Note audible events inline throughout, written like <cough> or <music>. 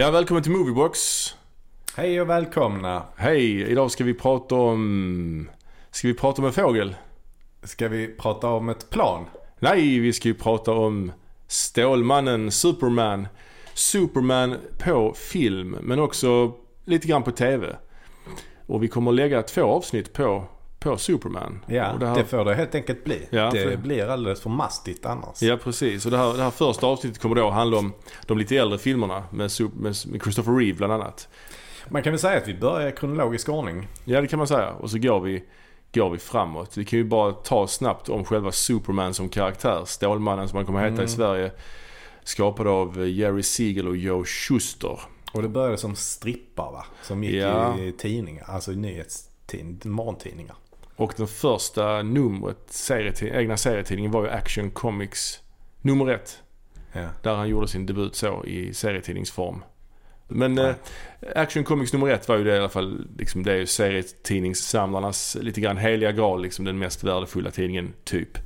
Ja, välkommen till Moviebox. Hej och välkomna. Hej, idag ska vi prata om... Ska vi prata om en fågel? Ska vi prata om ett plan? Nej, vi ska ju prata om Stålmannen, Superman. Superman på film, men också lite grann på TV. Och vi kommer lägga två avsnitt på, på Superman. Ja, det, här- får det helt enkelt bli. Ja, det för- blir alldeles för mastigt annars. Ja, precis. Och det här, det här första avsnittet kommer då handla om de lite äldre filmerna med, med, med Christopher Reeve bland annat. Man kan väl säga att vi börjar i kronologisk ordning. Ja, det kan man säga. Och så går vi, går vi framåt. Vi kan ju bara ta snabbt om själva Superman som karaktär. Stålmannen som han kommer heta Mm. i Sverige. Skapad av Jerry Siegel och Joe Schuster. Och det började som strippar va? Som gick Ja. i tidningar, alltså i nyhetstidningar, morgontidningar. Och den första numret, serietid- egna serietidningen var ju Action Comics nummer ett. Ja. Där han gjorde sin debut så i serietidningsform. Men Ja. eh, Action Comics nummer ett var ju det i alla fall, liksom, det är ju serietidningssamlarnas lite grann heliga graal, liksom den mest värdefulla tidningen typ.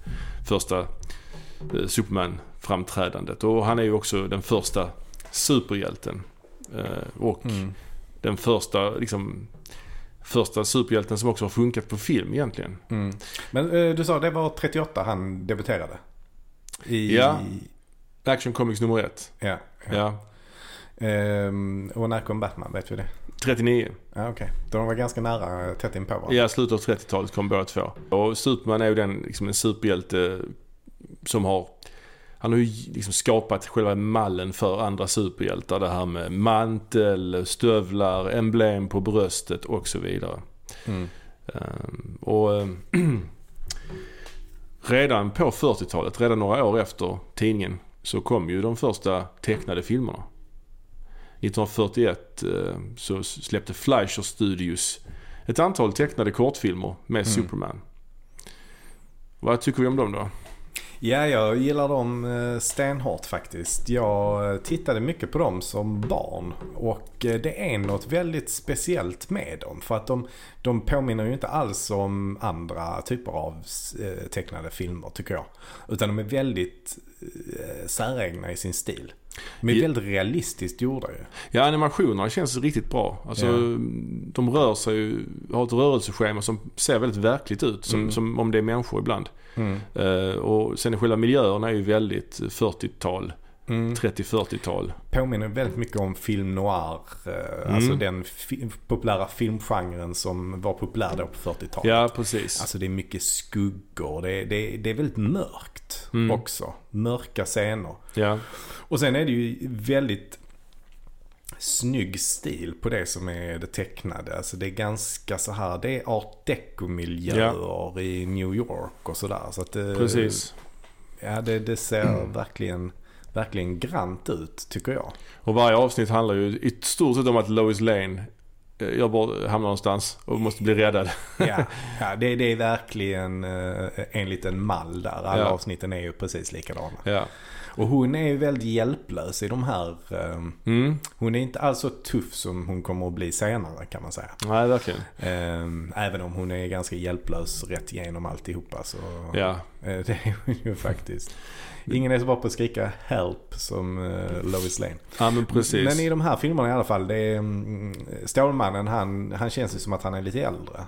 Första eh, Superman-framträdandet. Och han är ju också den första superhjälten. Eh, och Mm. den första, liksom, första superhjälten som också har funkat på film egentligen. Mm. Men eh, du sa det var 38 han debuterade? I, Ja. Action Comics nummer ett. ja. ja. Ja. Ehm, och när kom Batman? Vet vi det? 39. Ja okej. De var ganska nära, eh, tätt in på varandra. Ja, slutet av 30-talet kom båda två. Och Superman är ju den, liksom en superhjälte som har... Han har ju liksom skapat själva mallen för andra superhjältar. Det här med mantel, stövlar, emblem på bröstet och så vidare. Mm. Ehm, och ehm, <clears throat> redan på 40-talet, redan några år efter tidningen, så kom ju de första tecknade filmerna. 1941 eh, så släppte Fleischer Studios ett antal tecknade kortfilmer med Mm. Superman. Vad tycker vi om dem då? Ja, jag gillar dem eh, stenhårt faktiskt. Jag eh, tittade mycket på dem som barn och eh, det är något väldigt speciellt med dem. För att de, de påminner ju inte alls om andra typer av tecknade filmer tycker jag. Utan de är väldigt säregna i sin stil. De är väldigt realistiskt gjorda ju. Ja, animationerna känns riktigt bra. Alltså, Ja. De rör sig ju, har ett rörelseschema som ser väldigt verkligt ut. Som, Mm. som om det är människor ibland. Mm. Eh, och sen själva miljöerna är ju väldigt 40-tal, Mm. 30-40-tal. Påminner väldigt mycket om film noir. Eh, Mm. Alltså den fi- populära filmgenren som var populär då på 40-talet. Ja, precis. Alltså det är mycket skuggor. Det är, det är, det är väldigt mörkt Mm. också. Mörka scener. Ja, Och sen är det ju väldigt snygg stil på det som är det tecknade. Alltså det är ganska så här. Det är art deco-miljöer i New York och sådär. Så att det, precis. Ja, det, det ser verkligen, verkligen grant ut tycker jag. Och varje avsnitt handlar ju i stort sett om att Lois Lane eh, jag bara hamnar någonstans och måste bli räddad. Ja, <laughs> ja det, det är verkligen eh, en liten mall där. Alla Ja. avsnitten är ju precis likadana. Ja. Och hon är ju väldigt hjälplös i de här. ehm, Mm. hon är inte alls så tuff som hon kommer att bli senare kan man säga. Nej, verkligen. Ehm, även om hon är ganska hjälplös rätt igenom alltihopa så. Ja. eh, <laughs> det är hon ju faktiskt. Ingen är så bra på att skrika help som eh, Lois Lane. ja, men precis. Men i de här filmerna i alla fall. Det är, mm, Stålmannen han, han känns ju som att han är lite äldre.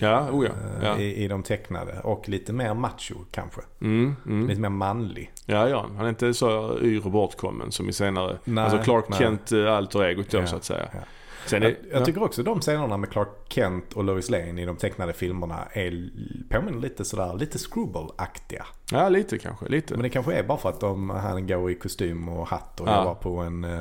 Ja, oh ja. eh, ja. I, I de tecknade. Och lite mer macho kanske. Mm, mm. Lite mer manlig. Ja, ja. Han är inte så yr och bortkommen som i senare. Nej, alltså Clark nej. Kent eh, alter egot då Ja, så att säga. ja. Sen är, Jag, jag tycker också de scenerna med Clark Kent och Lois Lane i de tecknade filmerna är påminner lite sådär, lite Screwball-aktiga. ja, lite kanske. Lite. Men det kanske är bara för att de, han går i kostym och hatt och Ja. jobbar på en, eh,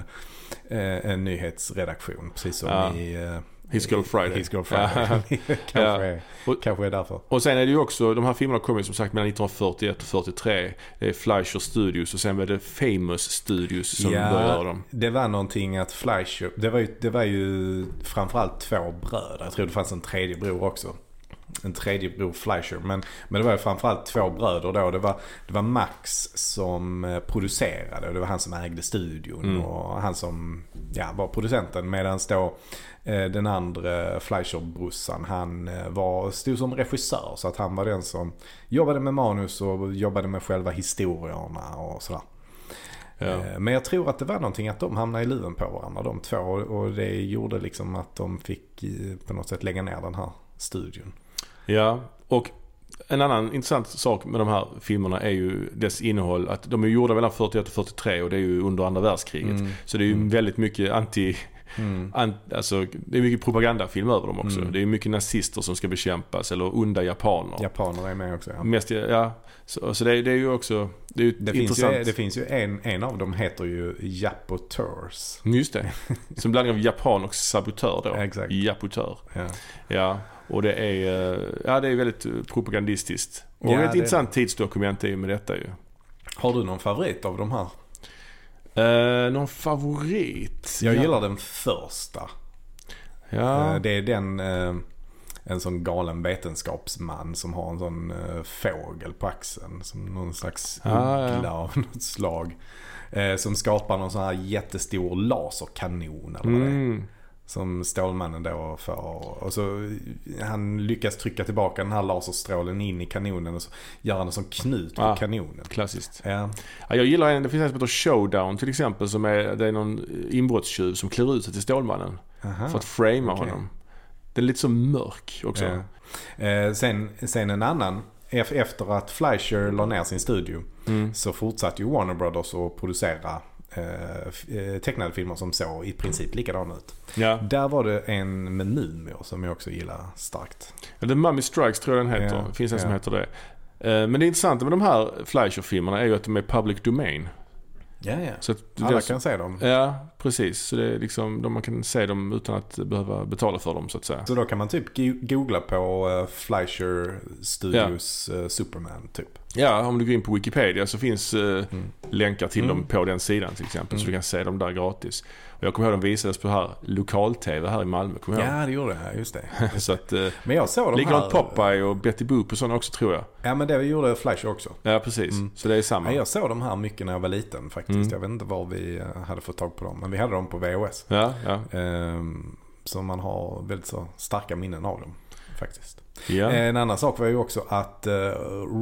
en nyhetsredaktion. Precis som Ja. i His Girl Friday. His Girl Friday. <laughs> kanske, är, Och- kanske är därför. Och sen är det ju också, de här filmerna kom ju som sagt mellan 1941 och 43. Det är Fleischer Studios och sen var det Famous Studios som Ja. började dem. Det var någonting att Fleischer, det var ju, det var ju framförallt två bröder. Jag tror det fanns en tredje bror också. En tredje bror Fleischer. Men, men det var ju framförallt två bröder då. Det var, det var Max som eh, producerade och det var han som ägde studion. Mm. Och han som ja, var producenten. Medan då eh, den andra Fleischer-brorsan han eh, var, stod som regissör. Så att han var den som jobbade med manus och jobbade med själva historierna och sådär. Ja. Eh, Men jag tror att det var någonting att de hamnade i luven på varandra de två. Och det gjorde liksom att de fick på något sätt lägga ner den här studion. Ja, och en annan intressant sak med de här filmerna är ju dess innehåll. Att de är gjorda mellan 41 och 43 och det är ju under andra världskriget. Mm. Så det är ju Mm. väldigt mycket anti... Mm. An, alltså, det är mycket propagandafilm över dem också. Mm. Det är mycket nazister som ska bekämpas eller onda japaner. Japaner är med också. Ja. Mest, ja, så, så det, är- det är ju också det är Det, finns intressant. ju, det finns ju en, en av dem heter ju Japoteurs. Just det. <laughs> Som blandning av japan och sabotör då. Exakt. Japotör. Ja. Ja, och det är, eh, ja, det är väldigt eh, propagandistiskt. Och Ja, ett det- intressant tidsdokument är ju med detta ju. Har du någon favorit av de här? Eh, någon favorit? Jag ja. gillar den första. Ja. Eh, Det är den, en sån galen vetenskapsman som har en sån fågel på axeln. Som någon slags Ah, ja. uggla av <laughs> något slag. Som skapar någon sån här jättestor laserkanon eller vad det är. Som Stålmannen då får. Och så han lyckas trycka tillbaka den här laserstrålen in i kanonen och så gör han en sån knut på Ah. kanonen. Klassiskt. Ja, Ja, jag gillar en, det finns en som heter Showdown till exempel. Som är, det är någon inbrottstjuv som klär ut sig till Stålmannen. Aha. För att framea okej. honom. Den är lite så mörk också. Ja. Eh, sen, sen en annan. ef- Efter att Fleischer la ner sin studio Mm. så fortsatte ju Warner Brothers att producera eh, eh, tecknade filmer som såg i princip likadana ut. Ja. Där var det en med Mumier som jag också gillar starkt. Eller Mummy Strikes tror jag den heter. Ja, Det finns en som heter det. Eh, Men det intressanta med de här Fleischer-filmerna är ju att de är public domain. Ja, ja. Så att Alla kan se dem. Ja, precis. Så det är liksom, de- man kan se dem utan att behöva betala för dem så att säga. Så då kan man typ go- googla på eh, Fleischer Studios eh, Superman typ. Ja, om du går in på Wikipedia så finns eh, Mm. länkar till Mm. dem på den sidan till exempel. Så Mm. du kan se dem där gratis. Jag kommer ihåg att de visades på här lokal-tv här i Malmö. Kommer jag ihåg. Ja, det gjorde jag. Just det. <laughs> Så att, eh, Men jag såg de här... likadant Popeye och Betty Boop och sådana också tror jag. Ja, men det gjorde Fleischer också. Ja, precis. Mm. Så det är samma. Ja, jag såg de här mycket när jag var liten faktiskt. Mm. Jag vet inte var vi eh, hade fått tag på dem. Men vi hade dem på VHS. Ja, ja. Ehm, så man har väldigt så starka minnen av dem faktiskt. ja. En annan sak var ju också att uh,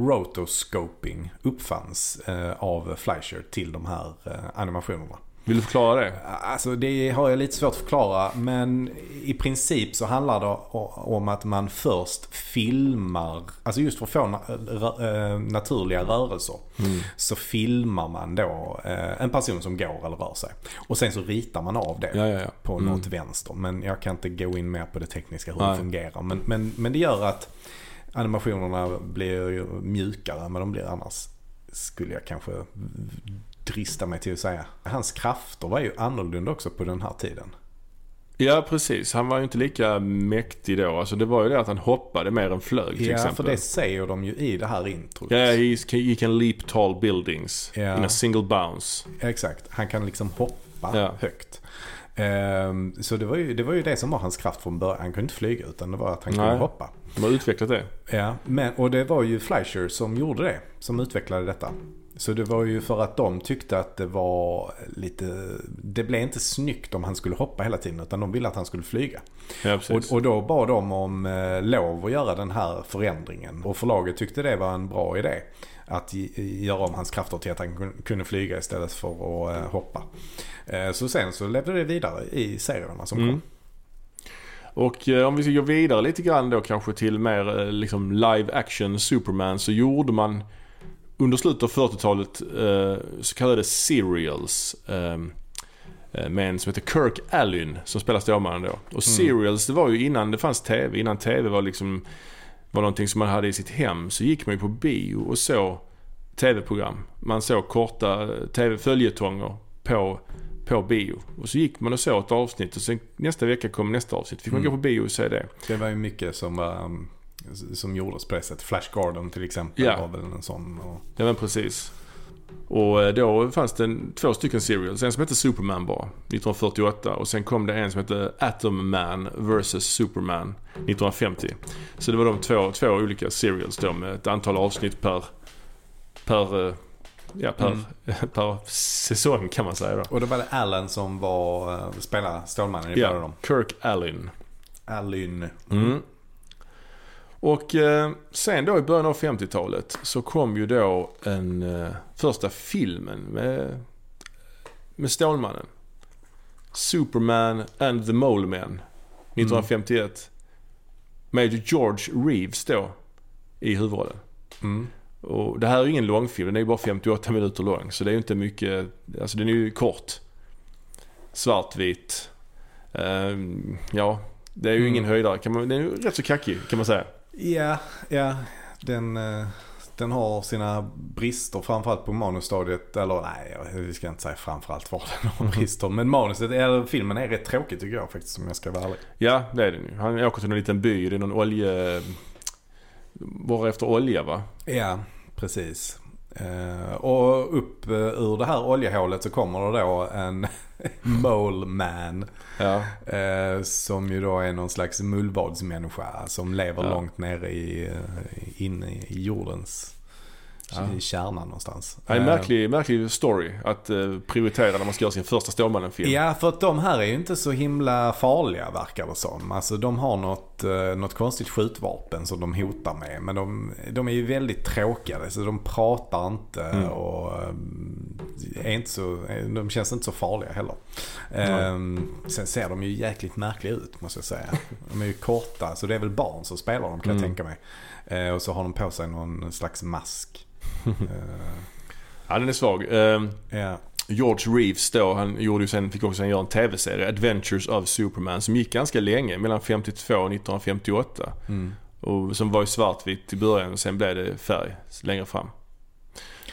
rotoscoping uppfanns eh, av Fleischer till de här eh, animationerna. Vill du förklara det? Alltså det har jag lite svårt att förklara men i princip så handlar det om att man först filmar, alltså just för att få eh, naturliga rörelser. Mm. Så filmar man då eh, en person som går eller rör sig. Och sen så ritar man av det Ja, ja, ja. på Mm. något vänster. Men jag kan inte gå in mer på det tekniska hur Nej. det fungerar. Men, men, men det gör att animationerna blir ju mjukare än vad de blir annars. Skulle jag kanske drista mig till att säga. Hans krafter var ju annorlunda också på den här tiden. Ja, precis. Han var ju inte lika mäktig då. Alltså det var ju det att han hoppade mer än flög till ja, exempel. för det säger de ju i det här introt. Ja, he, he can leap tall buildings Ja. in a single bounce. Exakt, han kan liksom hoppa Ja. högt. Ehm, så det var, ju, det var ju det som var hans kraft från början. Han kunde inte flyga utan det var att han kunde Nej. hoppa. De har utvecklat det. Ja, men, och det var ju Fleischer som gjorde det. Som utvecklade detta. Så det var ju för att de tyckte att det var lite... Det blev inte snyggt om han skulle hoppa hela tiden. Utan de ville att han skulle flyga. Ja. Och, och då bad de om eh, lov att göra den här förändringen. Och förlaget tyckte det var en bra idé. Att göra om hans krafter till att han kun- kunde flyga istället för att eh, hoppa. Eh, så sen så levde det vidare i serierna som Mm. kom. Och om vi ska gå vidare lite grann då kanske till mer liksom live action Superman så gjorde man under slutet av 40-talet eh, så kallade serials. Eh, eh, med en som heter Kirk Allen som spelar Stålmannen då. Och serials det var ju innan det fanns TV. Innan TV var liksom var någonting som man hade i sitt hem. Så gick man ju på bio och såg TV-program. Man såg korta eh, TV-följetonger på, på bio. Och så gick man och såg ett avsnitt och sen nästa vecka kom nästa avsnitt. Fick man Mm. gå på bio och se det. Det var ju mycket som, var, um, som gjordes på det sättet. Flash Garden till exempel Ja. var väl en sån. Och, Ja men precis. Och eh, då fanns det två stycken serials. En som hette Superman bara, 1948. Och sen kom det en som hette Atom Man vs Superman, 1950. Så det var de två, två olika serials då med ett antal avsnitt per, per, eh, ja, per, Mm. <laughs> per säsong kan man säga då. och då var det Allen som var, uh, spelade Stålmannen i båda Ja, dem. Kirk Allen. Allen. Mm. Och eh, sen då i början av 50-talet så kom ju då en eh, första filmen med med Stålmannen. Superman and the Mole Men. 1951. Major George Reeves då i huvudrollen. Mm. Och det här är ju ingen långfilm, den är ju bara 58 minuter lång. Så det är ju inte mycket, alltså den är ju kort. Svartvit. Ehm, ja, det är ju Mm. ingen höjdare. Kan man, den är ju rätt så kackig kan man säga. Ja, ja. Den, eh, den har sina brister framförallt på manusstadiet. Eller nej, vi ska inte säga framförallt var den har brister. Men manuset, eller filmen är rätt tråkig tycker jag faktiskt om jag ska vara ärlig. Ja, det är den ju. Han åker till en liten by, det är någon olje... Bara efter olja va? Ja, precis. Eh, och upp eh, ur det här oljehålet så kommer det då en <laughs> mole man. Ja. Eh, som ju då är någon slags mullvadsmänniska som lever Ja. långt nere i, eh, inne i jordens. I kärnan någonstans. Det är en Eh, märklig, märklig story att eh, prioritera när man ska göra sin första Stålmannen-film. Ja, för att de här är ju inte så himla farliga verkar det som. Alltså de har något, eh, något konstigt skjutvapen som de hotar med. Men de, de är ju väldigt tråkiga. Så de pratar inte Mm. och är inte så, de känns inte så farliga heller. Ehm, sen ser de ju jäkligt märkliga ut måste jag säga. De är ju korta, så det är väl barn som spelar dem kan jag Mm. tänka mig. Och så har de på sig någon slags mask. Eh, Ja, den är svag. Eh, ja. George Reeves då, han gjorde ju sen, fick också sen göra en TV-serie, Adventures of Superman, som gick ganska länge, mellan 52 och 1958. Mm. Och som var ju svartvitt i början och sen blev det färg längre fram.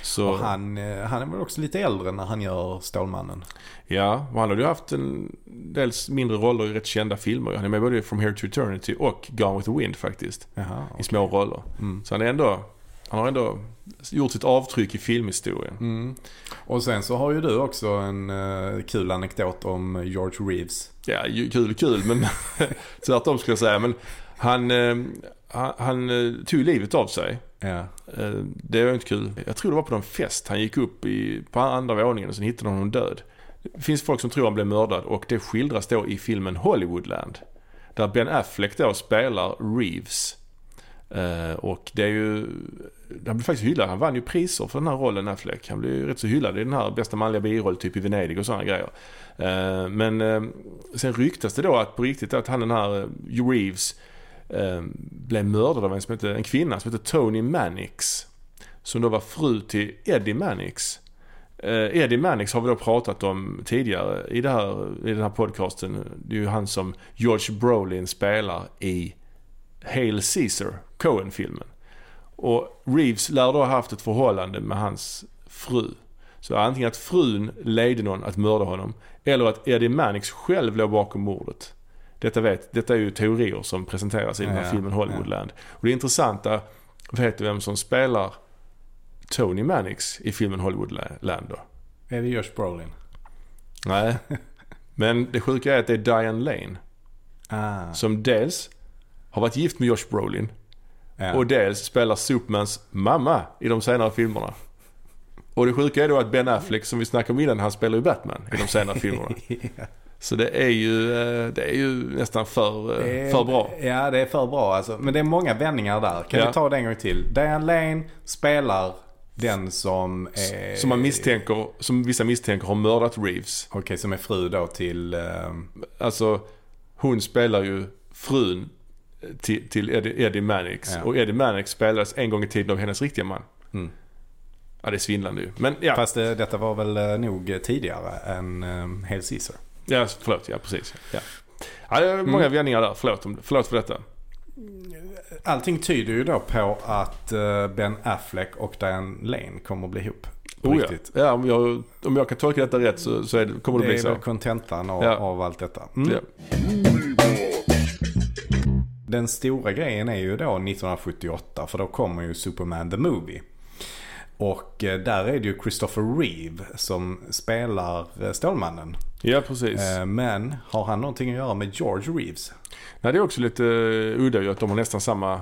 Så, Och han, eh, han är väl också lite äldre när han gör Stålmannen. ja, och han hade ju haft en dels mindre roller i rätt kända filmer. Han är med både From Here to Eternity och Gone with the Wind faktiskt. Jaha, I små roller. Mm. Så han är ändå, han har ändå gjort sitt avtryck i filmhistorien. Mm. Och sen så har ju du också en eh, kul anekdot om George Reeves. Ja, kul kul men <laughs> tvärtom skulle jag säga. Men han, eh, han, han eh, tog livet av sig. Ja. Det var inte kul. Jag tror det var på någon fest. Han gick upp i, på andra våningen och sen hittade de honom död. Det finns folk som tror han blev mördad och det skildras då i filmen Hollywoodland. Där Ben Affleck då spelar Reeves. Uh, och det är ju... Han blev faktiskt hyllad. Han vann ju priser för den här rollen Affleck. Han blev ju rätt så hyllad i den här bästa manliga biroll typ i Venedig och sådana grejer. Uh, men uh, sen ryktas det då att på riktigt att han den här eh, Reeves blev mördad av en, som heter, en kvinna som heter Tony Mannix. Som då var fru till Eddie Mannix. Eddie Mannix har vi då pratat om tidigare i, det här, i den här podcasten. Det är ju han som George Brolin spelar i Hail Caesar, Coen-filmen. Och Reeves lär då ha haft ett förhållande med hans fru. Så antingen att frun ledde någon att mörda honom eller att Eddie Mannix själv låg bakom mordet. Detta, vet, detta är ju teorier som presenteras i den här Ja, filmen Hollywoodland. Och det intressanta, vet du vem som spelar Tony Mannix i filmen Hollywoodland då? Är det Josh Brolin? Nej. <laughs> Men det sjuka är att det är Diane Lane. Ah, Som dels har varit gift med Josh Brolin ja. och dels spelar Supermans mamma i de senare filmerna. Och det sjuka är då att Ben Affleck som vi snackade om innan, han spelar ju Batman i de senare <laughs> filmerna. Ja. Så det är ju, eh, det är ju nästan för, eh, är- för bra. Ja, det är för bra alltså. Men det är många vändningar där. Kan Ja. vi ta det en gång till? Diane Lane spelar den som är... Som man misstänker, som vissa misstänker har mördat Reeves. Okej, som är fru då till... eh, Alltså, hon spelar ju frun till, till Eddie, Eddie Mannix. Ja. Och Eddie Mannix spelades en gång i tiden av hennes riktiga man. Mm. Ja, det är svindlande ju. Men ja, Fast det, detta var väl eh, nog tidigare än um, Hail Caesar. ja förlåt. Ja, precis. Ja. Ja, det är många Mm. vändningar där. Förlåt, förlåt för detta. Allting tyder ju då på att eh, Ben Affleck och Diane Lane kommer att bli ihop. Oh, ja. riktigt. ja om, jag, om jag kan tolka detta rätt så, så är det, kommer det, Det bli är så. väl kontentan av, Ja. av allt detta. Mm. Ja. Den stora grejen är ju då 1978 för då kommer ju Superman the Movie. Och eh, där är det ju Christopher Reeve som spelar eh, Stålmannen. ja, precis. Eh, Men har han någonting att göra med George Reeves? Nej, det är också lite udda ju att de har nästan samma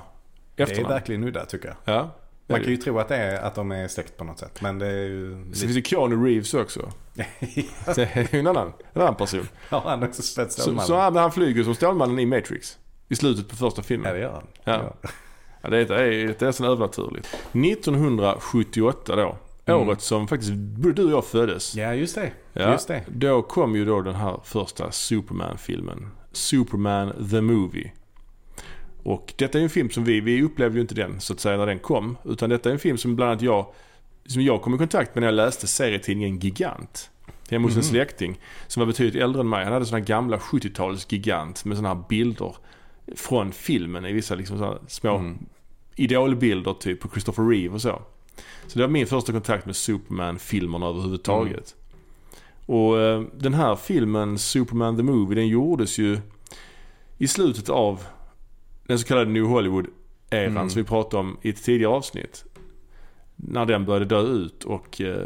Det är efternamn. verkligen udda tycker jag. Ja. Man kan ju tro att, det är, att de är släkt på något sätt. Men det är ju... Sen finns det Keanu Reeves också. <laughs> Det är ju en annan, en annan person. Har han också spelat Så, Stålmannen? så han, han flyger som Stålmannen i Matrix. I slutet på första Ja filmen. det gör han. Ja. Ja, det är, det är, det är så övernaturligt. 1978 då Mm. Året som faktiskt både du och jag föddes. Ja, just det. Ja, Just det. Då kom ju då den här första Superman-filmen. Superman the Movie. Och detta är en film som vi, vi upplevde ju inte den så att säga när den kom. Utan detta är en film som bland annat jag, som jag kom i kontakt med när jag läste serietidningen Gigant. Hemma hos en Mhm. släkting som var betydligt äldre än mig. Han hade sådana gamla 70-tals Gigant med sådana här bilder från filmen i vissa liksom sådana små Mm. idolbilder typ på Christopher Reeve och så. Så det var min första kontakt med Superman-filmerna överhuvudtaget. Och eh, den här filmen, Superman the Movie, den gjordes ju i slutet av den så kallade New Hollywood-eran Mm. som vi pratade om i ett tidigare avsnitt. När den började dö ut och... Eh,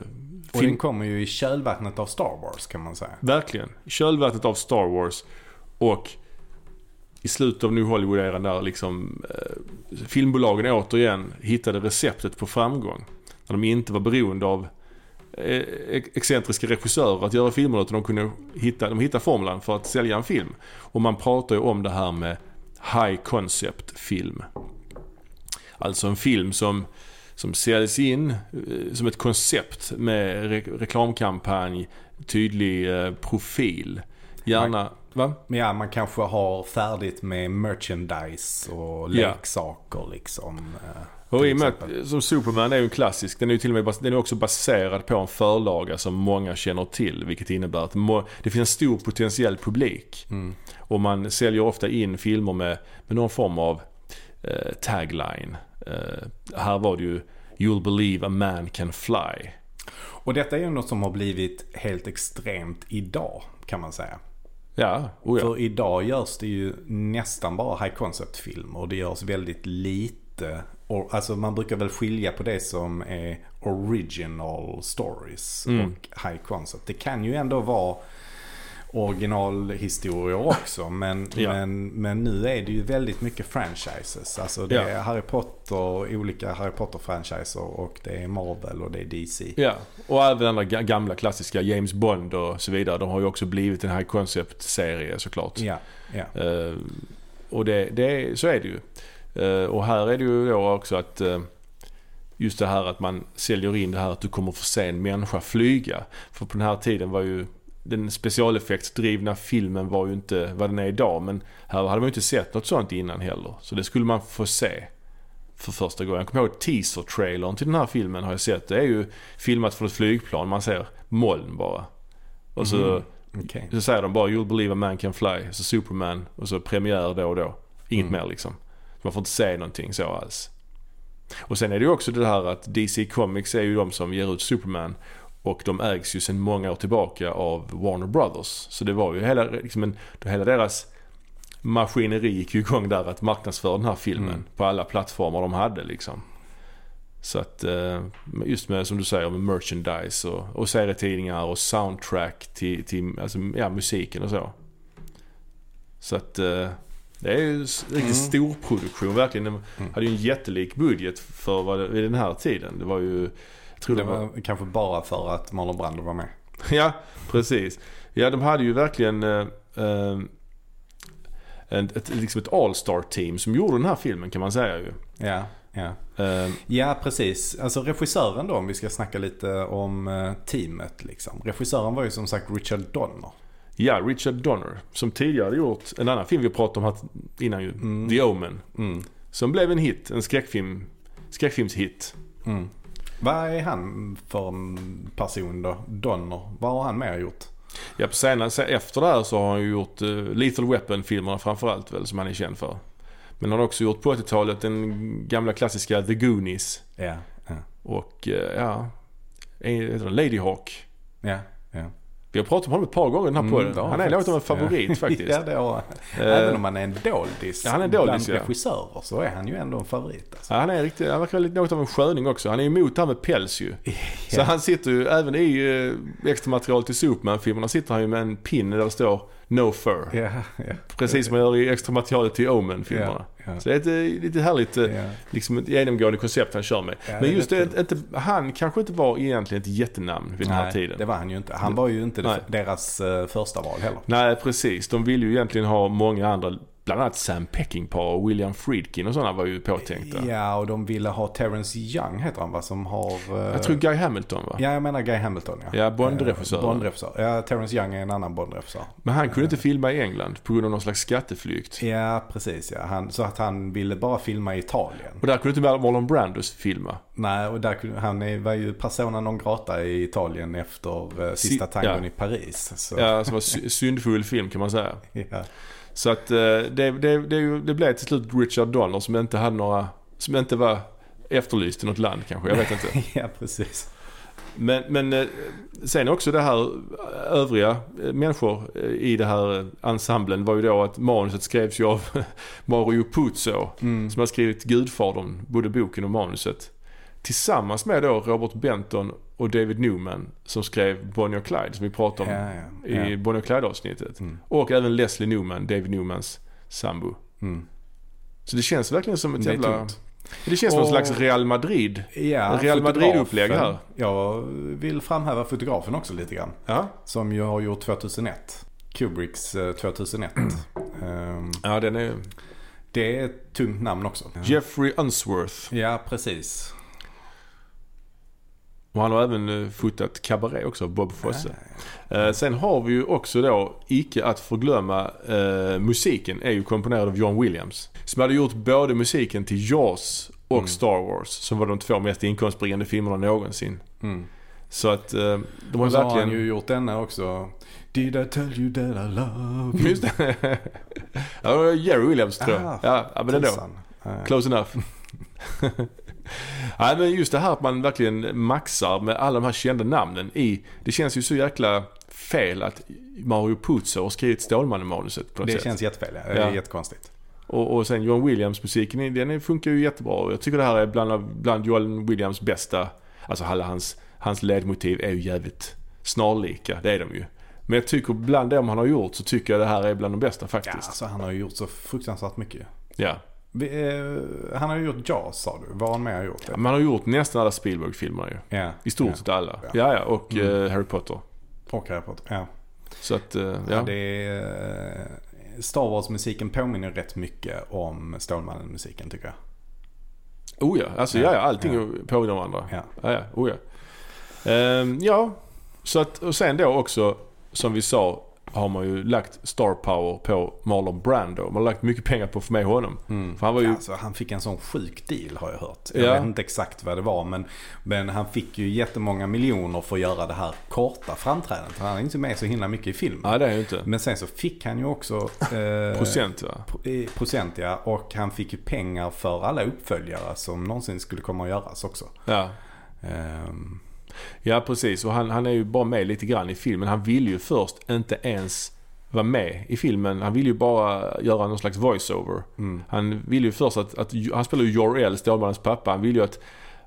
Och film- den kommer ju i kölvattnet av Star Wars kan man säga. Verkligen. I kölvattnet av Star Wars och i slutet av New Hollywood-eran där liksom eh, filmbolagen återigen hittade receptet på framgång. När de inte var beroende av eh, excentriska regissörer att göra filmer utan de kunde hitta, de hittade formulan för att sälja en film. Och man pratar ju om det här med high concept film. Alltså en film som, som säljs in eh, som ett koncept med re- reklamkampanj, tydlig eh, profil. Gärna... Va? Men ja, man kanske har färdigt med merchandise och Ja. leksaker liksom. eh, Och i och med att, som Superman är ju en klassisk, den är ju till och med den är också baserad på en förlaga som många känner till. Vilket innebär att det finns en stor potentiell publik. Mm. Och man säljer ofta in filmer med, med någon form av eh, tagline. Eh, här var det ju You'll believe a man can fly. Och detta är ju något som har blivit helt extremt idag kan man säga. Ja, oh ja. För idag görs det ju nästan bara high concept film och det görs väldigt lite. Och, alltså man brukar väl skilja på det som är original stories Mm. och high concept. Det kan ju ändå vara originalhistorier också. Men, <laughs> Ja. men, men nu är det ju väldigt mycket franchises. Alltså det är Ja. Harry Potter, olika Harry Potter-franchiser och det är Marvel och det är DC. Ja, och även andra ga- gamla klassiska James Bond och så vidare. De har ju också blivit en high concept-serie såklart. Ja, ja. Eh, och det, det, så är det ju. Eh, och här är det ju då också att eh, just det här att man säljer in det här att du kommer få se en människa flyga. För på den här tiden var ju den specialeffektsdrivna filmen var ju inte vad den är idag. Men här hade man ju inte sett något sånt innan heller. Så det skulle man få se för första gången. Jag kommer ihåg teaser-trailern till den här filmen har jag sett. Det är ju filmat från ett flygplan. Man ser moln bara. Och så Mhm. Okej. så säger de bara “You'll believe a man can fly”. Så Superman och så premiär då och då. Inget Mm. mer liksom. Man får inte se någonting så alls. Och sen är det ju också det här att DC Comics är ju de som ger ut Superman. Och de ägs ju sedan många år tillbaka av Warner Brothers. Så det var ju hela, liksom en, hela deras maskineri gick ju igång där att marknadsföra den här filmen Mm. på alla plattformar de hade liksom. Så att eh, just med som du säger med merchandise och, och serietidningar och soundtrack till, till alltså, ja, musiken och så. Så att eh, det är ju en riktigt Mm. stor produktion verkligen. De hade ju en jättelik budget för vad vid den här tiden. Det var ju... Tror Det var, var kanske bara för att Marlon Brando var med. <laughs> ja, precis. Ja, de hade ju verkligen eh, eh, ett, liksom ett all-star team som gjorde den här filmen kan man säga ju. Ja, ja. Eh, Ja, precis. Alltså regissören då, om vi ska snacka lite om eh, teamet liksom. Regissören var ju som sagt Richard Donner. ja, Richard Donner som tidigare gjort en annan film vi pratade om här innan ju. Mm. The Omen. Mm. Som blev en hit, en skräckfilm, skräckfilmshit. Mm. Vad är han för en person då? Donner. Vad har han mer gjort? Ja, på senare, sen efter det här så har han ju gjort uh, Lethal Weapon-filmerna framförallt väl som han är känd för. Men han har också gjort på 80-talet den gamla klassiska The Goonies. Ja, ja, Och eh, ja, heter den Lady Hawk. ja. Vi har pratat om honom ett par gånger i den här Mm, podden. Han är något av en favorit <laughs> faktiskt. ja, det har. Eh, Även om han är en doldis Ja, han är en doldis, bland ja. regissörer så är han ju ändå en favorit. Alltså. Ja, han är riktigt, han verkar lite något av en sköning också. Han är emot det här med päls ju. Så Ja. han sitter ju, även i uh, extra material till Superman-filmerna sitter han ju med en pinne där det står No Fur. Precis som man gör i extra materialet till Omen-filmerna. Ja. Så det är ett lite härligt eh, Ja. liksom ett genomgående koncept han kör med. Ja, Men just det, inte, han kanske inte var egentligen ett jättenamn vid den här tiden. det var han ju inte. Han var ju inte Nej. deras eh, första val heller. Nej, precis. De ville ju egentligen ha många andra bland annat Sam Peckinpah och William Friedkin och sådana var ju påtänkta. Ja, och de ville ha Terrence Young heter han va? Som har... eh, Jag tror Guy Hamilton va? Ja, jag menar Guy Hamilton ja. Ja, Bond-regissör. Eh, Bond-regissör. Ja, Terrence Young är en annan Bond-regissör. Men han kunde inte filma i England på grund av någon slags skatteflykt. Ja, precis ja. Han, så att han ville bara filma i Italien. Och där kunde inte Marlon Brandos filma. Nej, och där, han var ju persona non grata i Italien efter eh, sista Si- tangon ja. i Paris. Så, Ja, som var sy- syndfull film kan man säga. <laughs> ja. Så att eh, det, det, det, det blev till slut Richard Donner som inte hade några, som inte var efterlyst i något land kanske, jag vet inte. <laughs> ja, precis. Men, men eh, sen också det här övriga eh, människor eh, i det här ensemblen var ju då att manuset skrevs ju av <laughs> Mario Puzo Mm. som har skrivit Gudfadern, både boken och manuset. Tillsammans med då Robert Benton och David Newman som skrev Bonnie och Clyde som vi pratade om Ja, ja. i ja. Bonnie och Clyde avsnittet. Mm. Och även Leslie Newman, David Newmans sambo. Mm. Så det känns verkligen som ett Det jävla... Det känns som en slags Real Madrid. Ja, Real Madrid-upplägg här. Jag vill framhäva fotografen också lite grann. Ja, Som ju har gjort 2001. Kubricks eh, 2001. <clears throat> Ehm, ja den är... det är ett tungt namn också. Jeffrey Unsworth. Ja, precis. Och han har även eh, fotat Cabaret också, Bob Fosse. Eh, sen har vi ju också då, icke att förglömma, eh, musiken är ju komponerad av John Williams. Som hade gjort både musiken till Jaws och Mm. Star Wars. Som var de två mest inkomstbringande filmerna någonsin. Mm. Så att eh, de har Och så har verkligen... han ju gjort denna också. Did I tell you that I love you? Just det. ja, Jerry Williams tror jag. Ah, ja, men ändå. Close enough. <laughs> <laughs> Nej men just det här att man verkligen maxar med alla de här kända namnen i. Det känns ju så jäkla fel att Mario Puzo har skrivit Stålmannen-manuset på något Det sätt. känns jättefel, ja. Det är Ja. jättekonstigt. Och, och sen John Williams-musiken, den funkar ju jättebra. Jag tycker det här är bland, bland John Williams bästa. Alltså alla hans, hans ledmotiv är ju jävligt snarlika, det är de ju. Men jag tycker bland dem han har gjort så tycker jag det här är bland de bästa Ja, faktiskt. alltså han har ju gjort så fruktansvärt mycket. Ja. Eh, han har ju gjort Jaws sa du. Vad har han har gjort? Man har gjort nästan alla Spielberg-filmer ju. Ja. I stort ja. sett alla. Ja. Ja, ja. Och Mm. eh, Harry Potter. Och Harry Potter. Ja. Så att, eh, Ja. ja. det är, Star Wars-musiken påminner rätt mycket om Stålmannen-musiken tycker jag. Oh ja, alltså ja, Ja, ja allting ja. ja. påminner om varandra. Ja. Ja, ja, oh ja. Ehm, ja, så att, och sen då också, som vi sa, har man ju lagt star power på Marlon Brando. Man har lagt mycket pengar på att få med honom. För han var ju, Alltså, han fick en sån sjuk deal har jag hört. Jag Ja. vet inte exakt vad det var men, men han fick ju jättemånga miljoner för att göra det här korta framträdandet. Han är inte med så himla mycket i filmen. nej det är ju inte. Men sen så fick han ju också eh, Procent va? i procent ja. Och han fick ju pengar för alla uppföljare som någonsin skulle komma att göras också. Ja. Ehm, Ja precis och han, han är ju bara med lite grann i filmen. Han ville ju först inte ens vara med i filmen. Han ville ju bara göra någon slags voiceover. mm. Han ville ju först att, att han spelar ju Jor-El, Stålmannens pappa. Han ville ju att,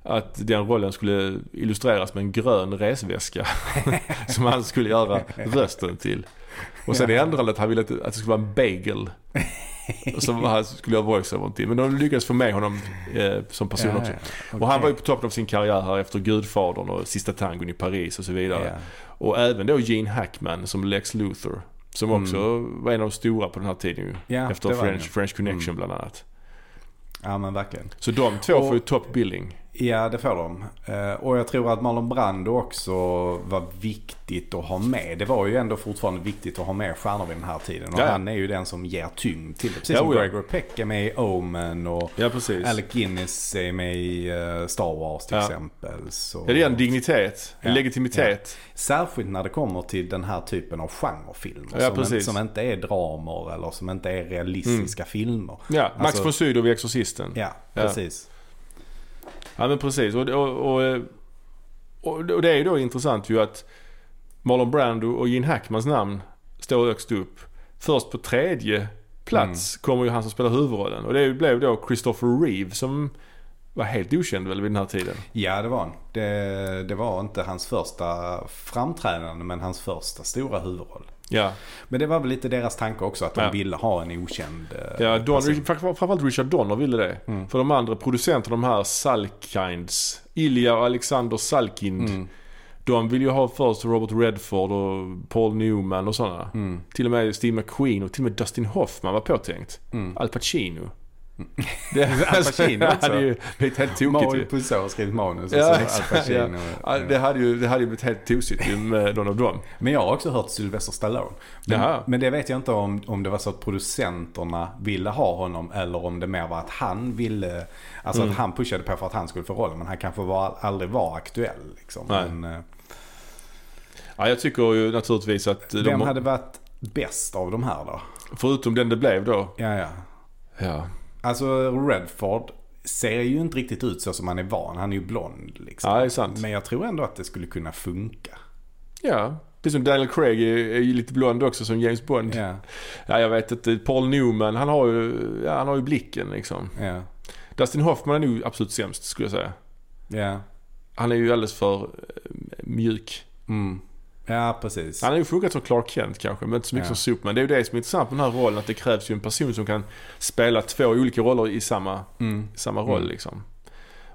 att den rollen skulle illustreras med en grön resväska. <laughs> som han skulle göra rösten till. Och sen ändrade han att han ville att, att det skulle vara en bagel. Som han skulle göra voiceover till. Men de lyckades få med honom eh, som person Ja, också. ja, Och han var ju på toppen av sin karriär här efter Gudfadern och Sista tangon i Paris och så vidare. Ja. Och även då Gene Hackman som Lex Luthor. Som Mm. också var en av de stora på den här tiden ju. Ja, Efter French. French Connection Mm. bland annat. ja men verkligen. Så de två Och- får ju top billing. Ja, det får de. Eh, Och jag tror att Marlon Brando också var viktigt att ha med. Det var ju ändå fortfarande viktigt att ha med stjärnor vid den här tiden. Och Ja, han är ju den som ger tyngd till det. Precis Ja, som ja. Gregory Peck är med i Omen och Ja precis. Alec Guinness är med i eh, Star Wars till Ja. exempel. Så... Ja, det är en dignitet, en legitimitet. Särskilt när det kommer till den här typen av genrefilmer. Ja, som, precis. inte, som inte är dramer eller som inte är realistiska filmer. Ja, Max Alltså- von Sydow i Exorcisten. Ja. Ja, men precis. Och, och, och, och, det är ju då intressant ju att Marlon Brando och Gene Hackmans namn står högst upp. Först på tredje plats kommer ju han som spelar huvudrollen. Och det blev då Christopher Reeve som var helt okänd väl vid den här tiden. Ja, det var han. Det, det var inte hans första framträdande men hans första stora huvudroll. Ja, Men det var väl lite deras tanke också att de Ja. ville ha en okänd eh, ja Don, framförallt Richard Donner ville det. Mm. För de andra producenterna, de här Salkinds, Ilja och Alexander Salkind. Mm. De vill ju ha först Robert Redford och Paul Newman och sådana. Mm. Till och med Steve McQueen och till och med Dustin Hoffman var påtänkt. Mm. Al Pacino. Det, Al Pacino också? hade ju blivit helt tokigt. Puzo har skrivit manus och Ja, så Al. Ja, det, hade ju, det hade ju blivit helt tosigt med någon av dem. Men jag har också hört Sylvester Stallone. Men, Jaha. men det vet jag inte om, om det var så att producenterna ville ha honom eller om det mer var att han ville, alltså Mm. att han pushade på för att han skulle få rollen. Men han kanske var, aldrig var aktuell liksom. Nej. Men, eh, Ja, jag tycker ju naturligtvis att de, vem hade varit bäst av de här då? förutom den det blev då. Ja, ja. Ja, Alltså Redford ser ju inte riktigt ut så som han är van. Han är ju blond liksom. ja det är sant. Men jag tror ändå att det skulle kunna funka. Ja, precis som Daniel Craig är, är ju lite blond också som James Bond. Ja, Ja, jag vet inte. Paul Newman, han har ju, ja, han har ju blicken liksom. ja, Dustin Hoffman är nog absolut sämst skulle jag säga. ja. Han är ju alldeles för eh, mjuk. Mm. Ja, precis. Han har ju funkat som Clark Kent kanske, men inte så mycket Ja. som Superman. Det är ju det som är intressant med den här rollen, att det krävs ju en person som kan spela två olika roller i samma, Mm. samma roll Mm. liksom.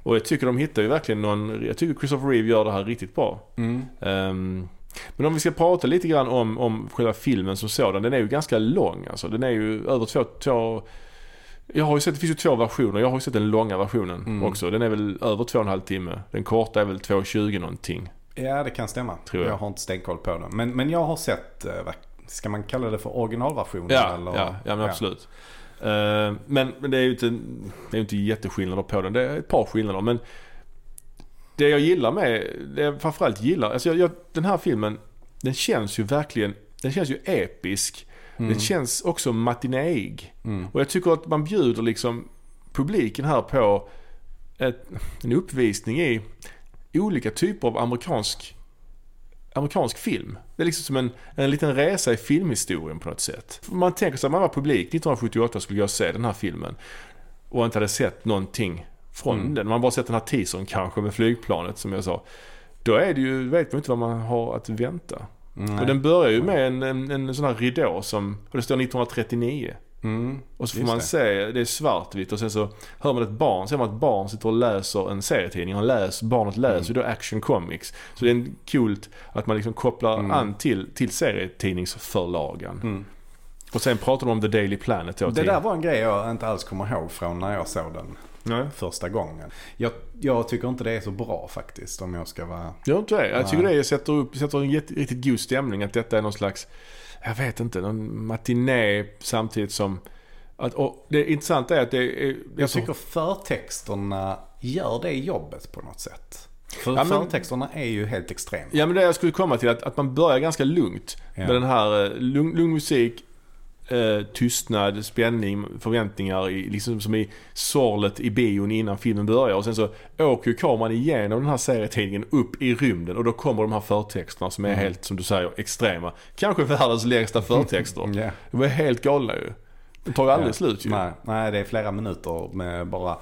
Och jag tycker de hittar ju verkligen någon, jag tycker Christopher Reeve gör det här riktigt bra. Mm. Ehm, men om vi ska prata lite grann om, om själva filmen som sådan. Den är ju ganska lång alltså. Den är ju över två, två jag har ju sett, det finns ju två versioner. Jag har ju sett den långa versionen Mm. också. Den är väl över två och en halv timme. Den korta är väl 2.20 någonting. Ja, det kan stämma. Tror jag. jag har inte stenkoll på den. Men, men jag har sett, eh, ska man kalla det för originalversionen? Ja, eller? ja, ja men absolut. Ehm, men, men det är ju inte, det är inte jätteskillnader på den. Det är ett par skillnader. Men det jag gillar med, det jag framförallt gillar, alltså jag, jag, den här filmen, den känns ju verkligen, den känns ju episk. Mm. Den känns också matinéig. Mm. Och jag tycker att man bjuder liksom publiken här på ett, en uppvisning i olika typer av amerikansk, amerikansk film. Det är liksom som en, en liten resa i filmhistorien på något sätt. Man tänker sig att man var publik 1978 och skulle och se den här filmen och inte hade sett någonting från Mm. den. Man har bara sett den här teasern kanske med flygplanet som jag sa. Då är det ju, vet man inte vad man har att vänta. Nej. Och den börjar ju med en, en, en sån här ridå som, och det står 1939. Mm. Och så får Just man det. se, det är svartvitt och sen så hör man ett barn, ser man att ett barn sitter och läser en serietidning. Han läs, barnet läser ju då Action Comics. Så det är coolt att man liksom kopplar Mm. an till, till serietidningsförlagen. Mm. Och sen pratar de om The Daily Planet då. Det till- där var en grej jag inte alls kommer ihåg från när jag såg den Nej, första gången. Jag, jag tycker inte det är så bra faktiskt om jag ska vara... gör inte det? Jag tycker det sätter, upp, sätter en jätte, riktigt god stämning att detta är någon slags, jag vet inte, någon matiné samtidigt som att, och det intressanta är att det är... Jag tycker förtexterna gör det jobbet på något sätt. För Ja, men- förtexterna är ju helt extrema. Ja men det jag skulle komma till att, att man börjar ganska lugnt Ja. med den här eh, lugn, lugn musik, eh, tystnad, spänning, förväntningar i, liksom som i sorlet i bion innan filmen börjar och sen så åker ju kameran igenom den här serietidningen upp i rymden och då kommer de här förtexterna som är Mm. helt, som du säger, extrema. Kanske världens längsta förtexter. <laughs> Ja. De är helt galna ju. De tar ju aldrig Ja. slut ju. Nej, nej, det är flera minuter med bara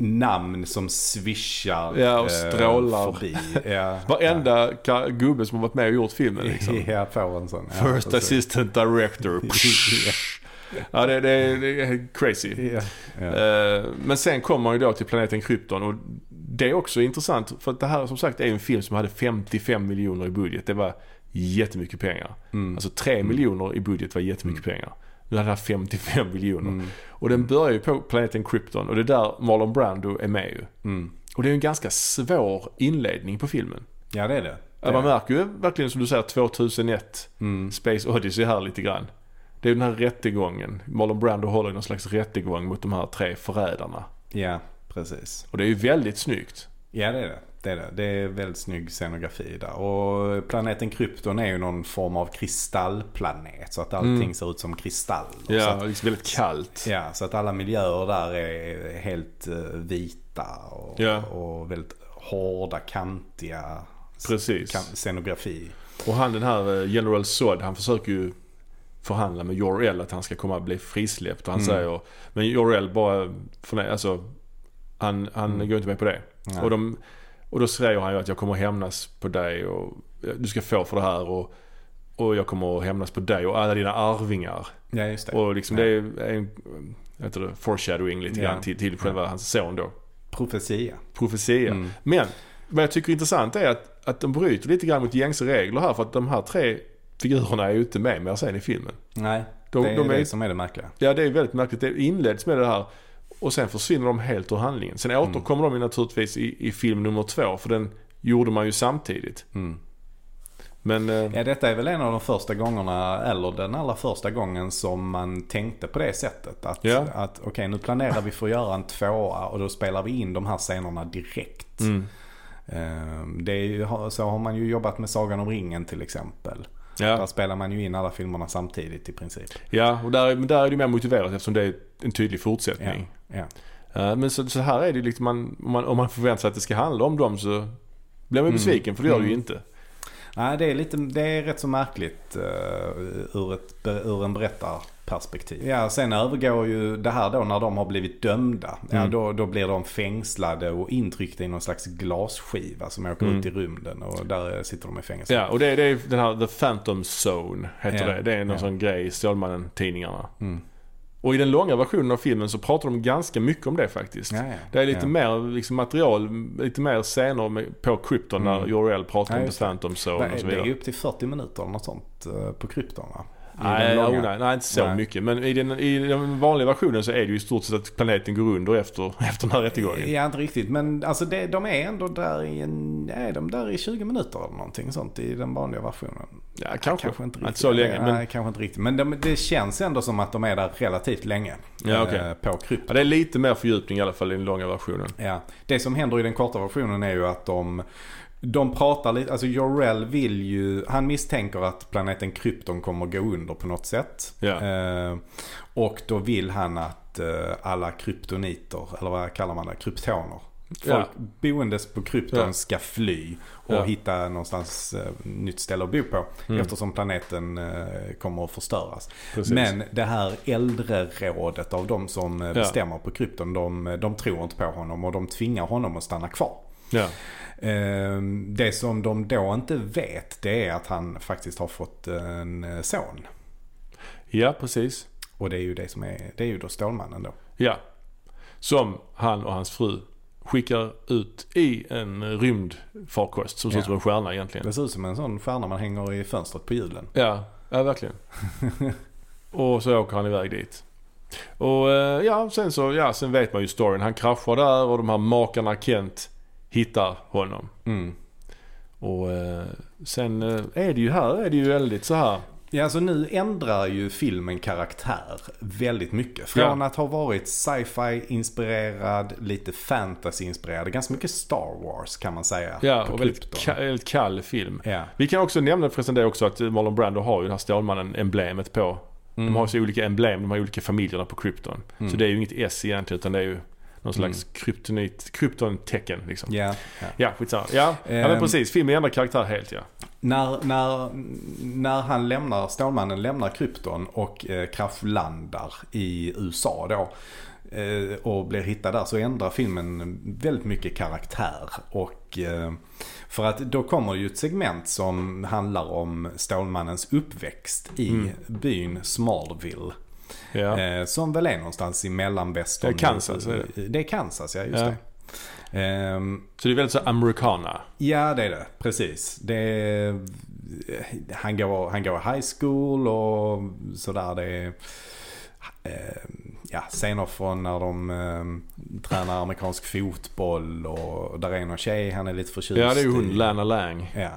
namn som svischar Ja, och eh, strålar. förbi. <laughs> Ja, Varenda ka- gubbe som har varit med och gjort filmen liksom. <laughs> Ja, får en sån. Ja, First assistant director. <laughs> ja, det, det, det är crazy. Ja, ja. Eh, Men sen kommer man ju då till planeten Krypton och det är också intressant för att det här som sagt är en film som hade 55 miljoner i budget. Det var jättemycket pengar. Mm. Alltså 3 miljoner i budget var jättemycket pengar. Nu hade det här 55 miljoner. Mm. Och den börjar ju på planeten Krypton och det är där Marlon Brando är med ju. Mm. Och det är en ganska svår inledning på filmen. Ja, det är det. Ja, man märker ju verkligen som du säger 2001 Mm. Space Odyssey här lite grann. Det är den här rättegången. Marlon Brando håller i någon slags rättegång mot de här tre förrädarna. Ja, precis. Och det är ju väldigt snyggt. Ja, det är det. Det är, det. det är väldigt snygg scenografi där. Och planeten Krypton är ju någon form av kristallplanet. Så att allting Mm. ser ut som kristall. Ja, Så att, liksom väldigt kallt. ja, så att alla miljöer där är helt eh, vita och, Ja. och väldigt hårda, kantiga Precis. scenografi. Och han den här eh, General Zod, han försöker ju förhandla med Jor-El att han ska komma och bli frisläppt. Och han Mm. säger, men Jor-El bara, förnä- alltså han, han Mm. går inte med på det. Nej. Och, de, och då säger han ju att jag kommer att hämnas på dig och eh, du ska få för det här och, och jag kommer att hämnas på dig och alla dina arvingar. Ja, just det. Och liksom Ja. det är en, heter det, foreshadowing lite Ja. grann till, till själva hans son då. Profetia. Profetia. Mm. Men vad jag tycker är intressant är att, att de bryter lite grann mot gängse regler här för att de här tre figurerna är ju inte med mer sen i filmen. Nej, De, det är de det är, som är det märkliga. ja det är väldigt märkligt. Det inleds med det här och sen försvinner de helt ur handlingen. Sen Mm. återkommer de ju naturligtvis i, i film nummer två för den gjorde man ju samtidigt. Mm. Men eh, Ja, detta är väl en av de första gångerna, eller den allra första gången som man tänkte på det sättet. Att, Ja. att okej, nu planerar vi för att göra en tvåa och då spelar vi in de här scenerna direkt. mm, Ehm, Det är så har man ju jobbat med Sagan om ringen till exempel. Där ja, spelar man ju in alla filmerna samtidigt i princip. ja, och där, där är det mer motiverat eftersom det är en tydlig fortsättning. Ja. Eh, Men så, så här är det ju liksom, man, om, man, om man förväntar sig att det ska handla om dem så blir man ju Mm. besviken för det gör det ju Mm. inte. Nej, det är, lite, det är rätt så märkligt uh, ur, ett, ur en berättarperspektiv. Ja, sen övergår ju det här då när de har blivit dömda. Ja, Mm. då, då blir de fängslade och intryckta i någon slags glasskiva som åker Mm. ut i rymden och där sitter de i fängelse. Ja, och det, det är den här The Phantom Zone heter Ja, det. Det är någon ja. sån grej i Stålmannen-tidningarna. Mm. Och i den långa versionen av filmen så pratar de ganska mycket om det faktiskt. Ja, ja. Det är lite ja. mer liksom, material, lite mer scener med, på krypton när Mm. Jor-El pratar Ja, om The. Phantom Zone Nej, och så det är vidare. upp till 40 minuter eller något sånt eh, på krypton va? Nej, långa. oh, nej, nej, inte så Nej. mycket. Men i den, i den vanliga versionen så är det ju i stort sett att planeten går under efter, <laughs> efter den här rättegången. Ja, inte riktigt. Men alltså det, de är ändå där i en, är de där i 20 minuter eller någonting sånt i den vanliga versionen. Ja, kanske. Kanske inte Inte riktigt. så länge, Nej, men- kanske inte riktigt. Men de, det känns ändå som att de är där relativt länge. Ja, eh, På krypton. Ja, det är lite mer fördjupning i alla fall i den långa versionen. Ja. Det som händer i den korta versionen är ju att de de pratar lite, alltså Jor-El vill ju, han misstänker att planeten Krypton kommer gå under på något sätt. Ja. Eh, och då vill han att eh, alla kryptoniter, eller vad kallar man det, kryptoner. Folk Ja. boendes på Krypton Ja. ska fly och Ja. hitta någonstans eh, nytt ställe att bo på. Mm. Eftersom planeten eh, kommer att förstöras. Precis. Men det här äldrerådet av de som eh, Ja. bestämmer på krypton, de, de tror inte på honom och de tvingar honom att stanna kvar. Ja. Eh, Det som de då inte vet det är att han faktiskt har fått en eh, son. ja, precis. Och det är ju det som är, det är ju då Stålmannen då. Ja. Som han och hans fru skickar ut i en rymdfarkost som ser ut som en stjärna egentligen. Det ser ut som en sån stjärna man hänger i fönstret på julen. Ja, ja verkligen. <laughs> och så åker han iväg dit. Och eh, ja, sen så, ja, sen vet man ju storyn. Han kraschar där och de här makarna Kent hittar honom. Mm. Och eh, sen eh, är det ju här, är det ju väldigt så här. Ja, alltså nu ändrar ju filmen karaktär väldigt mycket. Från Ja. att ha varit sci-fi inspirerad, lite fantasy inspirerad, ganska mycket Star Wars kan man säga. Ja, på och väldigt, Krypton. ka- väldigt kall film. Ja. Vi kan också nämna förresten det också att Marlon Brando har ju det här Stålmannen-emblemet på. Mm. De har ju så olika emblem, de har olika familjerna på Krypton. Mm. Så det är ju inget S egentligen utan det är ju någon slags kryptonit, krypton-tecken liksom. Ja, ja. Ja, skitsamma. Ja, ja men Ehm. precis. Filmen ändrar karaktär helt ja. När, när, när han lämnar, Stålmannen lämnar krypton och eh, kraschlandar i USA då eh, och blir hittad där så ändrar filmen väldigt mycket karaktär. Och eh, för att då kommer ju ett segment som handlar om Stålmannens uppväxt i Mm. byn Smallville. ja. Eh, som väl är någonstans i mellanvästern. Kansas är det. är Kansas, ja just Ja. det. Ehm, Så det är väldigt så americana. Ja, det är det. Precis. Det är, han, går, han går high school och sådär. Det är eh, ja, scener från när de eh, tränar amerikansk fotboll och där är någon tjej han är lite förtjust Ja, det är ju hon, i. Lana Lang. Ja.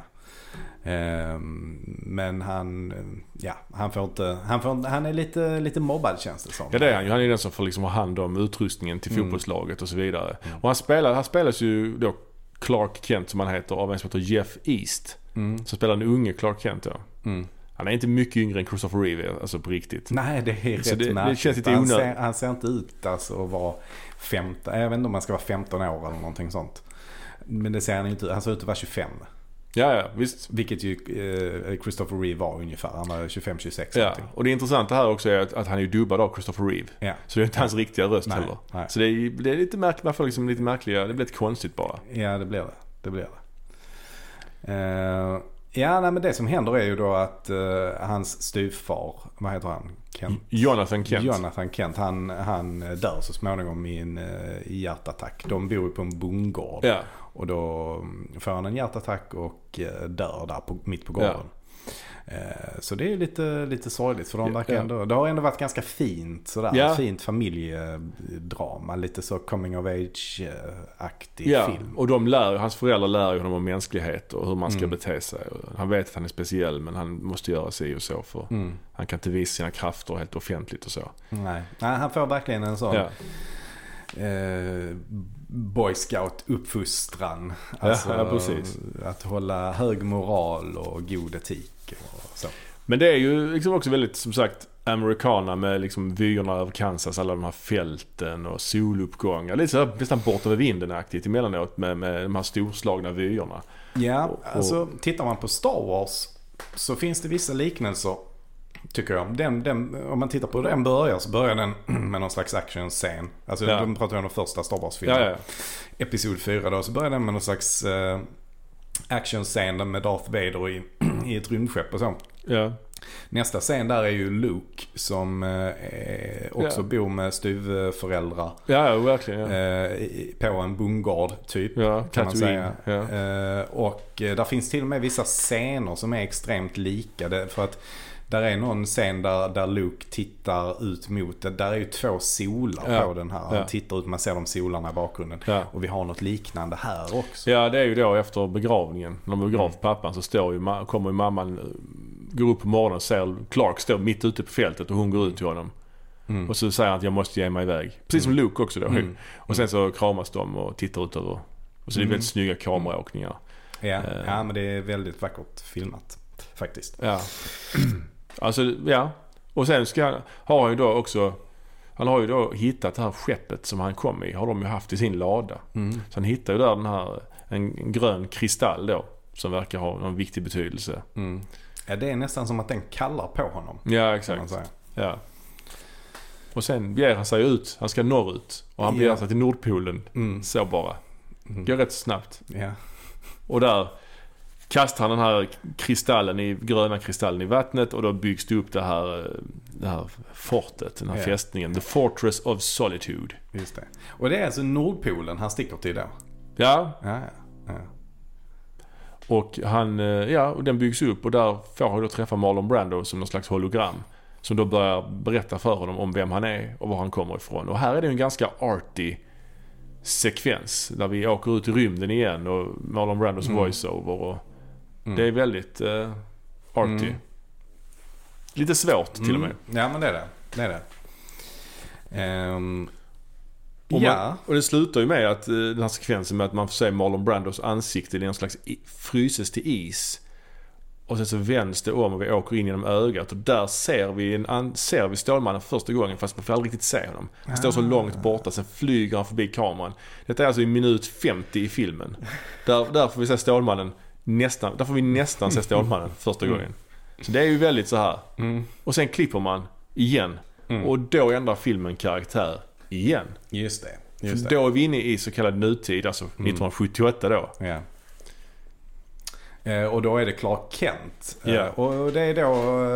Ehm, men han, ja, han får inte, han, får, han är lite, lite mobbad känns det som. Ja det är han ju. Han är den som får liksom ha hand om utrustningen till Mm. fotbollslaget och så vidare. Mm. Och han spelar, han spelas ju då Clark Kent som han heter av en som heter Jeff East. Mm, Som spelar den unge Clark Kent då. mm. Han är inte mycket yngre än Christopher Reeve, alltså på riktigt. Nej, det är Så rätt det- det märkligt. känns lite han, onödigt. ser, han ser inte ut alltså att vara 15, jag vet inte om han ska vara 15 år eller någonting sånt. Men det ser han inte ut. Han ser ut att vara 25. Ja, ja, visst. Vilket ju eh, Christopher Reeve var ungefär. Han var 25-26 Ja, och det intressanta här också är att, att han är ju dubbad av Christopher Reeve. Ja. Så det är inte hans riktiga röst Nej, heller. nej. Så det är, det är lite märkligt, man får liksom lite märkliga, det blir lite konstigt bara. Ja, det blir det. Det blir det. Eh, Ja, nej, men det som händer är ju då att uh, hans styvfar, vad heter han? Kent? Jonathan Kent. Jonathan Kent, han, han dör så småningom i en uh, hjärtattack. De bor ju på en bondgård. Ja. Och då mm, får han en hjärtattack och uh, dör där på, mitt på gården. Ja. Eh, Så det är lite, lite sorgligt för de verkar ja. ändå, det har ändå varit ganska fint sådär. Ja. Fint familjedrama. Lite så coming of age-aktig Ja, film. och de lär, hans föräldrar lär honom om mänsklighet och hur man ska Mm. bete sig. Han vet att han är speciell men han måste göra sig och så för Mm. han kan inte visa sina krafter helt offentligt och så. Nej. Nej, han får verkligen en sån eh, boy scout uppfostran. Ja, ja, precis. Att hålla hög moral och god etik och så. Men det är ju liksom också väldigt, som sagt, americana med liksom vyerna över Kansas, alla de här fälten och soluppgångar. Lite sådär nästan bort över vinden-aktigt emellanåt med, med de här storslagna vyerna. Ja, Och- och- alltså tittar man på Star Wars så finns det vissa liknelser. Tycker jag. Den, den, om man tittar på hur den börjar så börjar den <clears throat> med någon slags actionscen. Alltså Ja. de pratar om den första Star Wars-filmen. Ja, ja. Episod 4 då. Så börjar den med någon slags eh, actionscen med Darth Vader i, <clears throat> i ett rymdskepp och så. ja. Nästa scen där är ju Luke som eh, också Ja. bor med styvföräldrar. Ja, verkligen. Ja, Eh, på en bondgård typ. ja kan man säga. Eh, och eh, där finns till och med vissa scener som är extremt lika. Det, för att där är någon scen där, där Luke tittar ut mot, det. där är ju två solar Ja. på den här. Han Ja. tittar ut, man ser de solarna i bakgrunden. Ja. Och vi har något liknande här också. ja, det är ju då efter begravningen. När de har Mm. pappan så står ju, kommer ju mamman, eh, går upp på morgonen och ser Clark stå mitt ute på fältet och hon går ut till honom. Mm. Och så säger han att jag måste ge mig iväg. Precis som Luke också då. Mm. <laughs> Och sen så kramas de och tittar ut över. Och så är det Mm. väldigt snygga kameraåkningar. Ja, Eh. ja, men det är väldigt vackert filmat. Faktiskt. Ja. <clears throat> Alltså, ja. Och sen ska har han ju då också, han har ju då hittat det här skeppet som han kom i. Har de ju haft i sin lada. Mm. Så han hittar ju där den här, en, grön kristall då. Som verkar ha någon viktig betydelse. Mm. Ja, det är nästan som att den kallar på honom. Ja, exakt. Ja. Och sen beger han sig ut. Han ska norrut. Och han beger Ja. sig till Nordpolen. Mm. Så bara. Mm. Går rätt snabbt. Ja. Och där kastar han den här kristallen i, gröna kristallen i vattnet och då byggs det upp det här, eh, det här fortet, den här Ja. fästningen. The Fortress of Solitude. Just det. Och det är alltså Nordpolen han sticker till då? Ja, Ja, ja. och han, eh, ja, och den byggs upp och där får han då träffa Marlon Brando som någon slags hologram. Som då börjar berätta för honom om vem han är och var han kommer ifrån. Och här är det en ganska arty sekvens. Där vi åker ut i rymden igen och Marlon Brandos Mm. voiceover. Och Mm. Det är väldigt eh, arty. Mm. Lite svårt till och med. Mm. Ja, men det är det. Det är det. Ehm, Och, ja. man, och det slutar ju med att eh, den här sekvensen med att man får se Marlon Brandos ansikte i någon slags i, fryses till is. Och sen så vänds det om och vi åker in genom ögat och där ser vi, en, ser vi Stålmannen för första gången fast man får aldrig riktigt se honom. Han står så Ah. långt borta, sen flyger han förbi kameran. Detta är alltså i minut 50 i filmen. Där, där får vi se Stålmannen nästan, där får vi nästan se Stålmannen första Mm. gången. Så det är ju väldigt så här. Mm. Och sen klipper man igen. Mm. Och då ändrar filmen karaktär igen. Just det. Just det. då är vi inne i så kallad nutid, alltså 1978 då. Eh, och då är det Clark Kent. Ja. och det är då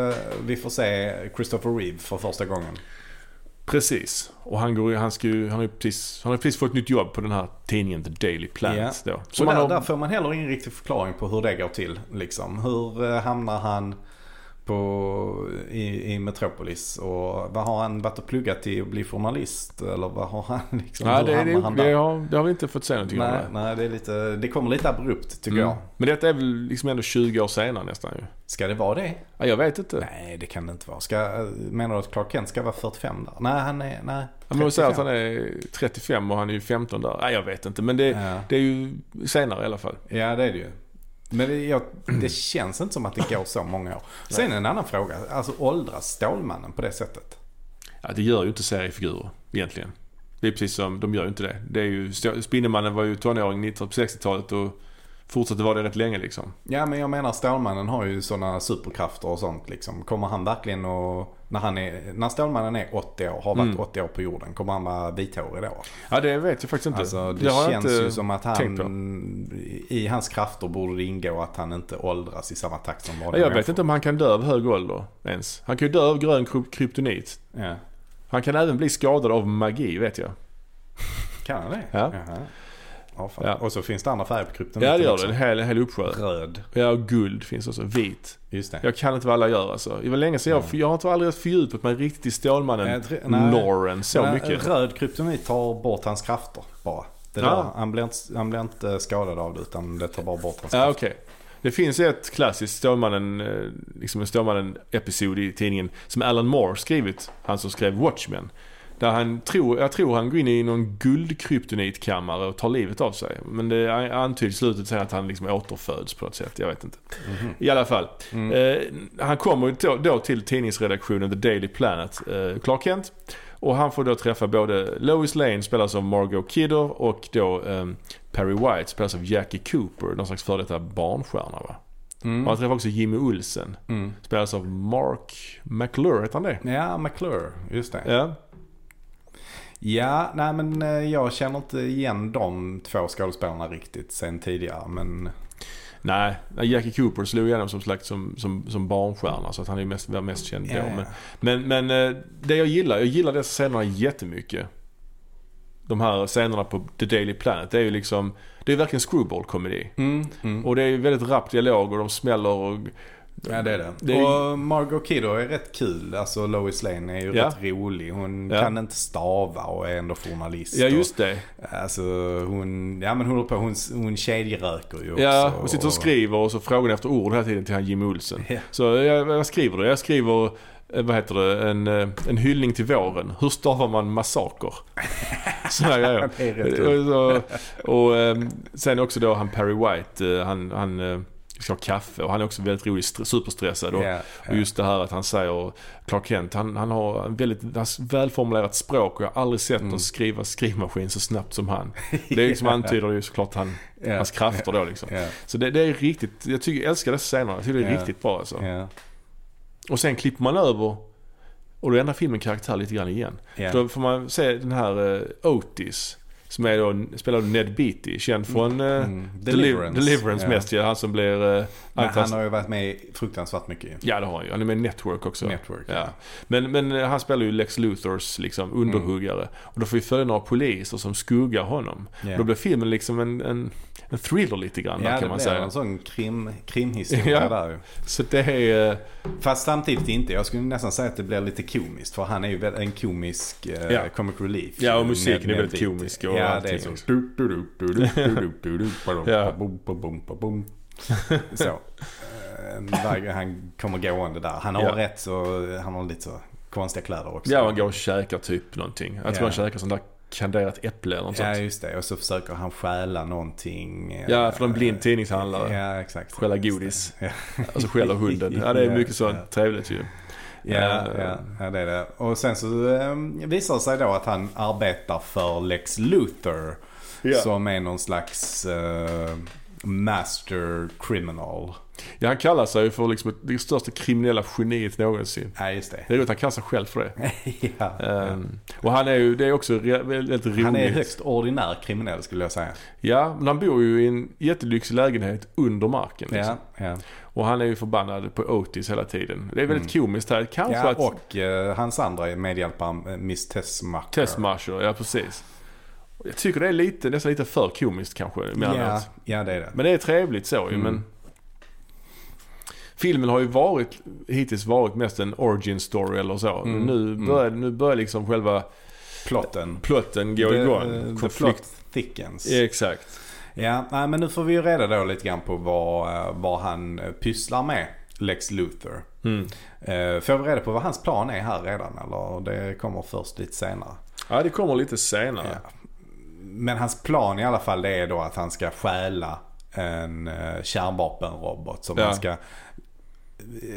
eh, vi får se Christopher Reeve för första gången. Precis. Och han, går, han, ska han, har precis, han har precis fått ett nytt jobb på den här tidningen The Daily Planet då. Så där, har, där får man heller ingen riktig förklaring på hur det går till. Liksom. Hur eh, hamnar han på, i, i Metropolis? Och vad har han varit och pluggat till att bli journalist? Eller vad har han <laughs> liksom? nej, det, det, han det, har, det har vi inte fått se någonting om. nej, det. nej det, är lite, det kommer lite abrupt tycker Mm. jag. Men detta är väl liksom ändå 20 år senare nästan ju. Ska det vara det? Ja, jag vet inte. Nej, det kan det inte vara. Ska, menar du att Clark Kent ska vara 45 där? Nej, han är... Nej, Ja, men säga att 35. han är 35 och han är ju 15 där. Nej, jag vet inte. Men det, Ja. det är ju senare i alla fall. Ja, det är det ju. Men det, jag, det känns inte som att det går så många år. Sen en annan fråga. Alltså åldras Stålmannen på det sättet? Ja, det gör ju inte seriefigurer egentligen. Det är precis som, de gör ju inte det. Det är ju, Spindelmannen var ju tonåring på 60-talet och fortsatte vara det rätt länge liksom. Ja men jag menar Stålmannen har ju sådana superkrafter och sånt liksom. Kommer han verkligen och när, han är, när Stålmannen är 80 år, har varit Mm. 80 år på jorden, kommer han vara vithårig då? Ja det vet jag faktiskt inte. Alltså det, jag känns ju som att han, i hans krafter borde det ingå att han inte åldras i samma takt som vanliga Jag vet inte om han kan dö av hög ålder ens. Han kan ju dö av grön kryp- kryptonit. Ja. Han kan även bli skadad av magi vet jag. Kan han det? Ja. Jaha. Ja. Ja. Och så finns det andra färger på kryptoniten Ja det gör det. En hel, en hel uppsjö. Röd. Ja och guld finns också. Vit. Just det. Jag kan inte vad alla gör alltså. Det var länge sedan jag, jag har inte aldrig fördjupat mig riktigt i Stålmannen. Jag tror- nej. Lauren så Men, mycket. Röd kryptonit tar bort hans krafter bara. Det Ja. där, han, blir inte, han blir inte skadad av det utan det tar bara bort hans Ja krafter. okej. Det finns ett klassiskt Stålmannen, eh, liksom en Stålmannen-episod i tidningen som Alan Moore skrivit. Han som skrev Watchmen. Där han tror, jag tror han går in i någon guldkryptonitkammare och tar livet av sig. Men det antyds i slutet säger att han liksom återföds på något sätt. Jag vet inte. I alla fall. Mm. Eh, han kommer då, då till tidningsredaktionen The Daily Planet, eh, Clark Kent. Och han får då träffa både Lois Lane, spelas av Margot Kidder, och då eh, Perry White, spelas av Jackie Cooper, någon slags före detta barnstjärna va. Mm. Och han träffar också Jimmy Olsen, Mm. spelas av Mark McClure, heter han det? Ja, McClure. Just det. Ja. Ja, nej men eh, jag känner inte igen de två skådespelarna riktigt sen tidigare. Men Nej, Jackie Cooper slog igenom som slags som, som, som barnstjärna så att han är mest, var mest känd Ja, då. Men, men, men eh, det jag gillar, jag gillar dessa scenerna jättemycket. De här scenerna på The Daily Planet, det är ju liksom, det är verkligen screwball-komedi. mm, mm. Och det är ju väldigt rapp dialog och de smäller och... Ja det är det. Det är- Och Margot Kidder är rätt kul. Alltså Lois Lane är ju Ja. rätt rolig. Hon Ja. kan inte stava och är ändå journalist. Ja just det. Och, alltså hon, ja men hon håller på, hon, hon kedjeröker ju också. Ja, och sitter och skriver och så frågar hon efter ord hela tiden till han Jimmy Olsen. Ja. Så jag, vad skriver du? Jag skriver, eh, vad heter det, en, eh, en hyllning till våren. Hur stavar man massaker? <laughs> Sådana grejer. <laughs> Och, och, och eh, sen också då han Perry White, eh, han, han eh, ska ha kaffe och han är också väldigt rolig, st- superstressad. Och, Ja, och just det här att han säger, Clark Kent, han, han har en väldigt han välformulerat språk och jag har aldrig sett Mm. någon skriva skrivmaskin så snabbt som han. <laughs> Det är liksom antyder ju såklart han, ja, hans krafter då liksom. Så det, det är riktigt, jag, tycker, jag älskar dessa scener. Jag tycker det är riktigt bra alltså. Och sen klipper man över och då ändrar filmen karaktär lite grann igen. ja. Då får man se den här eh, Otis. Som är då, spelar Ned Beatty. Känd från eh, Mm. Deliverance, Deliverance mest ja. Han som blir... Eh, Men han har ju varit med fruktansvärt mycket. Ja det har han ju. Han är med i Network också. Network. Ja. Men, men eh, han spelar ju Lex Luthors liksom underhuggare. Och då får vi följa några poliser som skuggar honom. Ja. Då blir filmen liksom en, en, en thriller lite grann där, Ja, kan det man blir säga. en sån krim, krimhistoria Ja. där ju. Så det är... eh, Fast samtidigt inte. Jag skulle nästan säga att det blir lite komiskt. För han är ju en komisk eh, Ja. comic relief. Ja, och musiken är väldigt komisk och Ja, det är så. <laughs> Så. Där han kommer gående där. Han har Ja. rätt så, han har lite så konstiga kläder också. Ja, man går och käkar typ någonting. Jag tror Ja. han käkar sånt där kanderat äpple eller något Ja, sånt. just det. Och så försöker han stjäla någonting. Ja, för en blind tidningshandlare. Ja, exakt. Stjäla godis. Ja. <laughs> Alltså skäller hunden. Ja, det är mycket sånt ja. trevligt ju. Ja, Eh, ja, ja, det är det. Och sen så eh, visar det sig då att han arbetar för Lex Luthor. Ja. Som är någon slags eh, master criminal. Ja, han kallar sig ju för liksom det största kriminella geniet någonsin. Ja, just det. Det är roligt han kallar sig själv för det. <laughs> ja, ja. Ehm, och han är ju, det är också väldigt roligt. Han är högst ordinär kriminell skulle jag säga. Ja, men han bor ju i en jättelyxig lägenhet under marken. Liksom. Ja, ja. Och han är ju förbannad på Otis hela tiden. Det är väldigt komiskt här. Kanske ja att... och eh, hans andra medhjälpare, Miss Tessmacher. Tess Marshall, ja precis. Jag tycker det är lite, nästan lite för komiskt kanske. Ja, ja, det är det. Men det är trevligt så ju. Mm. Men filmen har ju varit, hittills varit mest en origin story eller så. Mm, nu mm. börjar, nu börjar liksom själva Plotten. plotten gå The- igång. The Konflikt. plot thickens. Exakt. Ja, nej, men nu får vi ju reda då lite grann på vad, vad han pysslar med, Lex Luthor. Mm. Eh, Får vi reda på vad hans plan är här redan eller det kommer först lite senare? Ja, det kommer lite senare. Ja. Men hans plan i alla fall det är då att han ska stjäla en eh, kärnvapenrobot som Ja. han ska eh,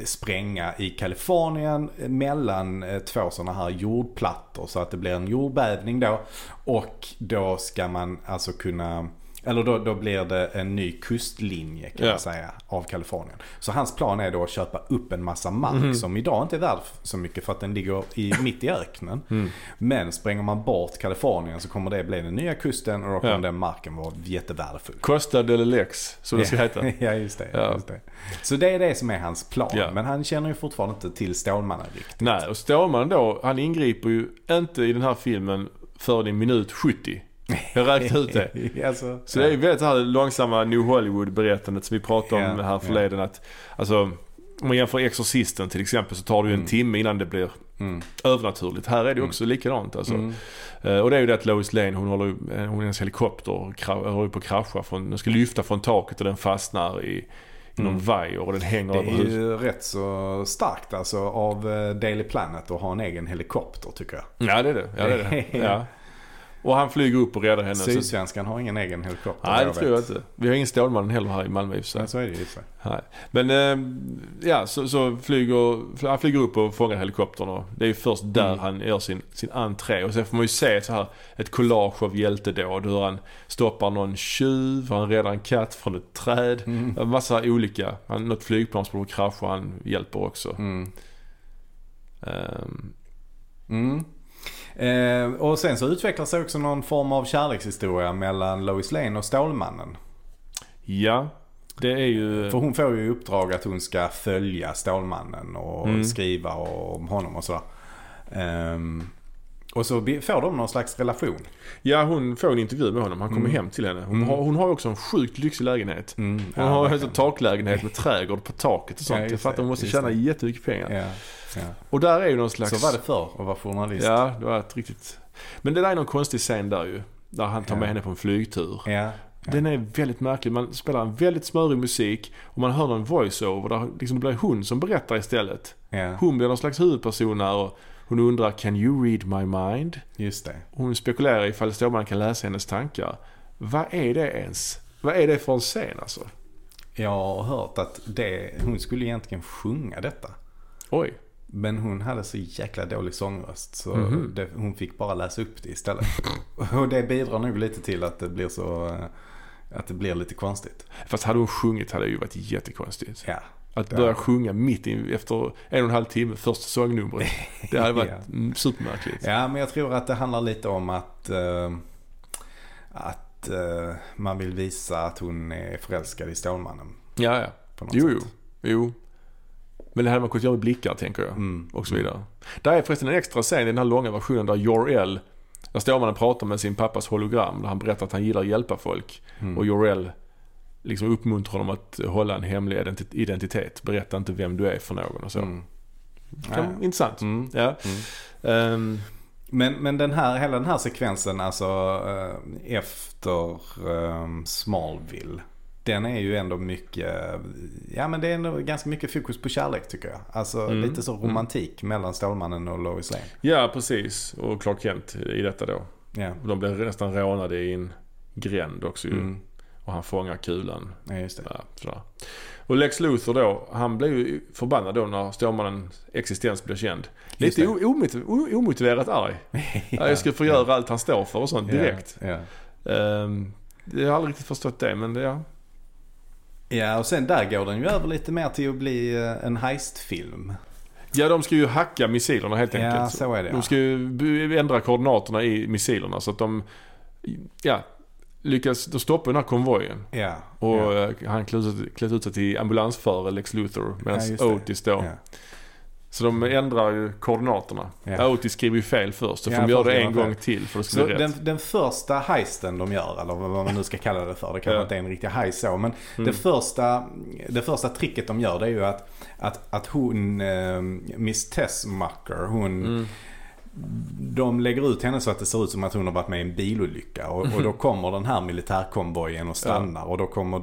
spränga i Kalifornien mellan eh, två sådana här jordplattor så att det blir en jordbävning då. Och då ska man alltså kunna Eller då, då blir det en ny kustlinje kan Ja. man säga av Kalifornien. Så hans plan är då att köpa upp en massa mark Mhm. som idag inte är värd så mycket för att den ligger i, mitt i öknen. Mm. Men spränger man bort Kalifornien så kommer det bli den nya kusten och då kommer Ja. den marken vara jättevärdefull. Costa del Lex, som det ska heta. <laughs> ja, just det, Ja. just det. Så det är det som är hans plan. Ja. Men han känner ju fortfarande inte till Stålmannen riktigt. Nej, och Stålmannen då, han ingriper ju inte i den här filmen förrän i minut 70. <laughs> Jag räknade ut det. <laughs> alltså, Så det är ju väldigt det här långsamma New Hollywood-berättandet som vi pratade om Ja, här förleden. Att, alltså, om man jämför Exorcisten till exempel så tar det ju en Mm. timme innan det blir Mm. övernaturligt. Här är det ju Mm. också likadant alltså. Mm. Eh, och det är ju det att Lois Lane, hon håller ju, eh, hon är hennes helikopter håller ju på att krascha. Från, den ska lyfta från taket och den fastnar i, i någon Mm. vajer och den hänger Det över är huset. ju rätt så starkt alltså av eh, Daily Planet att ha en egen helikopter tycker jag. Ja det är det. Ja, det, är det. <laughs> Ja. Och han flyger upp och räddar henne. Så, Sydsvenskan har ingen egen helikopter. nej det tror jag inte. Vi har ingen Stålmannen heller här i Malmö i och sig. Men så är det ju. så. Nej. Men eh, ja, så, så flyger, han flyger upp och fångar helikoptern och det är ju först där Mm. han gör sin, sin entré. Och sen får man ju se så här ett collage av hjältedåd. Hur han stoppar någon tjuv, han räddar en katt från ett träd. Mm. Massa olika. Han, något flygplan som håller på att krascha, han hjälper också. Mm. Ehm, Mm. Eh, och sen så utvecklar sig också någon form av kärlekshistoria mellan Lois Lane och Stålmannen. ja, det är ju... För hon får ju i uppdrag att hon ska följa Stålmannen och Mm. skriva om honom och sådär. Ehm, och så får de någon slags relation. Ja, hon får en intervju med honom. Han kommer Mm. hem till henne. Hon, Mm. har, hon har också en sjukt lyxig lägenhet. Mm. Hon Ja, har en taklägenhet med trädgård på taket och sånt. Ja, jag fattar det, hon måste tjäna det. jättemycket pengar. Ja, ja. Och där är ju någon slags... Så var det förr att vara journalist. Ja, det var ett riktigt... Men det där är någon konstig scen där ju. Där han tar Ja. med henne på en flygtur. Ja. Den är väldigt märklig. Man spelar en väldigt smörig musik och man hör någon voice-over där liksom det blir hon som berättar istället. ja, Hon blir någon slags huvudperson här och hon undrar “Can you read my mind?” just det. Hon spekulerar ifall Stålmannen kan läsa hennes tankar. Vad är det ens? Vad är det för en scen alltså? Jag har hört att det, hon skulle egentligen sjunga detta. Oj. Men hon hade så jäkla dålig sångröst så Mhm. det, hon fick bara läsa upp det istället. Och det bidrar nog lite till att det blir så eh, att det blir lite konstigt. Fast hade hon sjungit hade det ju varit jättekonstigt. Ja, Att Ja. börja sjunga mitt i, efter en och en halv timme, första sångnumret. <laughs> Det hade varit Ja. mm, supermärkligt. ja men jag tror att det handlar lite om att, eh, att eh, man vill visa att hon är förälskad i Stålmannen. Ja, ja. På något Jo, sätt. jo. Jo. Men det hade man kunnat göra med blickar, tänker jag. Mm. Och så vidare. Där är förresten en extra scen i den här långa versionen där Jor-El, där står man och pratar med sin pappas hologram. Där han berättar att han gillar att hjälpa folk. Mm. Och Jor-El liksom uppmuntrar honom att hålla en hemlig identi- identitet. Berätta inte vem du är för någon och så. Mm. Kan, Ja. Intressant. Mm. Ja. Ehm, Men, men den här, hela den här sekvensen alltså eh, efter eh, Smallville. Den är ju ändå mycket, ja men det är ändå ganska mycket fokus på kärlek tycker jag. Alltså Mm. lite så romantik mellan Stålmannen och Lois Lane. ja, precis. Och Clark Kent i detta då. Ja, Och de blir nästan rånade i en gränd också ju. mm. Och han fångar kulan. ja just det. Ja. Och Lex Luthor då, han blev ju förbannad då när Stålmannens existens blev känd. Just Lite omot- omotiverat arg. <laughs> Ja, jag ska få göra allt han står för och sånt direkt. Ja, ja. Ehm, jag har aldrig riktigt förstått det men det, ja. Ja, och sen där går den ju över lite mer till att bli eh, en heistfilm. Ja, de ska ju hacka missilerna helt Ja, enkelt. så är det. De Ja. ska ju ändra koordinaterna i missilerna så att de, ja, lyckas, de stoppar den här konvojen. Ja, Och ja. eh, han klätt ut, sig till ambulansförare Lex Luthor medan. Otis då. Så de ändrar ju koordinaterna. Ja. Otis skriver ju fel först. Så Ja, får de göra det en gång till för att det ska Så bli den, rätt. den första heisten de gör, eller vad man nu ska kalla det för. Det kanske Ja. inte är en riktig heist så. Men Mm. det, första, det första tricket de gör det är ju att, att, att hon, eh, Miss Tessmacher, hon, Mm. De lägger ut henne så att det ser ut som att hon har varit med i en bilolycka. Och, och då kommer den här militärkonvojen och stannar. Och då kommer,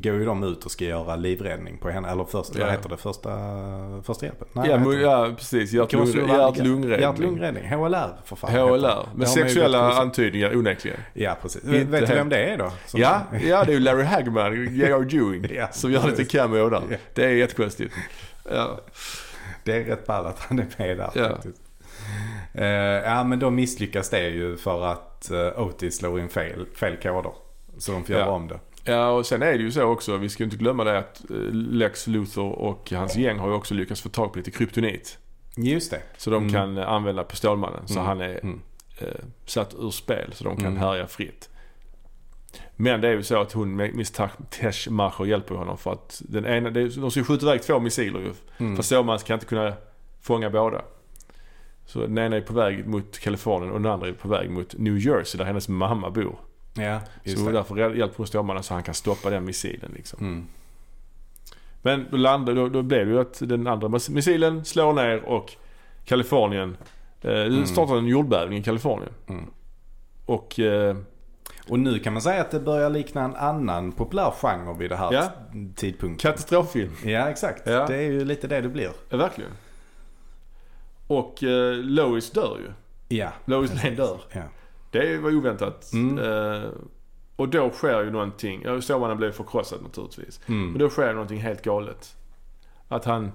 går ju de ut och ska göra livräddning på henne. Eller först, Ja. vad heter det? Första, första hjälpen? Nej, Ja, men, ja, precis. Hjärt-lungräddning. Hjärt-lungräddning. HLR för fan. HLR. Med sexuella antydningar onekligen. Ja, precis. Inte Vet du vem det är då? Ja, ja, det är ju Larry Hagman, J.R. Ewing, <laughs> Ja, som gör lite cameo där. Ja. Det är jättekonstigt. Ja. Det är rätt ball att han är med där Ja. faktiskt. Eh, ja, men då misslyckas det ju för att uh, Otis slår in fel, fel koder. Så de får Ja. göra om det. Ja, och sen är det ju så också, vi ska inte glömma det att eh, Lex Luthor och hans gäng har ju också lyckats få tag på lite kryptonit. Just det. Så de Mm. kan eh, använda på Stålmannen. Så Mm. han är Mm. eh, satt ur spel så de kan Mm. härja fritt. Men det är ju så att hon, Miss Teschmacher hjälper honom för att den ena, de ska ju skjuta iväg två missiler ju. Mm. För Stålmannen kan inte kunna fånga båda. Så den ena är på väg mot Kalifornien och den andra är på väg mot New Jersey där hennes mamma bor. Ja, så det. därför hjälper hon Stålmannen så han kan stoppa den missilen liksom. Mm. Men då, landade, då, då blev det ju att den andra miss- missilen slår ner och Kalifornien, eh, det startar en jordbävning i Kalifornien. Mm. Och eh, Och nu kan man säga att det börjar likna en annan populär genre vid det här Ja. tidpunkten. katastroffilm. Ja, exakt. Ja. Det är ju lite det det blir. Ja, verkligen. Och eh, Lois dör ju. Ja. Lois Lane dör. ja. Det var oväntat. Mm. Eh, och då sker ju någonting. Ja, Stålmannen blev förkrossad naturligtvis. Men Mm. då sker någonting helt galet. Att han,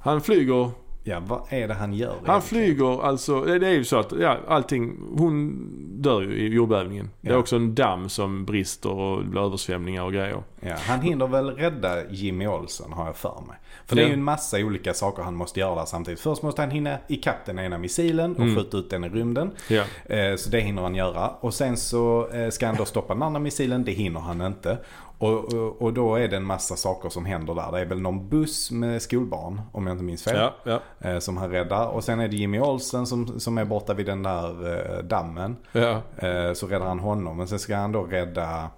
han flyger Ja, vad är det han gör? Han egentligen? flyger alltså, det är ju så att ja, allting, hon dör ju i jordbävningen. Det är Ja. också en damm som brister och det blir översvämningar och grejer. Ja, han hinner väl rädda Jimmy Olsen har jag för mig. För Ja. det är ju en massa olika saker han måste göra samtidigt. Först måste han hinna ikapp den ena missilen och Mm. skjuta ut den i rymden. Ja. Eh, Så det hinner han göra. Och sen så eh, ska han då stoppa den andra missilen. Det hinner han inte. Och, och, och då är det en massa saker som händer där. Det är väl någon buss med skolbarn, om jag inte minns fel. Ja, ja, eh, Som han räddar. Och sen är det Jimmy Olsen som, som är borta vid den där eh, dammen. ja. Eh, Så räddar han honom. Men sen ska han då rädda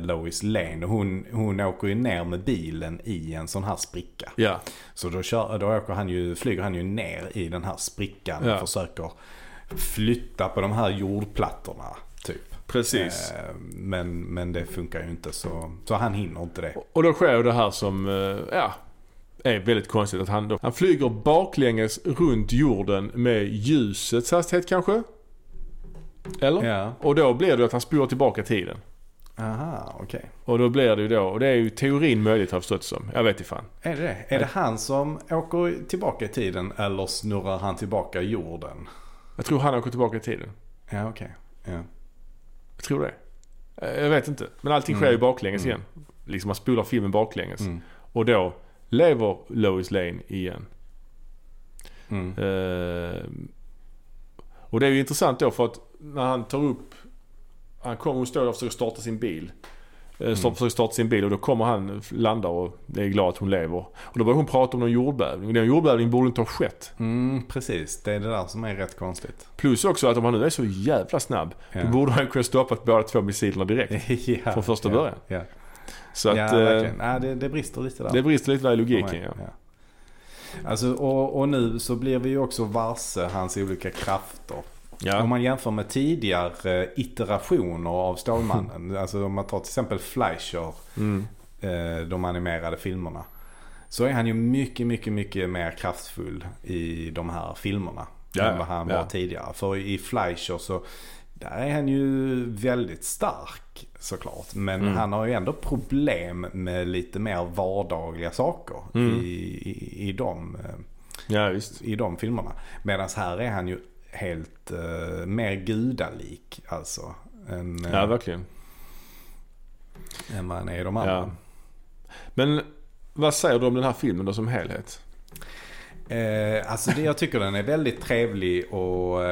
Lois Lane. Och hon, hon åker ju ner med bilen i en sån här spricka. ja. Så då, kör, då åker han ju, flyger han ju ner i den här sprickan och försöker flytta på de här jordplattorna. Precis. Eh, Men, men det funkar ju inte så, så han hinner inte det. Och då sker ju det här som, eh, ja, är väldigt konstigt. Att han, då, han flyger baklänges runt jorden med ljusets hastighet kanske? Eller? Ja. Och då blir det att han spolar tillbaka tiden. Aha, okej. Och då blir det ju då, och det är ju teorin möjligt har jag förstått som. Jag vet inte fan. Är det det? Är det han som åker tillbaka i tiden eller snurrar han tillbaka jorden? Jag tror han åker tillbaka i tiden. Ja, okej. Ja. Jag tror det. Eh, Jag vet inte. Men allting sker Mm. ju baklänges Mm. igen. Liksom man spolar filmen baklänges. Mm. Och då lever Lois Lane igen. Mm. Eh, och det är ju intressant då för att när han tar upp... Han kommer och står och försöker starta sin bil. Eh, Mm. Försöker starta sin bil och då kommer han, landar och är glad att hon lever. Och då börjar hon prata om någon jordbävning. Den jordbävningen borde inte ha skett. Mm, precis. Det är det där som är rätt konstigt. Plus också att om han nu är så jävla snabb. Ja. Då borde han kunna stoppa båda två missilerna direkt. <laughs> ja, Från första ja, början. Ja, Så att ja eh, verkligen. Ja, det, det brister lite där. det brister lite där i logiken mig. ja. Alltså, och, och nu så blir vi ju också varse hans olika krafter. Om Ja. man jämför med tidigare iterationer av Stålmannen. <laughs> alltså om man tar till exempel Fleischer, Mm. eh, de animerade filmerna. Så är han ju mycket, mycket, mycket mer kraftfull i de här filmerna. Ja, än vad han ja. var tidigare. För i Fleischer så där är han ju väldigt stark såklart. Men Mm. han har ju ändå problem med lite mer vardagliga saker Mm. i, i, i, de, eh, ja, i de filmerna. Medan här är han ju helt eh, mer gudalik alltså. Än, eh, Ja, verkligen. än vad han är i de andra. Ja. Men vad säger du om den här filmen då som helhet? Eh, alltså det, jag tycker den är väldigt trevlig att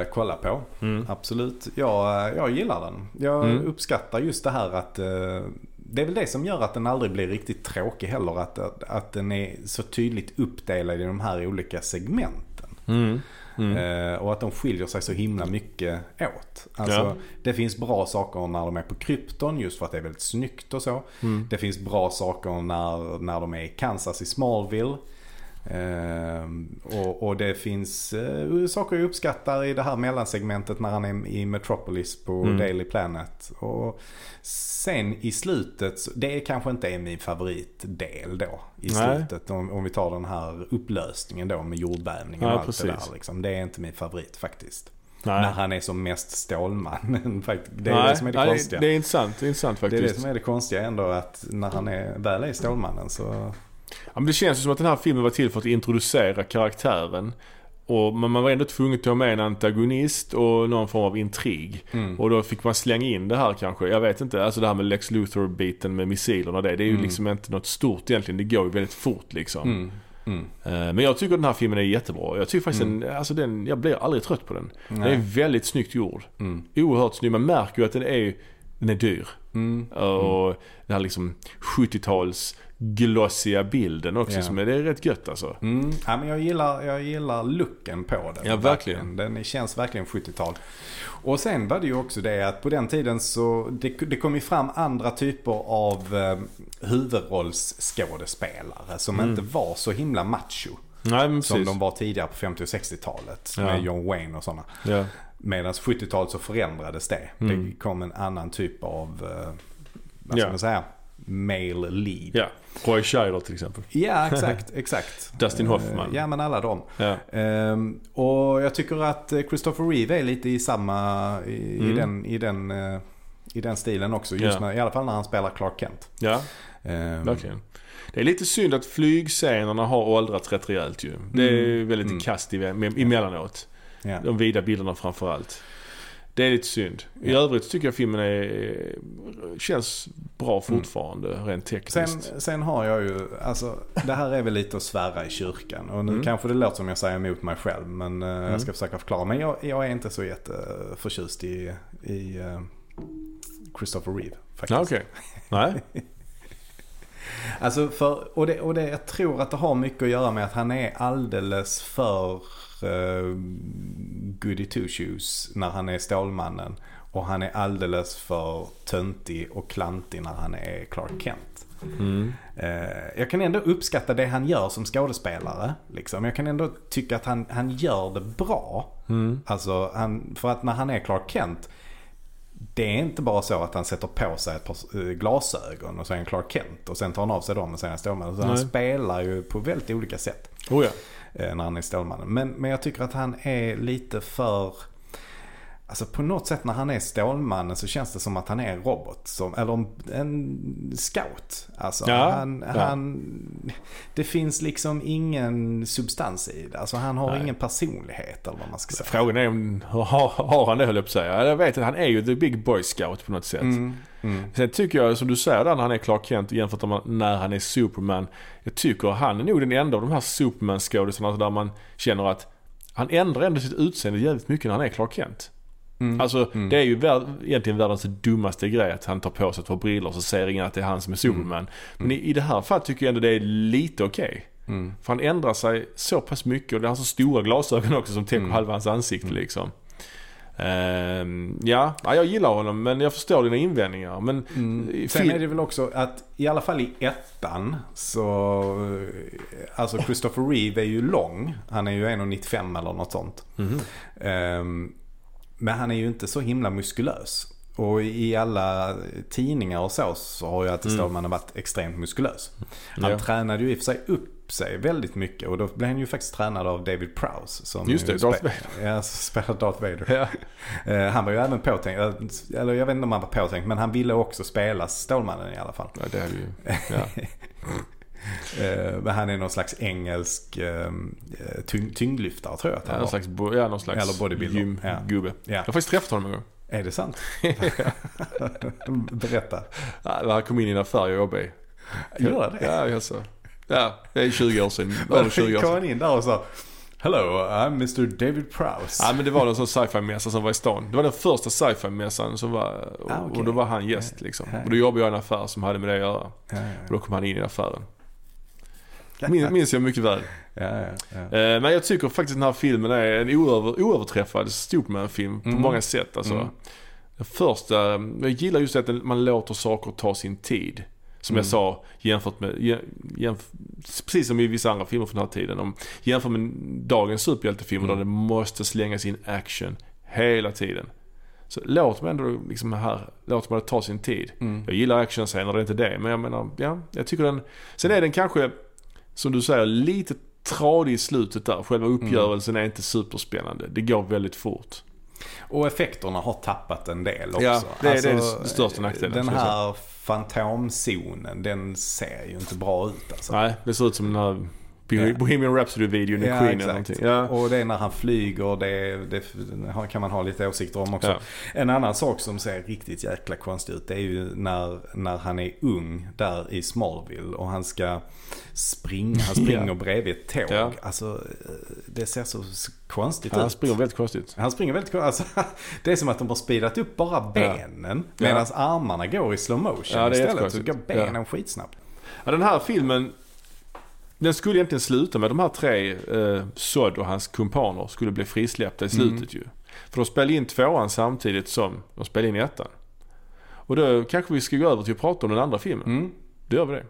eh, kolla på. Mm. Absolut. Jag, eh, jag gillar den. Jag Mm. uppskattar just det här att eh, det är väl det som gör att den aldrig blir riktigt tråkig heller. Att, att, att den är så tydligt uppdelad i de här olika segmenten. Mm. Mm. Eh, och att de skiljer sig så himla mycket åt. Alltså, Ja. Det finns bra saker när de är på Krypton just för att det är väldigt snyggt och så. Mm. Det finns bra saker när, när de är i Kansas i Smallville. Eh, och, och det finns eh, saker jag uppskattar i det här mellansegmentet när han är i Metropolis på Mm. Daily Planet. Och sen i slutet, det kanske inte är min favoritdel då. I slutet om, om vi tar den här upplösningen då med jordbävningen Ja, och allt det precis. där. Liksom. Det är inte min favorit faktiskt. Nej. När han är som mest Stålmannen. <laughs> det är Nej, det som är det nej, konstiga. Det är intressant, det är intressant Det är faktiskt. det som är det konstiga ändå att när han är, väl är Stålmannen så... Ja, men det känns ju som att den här filmen var till för att introducera karaktären. Och, men man var ändå tvungen att ha med en antagonist och någon form av intrig. Mm. Och då fick man slänga in det här kanske. Jag vet inte. Alltså det här med Lex Luthor-biten med missilerna och det. Det är ju Mm. liksom inte något stort egentligen. Det går ju väldigt fort liksom. Mm. Mm. Eh, Men jag tycker den här filmen är jättebra. Jag tycker faktiskt den, alltså den, jag blir aldrig trött på den. Den är Nej. väldigt snyggt gjord. Mm. Oerhört snygg. Man märker ju att den är, den är dyr. Mm. Och den här liksom 70-tals glossiga bilden också. Ja. Som är, det är rätt gött alltså. Mm. Ja, men jag, gillar, jag gillar looken på den. Ja, verkligen. Den känns verkligen 70-tal. Och sen var det ju också det att på den tiden så det, det kom ju fram andra typer av eh, huvudrollsskådespelare som Mm. inte var så himla macho. Nej Som de var tidigare på 50 och 60-talet Ja. med John Wayne och sådana. Ja. Medan 70-talet så förändrades det. Mm. Det kom en annan typ av, eh, vad ska man säga, male lead. ja. Roy Scheider till exempel. Ja, exakt, <laughs> exakt. Dustin Hoffman. Eh, Ja, men alla dem. Ja. Ehm, och jag tycker att eh, Christopher Reeve är lite i samma, i, Mm. i, den, i, den, eh, i den stilen också. Just Ja. när, I alla fall när han spelar Clark Kent. ja, Ehm, verkligen. Det är lite synd att flygscenerna har åldrats rätt rejält ju. Det är Mm. väldigt Mm. kast emellanåt. Ja. De vida bilderna framförallt. Det är lite synd. I Ja. övrigt tycker jag filmen är, känns bra fortfarande rent tekniskt. Sen, sen har jag ju, alltså det här är väl lite att svära i kyrkan. Och nu Mm. kanske det låter som jag säger emot mig själv. Men eh, Mm. jag ska försöka förklara. Men jag, jag är inte så jätteförtjust i, i eh, Christopher Reeve. Faktiskt. Ja, okej. Nej. <laughs> Alltså för, och, det, och det, jag tror att det har mycket att göra med att han är alldeles för uh, goody two shoes när han är Stålmannen. Och han är alldeles för töntig och klantig när han är Clark Kent. Mm. Eh, jag kan ändå uppskatta det han gör som skådespelare. Liksom. Jag kan ändå tycka att han, han gör det bra. Mm. Alltså, han, för att när han är Clark Kent. Det är inte bara så att han sätter på sig ett par eh, glasögon och så är han Clark Kent. Och sen tar han av sig dem och sen är han Stålmannen. Han spelar ju på väldigt olika sätt Oh ja. Eh, när han är Stålmannen. Men, men jag tycker att han är lite för... Alltså på något sätt när han är Stålmannen så känns det som att han är en robot. Som, eller en, en scout. Alltså Ja, han, ja. han... Det finns liksom ingen substans i det. Alltså han har Nej. ingen personlighet eller vad man ska säga. Frågan är om, har, har han det höll jag på att säga. Jag vet att han är ju the big boy scout på något sätt. Mm, mm. Sen tycker jag, som du säger där när han är Clark Kent jämfört med när han är Superman. Jag tycker han är nog den enda av de här Superman-skådisarna där man känner att han ändrar ändå sitt utseende jävligt mycket när han är Clark Kent. Mm. Alltså Mm. det är ju vär, egentligen världens dummaste grej att han tar på sig ett par brillor så ser ingen att det är han som är Superman. Men i, i det här fallet tycker jag ändå det är lite okej. Mm. För han ändrar sig så pass mycket och det har så stora glasögon också som täcker Mm. halva hans ansikte liksom. Ehm, ja, ja, jag gillar honom men jag förstår dina invändningar. Men Mm. Sen är det väl också att i alla fall i ettan så alltså Christopher Reeve är ju lång. Han är ju 1,95 eller något sånt. Mhm. Ehm, men han är ju inte så himla muskulös. Och i alla tidningar och så så har ju alltid Mm. Stålmannen varit extremt muskulös. Han Ja. tränade ju i och för sig upp sig väldigt mycket och då blev han ju faktiskt tränad av David Prowse. Som Just det, Darth spe- <laughs> Ja, spelar Darth Vader. Ja. Han var ju även påtänkt, eh, eller jag vet inte om han var påtänkt, men han ville också spela Stålmannen i alla fall. ja, det är ju... <laughs> Ja. Eh, han är någon slags engelsk eh, tyng- tyngdlyftare tror jag att Ja, han någon var. slags, ja, någon slags Eller bodybuilder. gymgubbe. Ja. Jag har faktiskt träffat honom en gång. Är det sant? <laughs> Berätta. Ja, han kom in i en affär i Åby. Gör det? Ja, alltså. Ja, det är 20 år sedan. Över 20 år Kom sedan. han in där och sa Hello, I'm Mr David Prowse. Ja men det var någon sån sci-fi-mässa som var i stan. Det var den första sci-fi-mässan som var, och, Ah, okej. och då var han gäst liksom. Ja. Och då jobbade jag i en affär som hade med det att göra. Ja, Och då kom han in i affären. Min, <laughs> minns jag mycket väl. ja, ja, ja. Eh, men jag tycker faktiskt den här filmen är en oöver, oöverträffad Superman-film på Mm. många sätt alltså. Mm. Den första, jag gillar just att man låter saker ta sin tid. Som jag Mm. sa jämfört med, jä- jämf, precis som i vissa andra filmer från den här tiden. Om, jämför med dagens superhjältefilmer Mm. där det måste slängas in action hela tiden. Så låt mig ändå liksom här, låt mig ta sin tid. Mm. Jag gillar actionscener, det är inte det. Men jag menar, ja, jag tycker den... Sen är den kanske, som du säger, lite tradig i slutet där. Själva uppgörelsen är inte superspännande. Det går väldigt fort. Och effekterna har tappat en del också. Ja, det är- det är det största nackdelen, Den här fantomzonen, den ser ju inte bra ut alltså. Nej, det ser ut som den här Bohemian Rhapsody-videon i Ja, Queen eller exakt. någonting. Ja. Och det är när han flyger, det, det kan man ha lite åsikter om också. Ja. En annan sak som ser riktigt jäkla konstig ut det är ju när, när han är ung där i Smallville och han ska springa. Han <laughs> springer Ja. bredvid ett tåg. Ja. Alltså det ser så konstigt Han ut. springer väldigt konstigt. Han springer väldigt konstigt. Alltså, <laughs> det är som att de har speedat upp bara benen medan armarna går i slow motion istället. Så går benen skitsnabbt. Ja, den här filmen, den skulle egentligen sluta med de här tre, eh, Sod och hans kumpaner skulle bli frisläppta i slutet Mm. ju. För de spelade in tvåan samtidigt som de spelade in ettan. Och då kanske vi ska gå över till att prata om den andra filmen. Mm. Då gör vi det.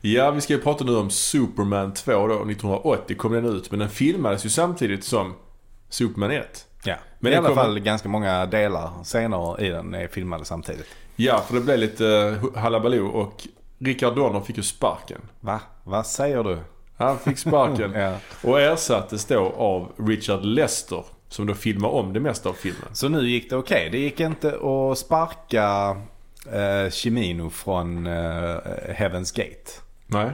Ja, vi ska ju prata nu om Superman 2 då. 1980 kom den ut, men den filmades ju samtidigt som Superman 1. Ja. Men i alla fall ganska många delar, scener i den är filmade samtidigt. Ja, för det blev lite uh, halabaloo och Richard Donner fick ju sparken. Va? Vad säger du? Han fick sparken <laughs> Ja. och ersattes då av Richard Lester som då filmade om det mesta av filmen. Så nu gick det okej. Det gick inte att sparka eh, Chimino från eh, Heaven's Gate. Nej,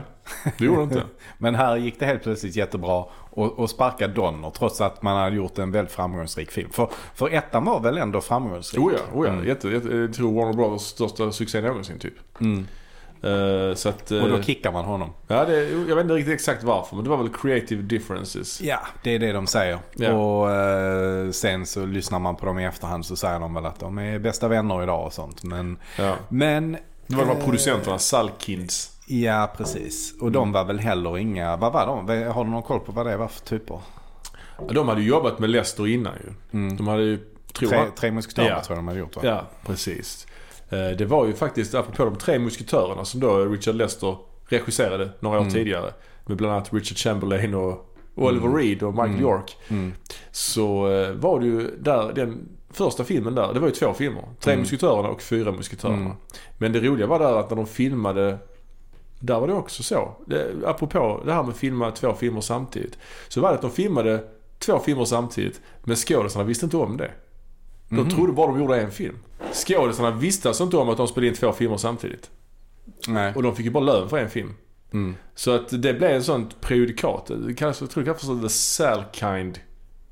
det gjorde det inte. <laughs> Men här gick det helt plötsligt jättebra och, och sparka Donner trots att man hade gjort en väldigt framgångsrik film. För, för ettan var väl ändå framgångsrik? Oh ja, oh ja. Mm. Jätte, jätte, jag tror Warner Brothers största succé någonsin typ. Mm. Eh, så att... eh, Och då kickar man honom. ja, det, jag vet inte riktigt exakt varför men det var väl creative differences. Ja, det är det de säger. Ja. Och eh, sen så lyssnar man på dem i efterhand så säger de väl att de är bästa vänner idag och sånt. Men, Ja. men Det var de här eh, producenterna, Salkinds. Ja, precis. Och de var väl heller inga... Vad var de? Har du någon koll på vad det var för typer? De hade ju jobbat med Lester innan ju. Mm. De hade ju... Tror Tre, tre musketörer Ja. tror jag de hade gjort va? Ja, precis. Eh, Det var ju faktiskt, apropå de tre musketörerna som då Richard Lester regisserade några år Mm. tidigare. Med bland annat Richard Chamberlain och Oliver Reed och Michael Mm. York. Mm. Så eh, var det ju där, den första filmen där, det var ju två filmer. Tre Mm. musketörerna och fyra musketörerna. Mm. Men det roliga var där att när de filmade där var det också så. Det, apropå det här med att filma två filmer samtidigt. Så var det att de filmade två filmer samtidigt men skådisarna visste inte om det. De Mhm. trodde bara de gjorde en film. Skådisarna visste alltså inte om att de spelade in två filmer samtidigt. Nej. Och de fick ju bara lön för en film. Mm. Så att det blev en sånt prejudikat. Jag tror det kallas för the Salkind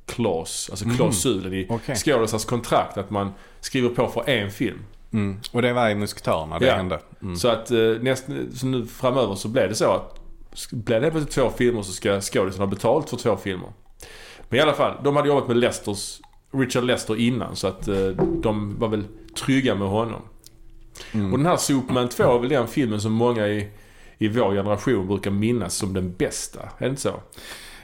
clause. Alltså Mhm. klausulen i Okej. skådisars kontrakt. Att man skriver på för en film. Mm. Och det var i musketörerna det Ja. hände? Mm. Så att eh, näst, så nu framöver så blev det så att blir det plötsligt två filmer så ska skådisen ha betalt för två filmer. Men i alla fall, de hade jobbat med Lesters, Richard Lester innan så att eh, de var väl trygga med honom. Mm. Och den här Superman 2 är väl den filmen som många i, i vår generation brukar minnas som den bästa. Är det inte så?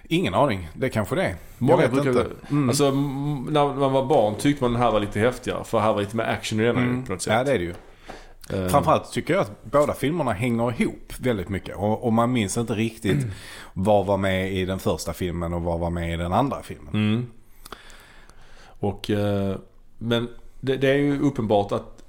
Ingen aning. Det kanske det är. Många jag vet brukar, inte. Mm. Alltså när man var barn tyckte man den här var lite häftigare. För här var lite mer action i denna Mm. på något sätt. Ja, det är det ju. Eh, Framförallt tycker jag att båda filmerna hänger ihop väldigt mycket. Och, och man minns inte riktigt <clears throat> vad var med i den första filmen och vad var med i den andra filmen. Mm. Och, eh, men det, det är ju uppenbart att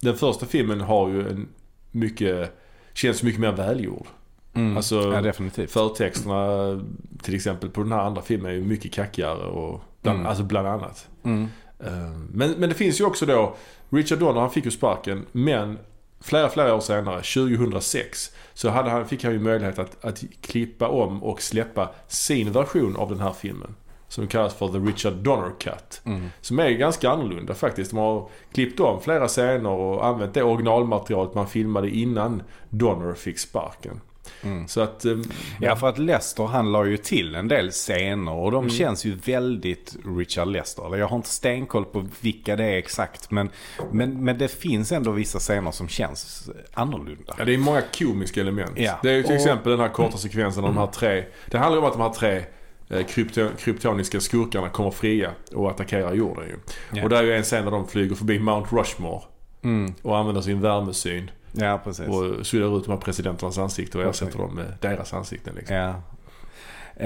den första filmen har ju en mycket, känns mycket mer välgjord. Mm. Alltså, ja, definitivt. Förtexterna till exempel på den här andra filmen är ju mycket kackigare och bland, Mm. alltså bland annat. Mm. Eh, Men, men det finns ju också då, Richard Donner han fick ju sparken men flera, flera år senare, 2006, så hade han, fick han ju möjlighet att, att klippa om och släppa sin version av den här filmen. Som kallas för The Richard Donner Cut. Mm. Som är ganska annorlunda faktiskt. De har klippt om flera scener och använt det originalmaterialet man filmade innan Donner fick sparken. Mm. Så att... eh, Ja, för att Lester han la ju till en del scener och de Mm. känns ju väldigt Richard Lester. Jag har inte stenkoll på vilka det är exakt. Men, men, men det finns ändå vissa scener som känns annorlunda. Ja, det är många komiska element. Ja. Det är ju till Och- exempel den här korta sekvensen av de här tre. Det handlar ju om att de här tre krypto, kryptoniska skurkarna kommer fria och attackerar jorden ju. Ja. Och där är ju en scen där de flyger förbi Mount Rushmore Mm. och använder sin värmesyn Ja, precis. och suddar ut de här presidenternas ansikten och ersätter dem med deras ansikten liksom. Ja.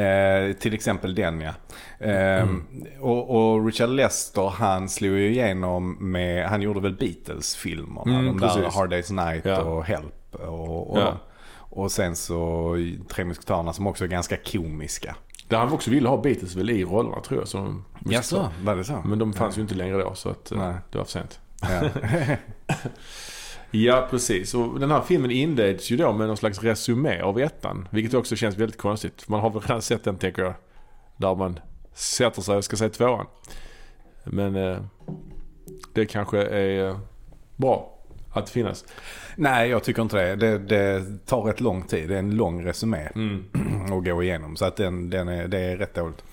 Eh, till exempel den ja. Eh, Mm. och, och Richard Lester han slog ju igenom med, han gjorde väl Beatles-filmerna. Mm, de där precis. Hard Day's Night Ja. och Help. Och, och, Ja. och sen så Tre Musketörerna som också är ganska komiska. Där han också ville ha Beatles väl i rollerna tror jag. Som var det så? Men de fanns ju inte längre då så att eh, Nej. det var för sent. Ja. <laughs> Ja, precis. Och den här filmen inleds ju då med någon slags resumé av ettan. Vilket också känns väldigt konstigt. Man har väl redan sett den, tänker jag. Där man sätter sig och ska se tvåan. Men eh, det kanske är eh, bra att finnas. Nej, jag tycker inte det. det. Det tar rätt lång tid. Det är en lång resumé <clears throat> Mm. att gå igenom. Så att den, den är, det är rätt dåligt.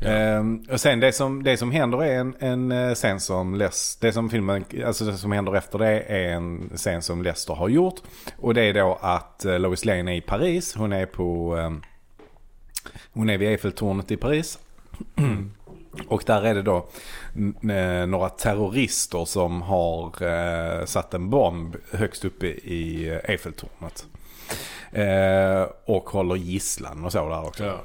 Ja. Ehm, och sen det som, det som händer är en, en eh, scen som Les, det som filmen, alltså det som händer efter det är en scen som Lester har gjort. Och det är då att eh, Lois Lane är i Paris. Hon är på, ehm, hon är vid Eiffeltornet i Paris. <clears throat> Och där är det då några terrorister som har eh, satt en bomb högst uppe i Eiffeltornet. Eh, och håller gisslan och så där också. Ja.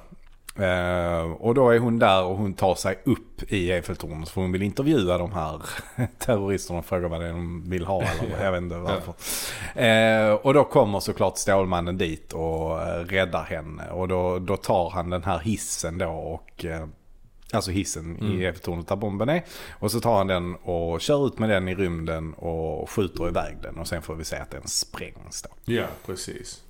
Eh, och då är hon där och hon tar sig upp i Eiffeltornet för hon vill intervjua de här <laughs> terroristerna och fråga vad det är de vill ha eller jag vet inte varför. Eh, och då kommer såklart Stålmannen dit och eh, räddar henne och då, då tar han den här hissen då och eh, Alltså hissen Mm. i Eiffeltornet där bomben är. Och så tar han den och kör ut med den i rymden och skjuter iväg den. Och sen får vi se att den sprängs då. ja, precis.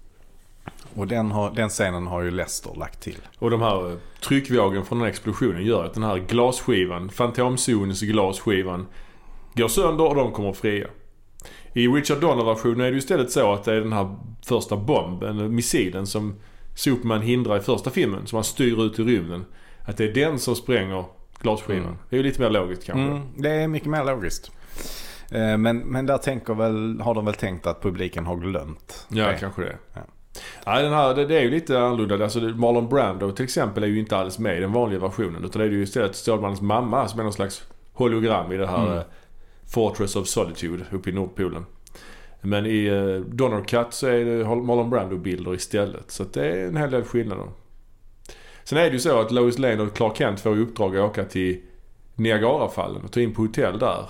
Och den, har, den scenen har ju Lester lagt till. Och de här eh, tryckvågen från den här explosionen gör att den här glasskivan, Fantomzons glasskivan, går sönder och de kommer fria. I Richard Donner-versionen är det ju istället så att det är den här första bomben, missilen som Superman hindrar i första filmen, som han styr ut i rymden. Att det är den som spränger glasskivan. Mm. Det är ju lite mer logiskt kanske. Mm, det är mycket mer logiskt. Eh, Men, men där tänker väl, har de väl tänkt att publiken har glömt Ja, det. kanske det. Ja. Ja. den här, det, det är ju lite annorlunda. Alltså, Marlon Brando till exempel är ju inte alls med i den vanliga versionen. Utan det är ju istället Stålmannens mamma som är någon slags hologram i det här Mm. eh, Fortress of Solitude uppe i Nordpolen. Men i uh, Donner Cut så är det Marlon Brando-bilder istället. Så det är en hel del skillnader. Sen är det ju så att Lois Lane och Clark Kent får i uppdrag att åka till Niagarafallen och ta in på hotell där.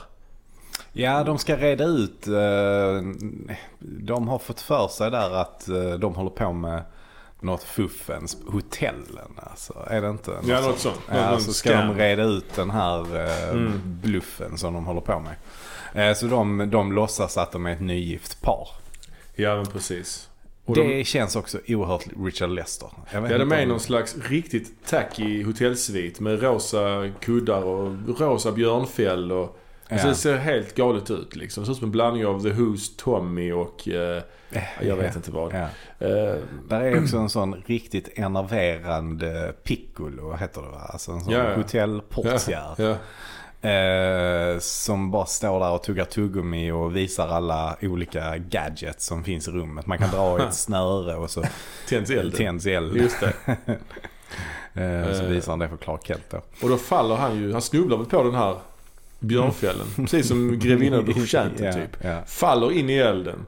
Ja, de ska reda ut. eh, De har fått för sig där att eh, de håller på med något fuffens hotellen. Alltså, är det inte? Ja, något sånt. Någon- Ja, så ska scam. de reda ut den här eh, Mm. bluffen som de håller på med. Så de, de låtsas att de är ett nygift par. Ja men precis. Och det de- känns också oerhört Richard Lester. Ja, de är om- någon slags riktigt tacky hotellsvit med rosa kuddar och rosa björnfäll och... Alltså Ja. det ser helt galet ut liksom. Det ser ut som en blandning av The Who's Tommy och... Eh, jag vet Ja. inte vad. Ja. Eh, Där är <clears throat> också en sån riktigt enerverande piccolo, heter det va? Alltså en sån Ja, ja. Eh, som bara står där och tuggar tuggummi och visar alla olika gadgets som finns i rummet. Man kan dra i ett <laughs> snöre och så Tänds elden. tänds eld. Just det. <laughs> Eh, så Eh. visar han det för Clark Kent då. Och då faller han ju... Han snubblar väl på den här björnfällen. <laughs> Precis som grevinnan och Ja, typ. ja. Faller in i elden.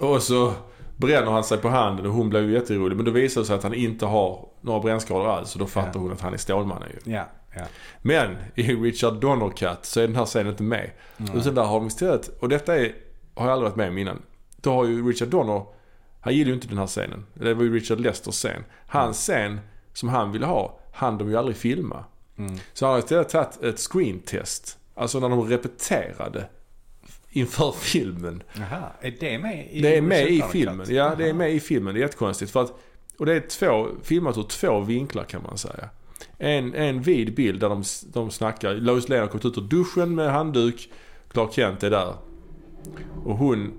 Och så bränner han sig på handen och hon blir ju jätterolig. Men då visar det sig att han inte har några brännskador alls. Och då fattar Ja. hon att han är Stålmannen ju. Ja, ja. Men i Richard Donner Cut så är den här scenen inte med. Utan där har de istället, och detta är, har jag aldrig varit med om innan. Då har ju Richard Donner, han gillar ju inte den här scenen. Det var ju Richard Lesters scen. Hans scen som han ville ha, han de ju aldrig filma. Mm. Så han har istället tagit ett screentest. Alltså när de repeterade inför filmen. Jaha, är det med i Det är med i filmen. Ja, det är med i filmen. Det är jättekonstigt. För att, och det är två, filmat ur två vinklar kan man säga. En, en vid bild där de, de snackar. Lois Lane har kommit ut ur duschen med handduk. Clark Kent är där. Och hon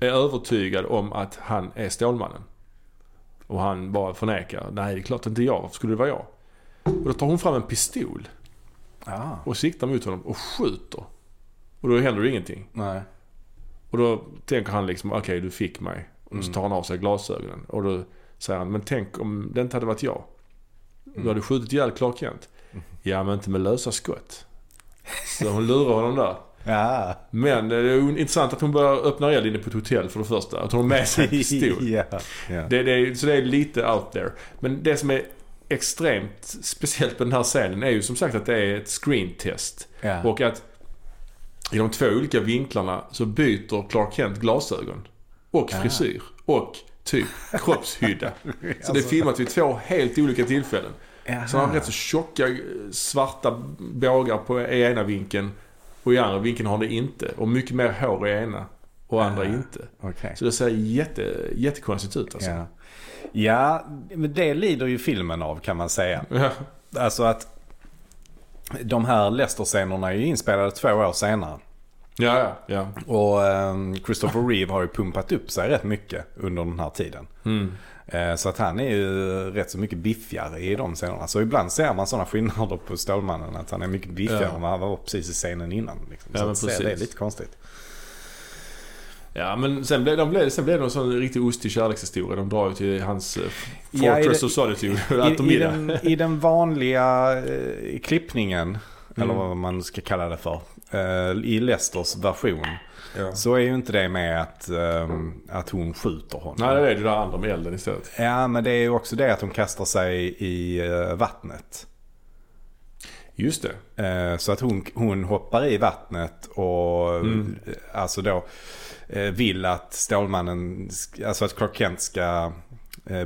är övertygad om att han är Stålmannen. Och han bara förnekar. Nej, det är klart inte jag. Varför skulle det vara jag? Och då tar hon fram en pistol Ja, och siktar mot honom och skjuter. Och då händer det ingenting. nej. Och då tänker han liksom, okej du fick mig. Och så Mm. tar han av sig glasögonen. Och då säger han, men tänk om det inte hade varit jag. Du hade skjutit ihjäl Clark Kent. Ja, men inte med lösa skott. Så hon lurar honom där. Ja. Men det är intressant att hon börjar öppna eld inne på ett hotell för det första. Att hon har med sig en <laughs> pistol. ja, ja. Det, det, så det är lite out there. Men det som är extremt speciellt på den här scenen är ju som sagt att det är ett screentest. ja. Och att i de två olika vinklarna så byter Clark Kent glasögon. Och frisyr. Och typ kroppshydda. <laughs> Så det är filmat vid två helt olika tillfällen. Så han har rätt så tjocka eh, svarta bågar på i ena vinkeln. Och i andra vinkeln har han det inte. Och mycket mer hår i ena. och andra Ah. inte. Okej. Så det ser jätte, jättekonstigt ut alltså. Ja. ja, men det lider ju filmen av kan man säga. Ja. Alltså att de här Leicester-scenerna är ju inspelade två år senare. Ja, ja, ja. Och ehm, Christopher Reeve har ju pumpat upp sig rätt mycket under den här tiden. Mm. Eh, Så att han är ju rätt så mycket biffigare i de scenerna. Så ibland ser man sådana skillnader på Stålmannen. Att han är mycket biffigare Ja. än vad han var precis i scenen innan. Liksom. Ja, Så att se, det är lite konstigt. Ja, men sen blev, de blev, sen blev det en sån riktig ostig kärlekshistoria. De drar ju till hans eh, Ja, Fortress det- of Solitude I, i, den, I den vanliga eh, klippningen, eller Mm. vad man ska kalla det för. Eh, I Lesters version. Ja. Så är ju inte det med att, ehm, att hon skjuter honom. Nej, det är det där andra med elden istället. Ja, men det är ju också det att hon kastar sig i eh, vattnet. Just det. Eh, Så att hon, hon hoppar i vattnet och Mm. alltså då eh, vill att Stålmannen, alltså att Clark Kent ska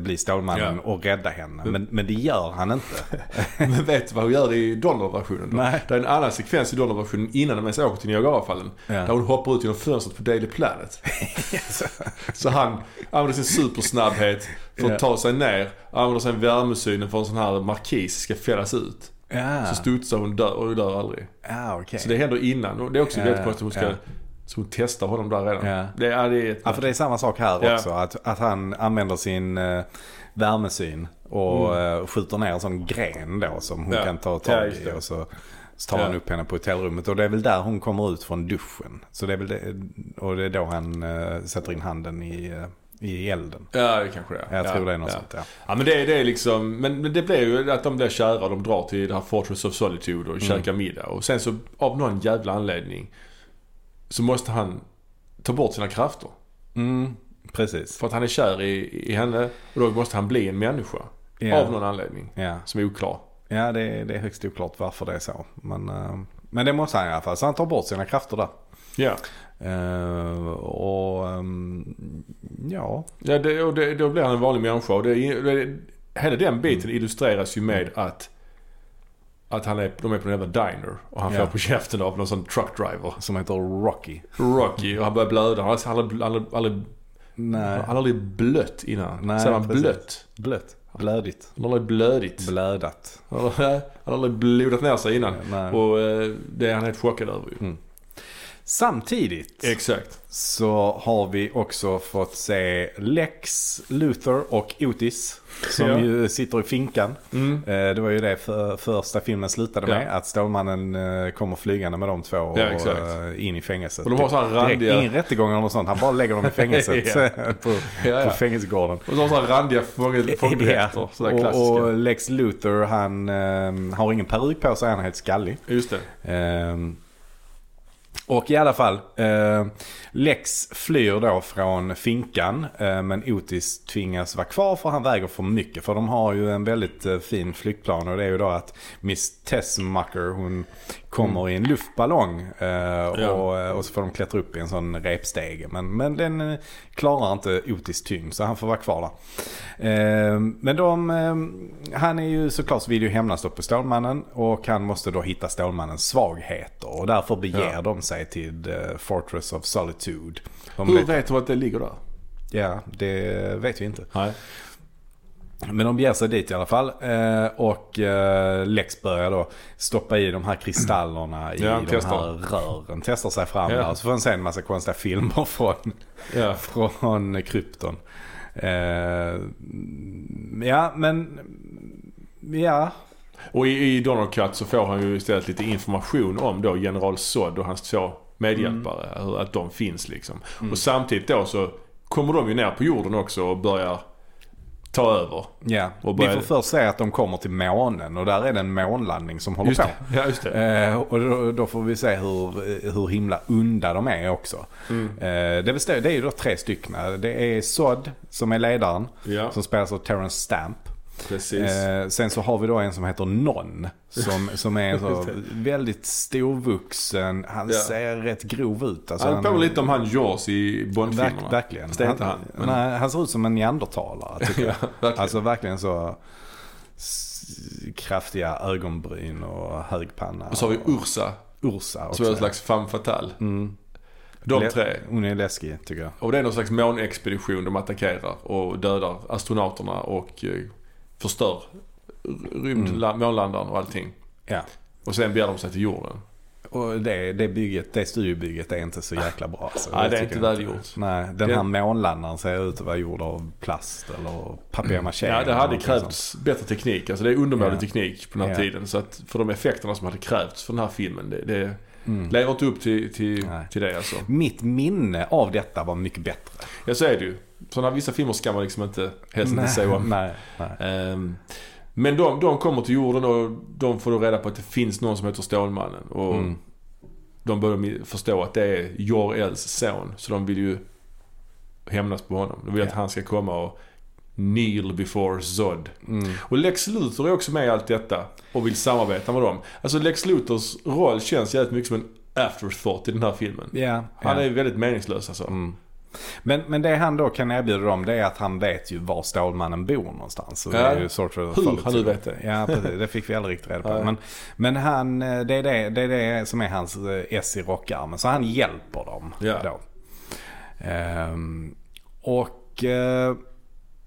bli Stålmannen Ja. och rädda henne. Men, men det gör han inte. <laughs> Men vet du vad hon gör i Donner-versionen? då? Nej. Det är en annan sekvens i Donner-versionen innan de ens åker till Niagarafallen. Ja. Där hon hoppar ut genom fönstret på Daily Planet. <laughs> Så han använder sin supersnabbhet för att Ja. ta sig ner. Använder sen värmesynen för en sån här markis ska fällas ut. Ja, Så studsar hon dör, och dör aldrig. ja okej. Så det händer innan. Det är också Ja, väldigt konstigt. Hon ska. Så hon testar honom där redan. Ja. Det, är, det är Ja, för det är samma sak här Ja. också. Att, att han använder sin eh, värmesyn och eh, skjuter ner en sån gren då som hon Mm. Ja. kan ta tag i. Och så, så tar han upp henne på hotellrummet. Och det är väl där hon kommer ut från duschen. Så det är väl det, och det är då han eh, sätter in handen i, i elden. Ja, det kanske det är. Jag ja, tror det är något ja. sånt ja. Ja men det, det är liksom, men, det blir ju att de blir kära och de drar till det här Fortress of Solitude och käkar middag. Och sen så av någon jävla anledning så måste han ta bort sina krafter. Mm, precis. För att han är kär i, i henne och då måste han bli en människa. Ja. Av någon anledning. Ja, Som är oklar. ja det, är- det är högst oklart varför det är så. Men, eh, men det måste han i alla fall. Så han tar bort sina krafter där. Ja. Eh, och ehm, ja, ja det, och det, då blir han en vanlig människa. Och det, det, hela den biten Mm. illustreras ju med att att han är, de är på en jävla diner och han Ja. får på käften av någon sån truckdriver. som heter Rocky. Rocky och han börjar blöda. Han har han han aldrig, Nej, han har aldrig blött innan. Nej, man precis. blött? blött. Blödigt. Han har aldrig blödigt. Blödat. Han har, han aldrig blodat ner sig innan. Nej. Och eh, det är han helt chockad över ju. Samtidigt Exakt. så har vi också fått se Lex, Luthor och Otis. Som Ja. ju sitter i finkan. Mm. Eh, Det var ju det för, första filmen slutade Ja. med. Att Stålmannen eh, kommer flygande med de två och, Ja, eh, in i fängelset. Och de har så här randiga- ingen rättegång eller något sånt. Han bara lägger dem i <laughs> fängelset Ja. på, Ja, ja. på fängelsegården. Och så har han randiga fång- <laughs> fångdräkter. Sådär och, och Lex Luthor han eh, har ingen peruk på sig. Han är helt skallig. Just det. Ehm, och i alla fall, eh, Lex flyr då från finkan. eh, men Otis tvingas vara kvar för han väger för mycket. För de har ju en väldigt eh, fin flygplan och det är ju då att Miss Tessmacher hon kommer i en luftballong. eh, och, eh, och så får de klättra upp i en sån repstege. Men, men den eh, klarar inte Otis tyngd så han får vara kvar där. Eh, men de, eh, han är ju såklart så vill ju hämnas då på Stålmannen och han måste då hitta Stålmannens svagheter och därför beger Ja. de sig till eh, Fortress of Solitude. De Hur vet, vet du att det ligger där? ja, det vet vi inte. Nej. Men de beger sig dit i alla fall eh, och eh, Lex börjar då stoppa i de här kristallerna i Ja, de testar. här rören. Testar sig fram Ja. där så får han se en massa konstiga filmer från Ja. <laughs> från krypton. Eh, ja, men... Ja. Och i, i Donald Cut så får han ju istället lite information om då General Zod och hans två medhjälpare. Mm. Att de finns liksom. Och samtidigt då så kommer de ju ner på jorden också och börjar ta över. ja. Och Vi börjar- får först se att de kommer till månen och där är det en månlandning som håller på. Ja, just det. Eh, och då, då får vi se hur, hur himla onda de är också. Mm. Eh, det, består, det är ju då tre stycken. Det är Sod som är ledaren. Ja, Som spelas av Terrence Stamp. Eh, sen så har vi då en som heter Non. Som, som är så <laughs> väldigt storvuxen. Han Ja. ser rätt grov ut. Alltså, han påminner lite om han Jaws i Bondfilmerna. Verk, verkligen. Det är inte han. men- Nej, han ser ut som en neandertalare tycker <laughs> jag. ja, verkligen. Alltså verkligen så kraftiga ögonbryn och hög panna. och så har vi Ursa. Ursa också. Som är en slags femme fatale. Mm. De tre. Hon är läskig tycker jag. Och det är någon slags månexpedition de attackerar och dödar astronauterna och eh, förstör rymd, Mm. la- månlandaren och allting. Ja. Och sen beger de sig till jorden. Och det, det, bygget, det studiobygget är inte så jäkla bra. Alltså. Nej, det är inte välgjort. Nej, den Det- här månlandaren ser ut att vara gjord av plast eller papier-maché. Ja, det hade någonting sånt. krävts bättre teknik. Alltså det är undermålig Ja. teknik på den här Ja. tiden. Så att för de effekterna som hade krävts för den här filmen, det, det Mm. lever inte upp till, till, Nej. till det alltså. Mitt minne av detta var mycket bättre. Ja, så är det ju. Sådana vissa filmer ska man liksom inte, helst inte se om. nej, nej. Ehm, men de, de kommer till jorden och de får då reda på att det finns någon som heter Stålmannen. Och Mm. de börjar förstå att det är Jor-Els son. Så de vill ju hämnas på honom. De vill att Ja. han ska komma och kneel before Zod. Mm. Och Lex Luthor är också med i allt detta och vill samarbeta med dem. Alltså Lex Luthors roll känns jävligt mycket som en afterthought i den här filmen. Ja, Han är väldigt meningslös alltså. Mm. Men, men det han då kan erbjuda dem det är att han vet ju var Stålmannen bor någonstans. Och det Ja. är ju sort of Hur han nu vet det. Ja, precis. Det fick vi aldrig riktigt reda på. <laughs> Nej. Men, men han, eh, det är det, det är det som är hans eh, S i rockarmen. Så han hjälper dem Ja. då. Ehm, och eh,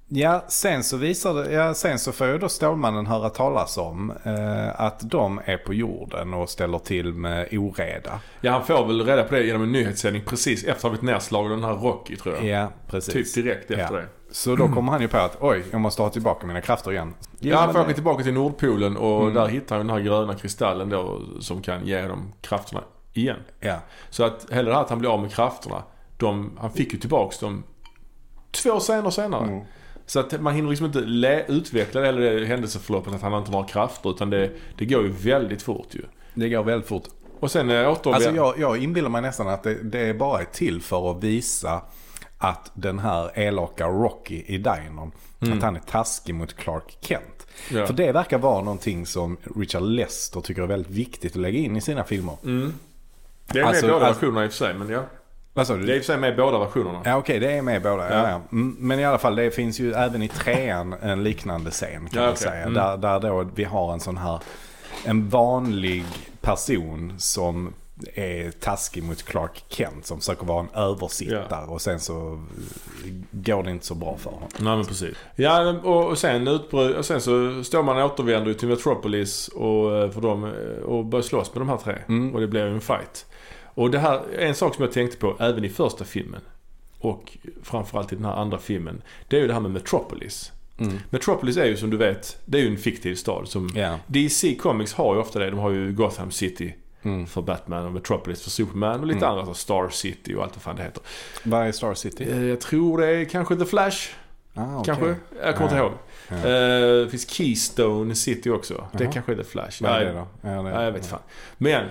ja, sen så visar det, ja, sen så får ju då Stålmannen höra talas om eh, att de är på jorden och ställer till med oreda. Ja, han får väl reda på det genom en nyhetssändning precis efter att ha blivit nedslagen av den här Rocky tror jag. Ja, precis. Typ direkt efter Ja. det. Så då kommer han ju på att oj, jag måste ha tillbaka mina krafter igen. Ja, han får åka tillbaka till Nordpolen och Mm. där hittar han den här gröna kristallen då som kan ge honom krafterna igen. Ja, Så att hela det här att han blir av med krafterna, de, han fick ju tillbaks dem två scener senare. Mm. Så att man hinner liksom inte utveckla det, eller det händelseförloppet att han inte har krafter utan det, det går ju väldigt fort ju. det går väldigt fort. Och sen eh, återvänder... Alltså jag, jag inbillar mig nästan att det, det är bara är till för att visa att den här elaka Rocky i dinern, att han är taskig mot Clark Kent. Ja. För det verkar vara någonting som Richard Lester tycker är väldigt viktigt att lägga in i sina filmer. Mm. Det är med Alltså- båda alltså- versionerna i och för sig, men ja. Vad sa du? Det är i och för sig med i båda versionerna. Ja okej, det är med båda. Ja. Ja. Ja, Mm, Men i alla fall, det finns ju även i trean en liknande scen kan Ja, man okej. säga. Mm. Där, där då vi har en sån här, en vanlig person som är taskig mot Clark Kent som försöker vara en översittare och sen så eh, går det inte så bra för honom. Nej men precis. Ja och, sen utbrö- och sen så står man och återvänder till Metropolis och, eh, för dem, eh, och börjar slåss med de här tre. Mm. Och det blir ju en fight. Och det här är en sak som jag tänkte på även i första filmen. Och framförallt i den här andra filmen. Det är ju det här med Metropolis. Mm. Metropolis är ju som du vet, det är ju en fiktiv stad. Som Ja. DC Comics har ju ofta det. De har ju Gotham City Mm. för Batman och Metropolis för Superman och lite Mm. andra. Så Star City och allt vad fan det heter. Vad är Star City? Eh, Jag tror det är kanske The Flash. Ah, okej. Kanske? Jag kommer inte ihåg. Ja. Eh, Det finns Keystone City också. Det Jaha. kanske är The Flash. Vad är det då? Ja, det nej, jag vet fan. Men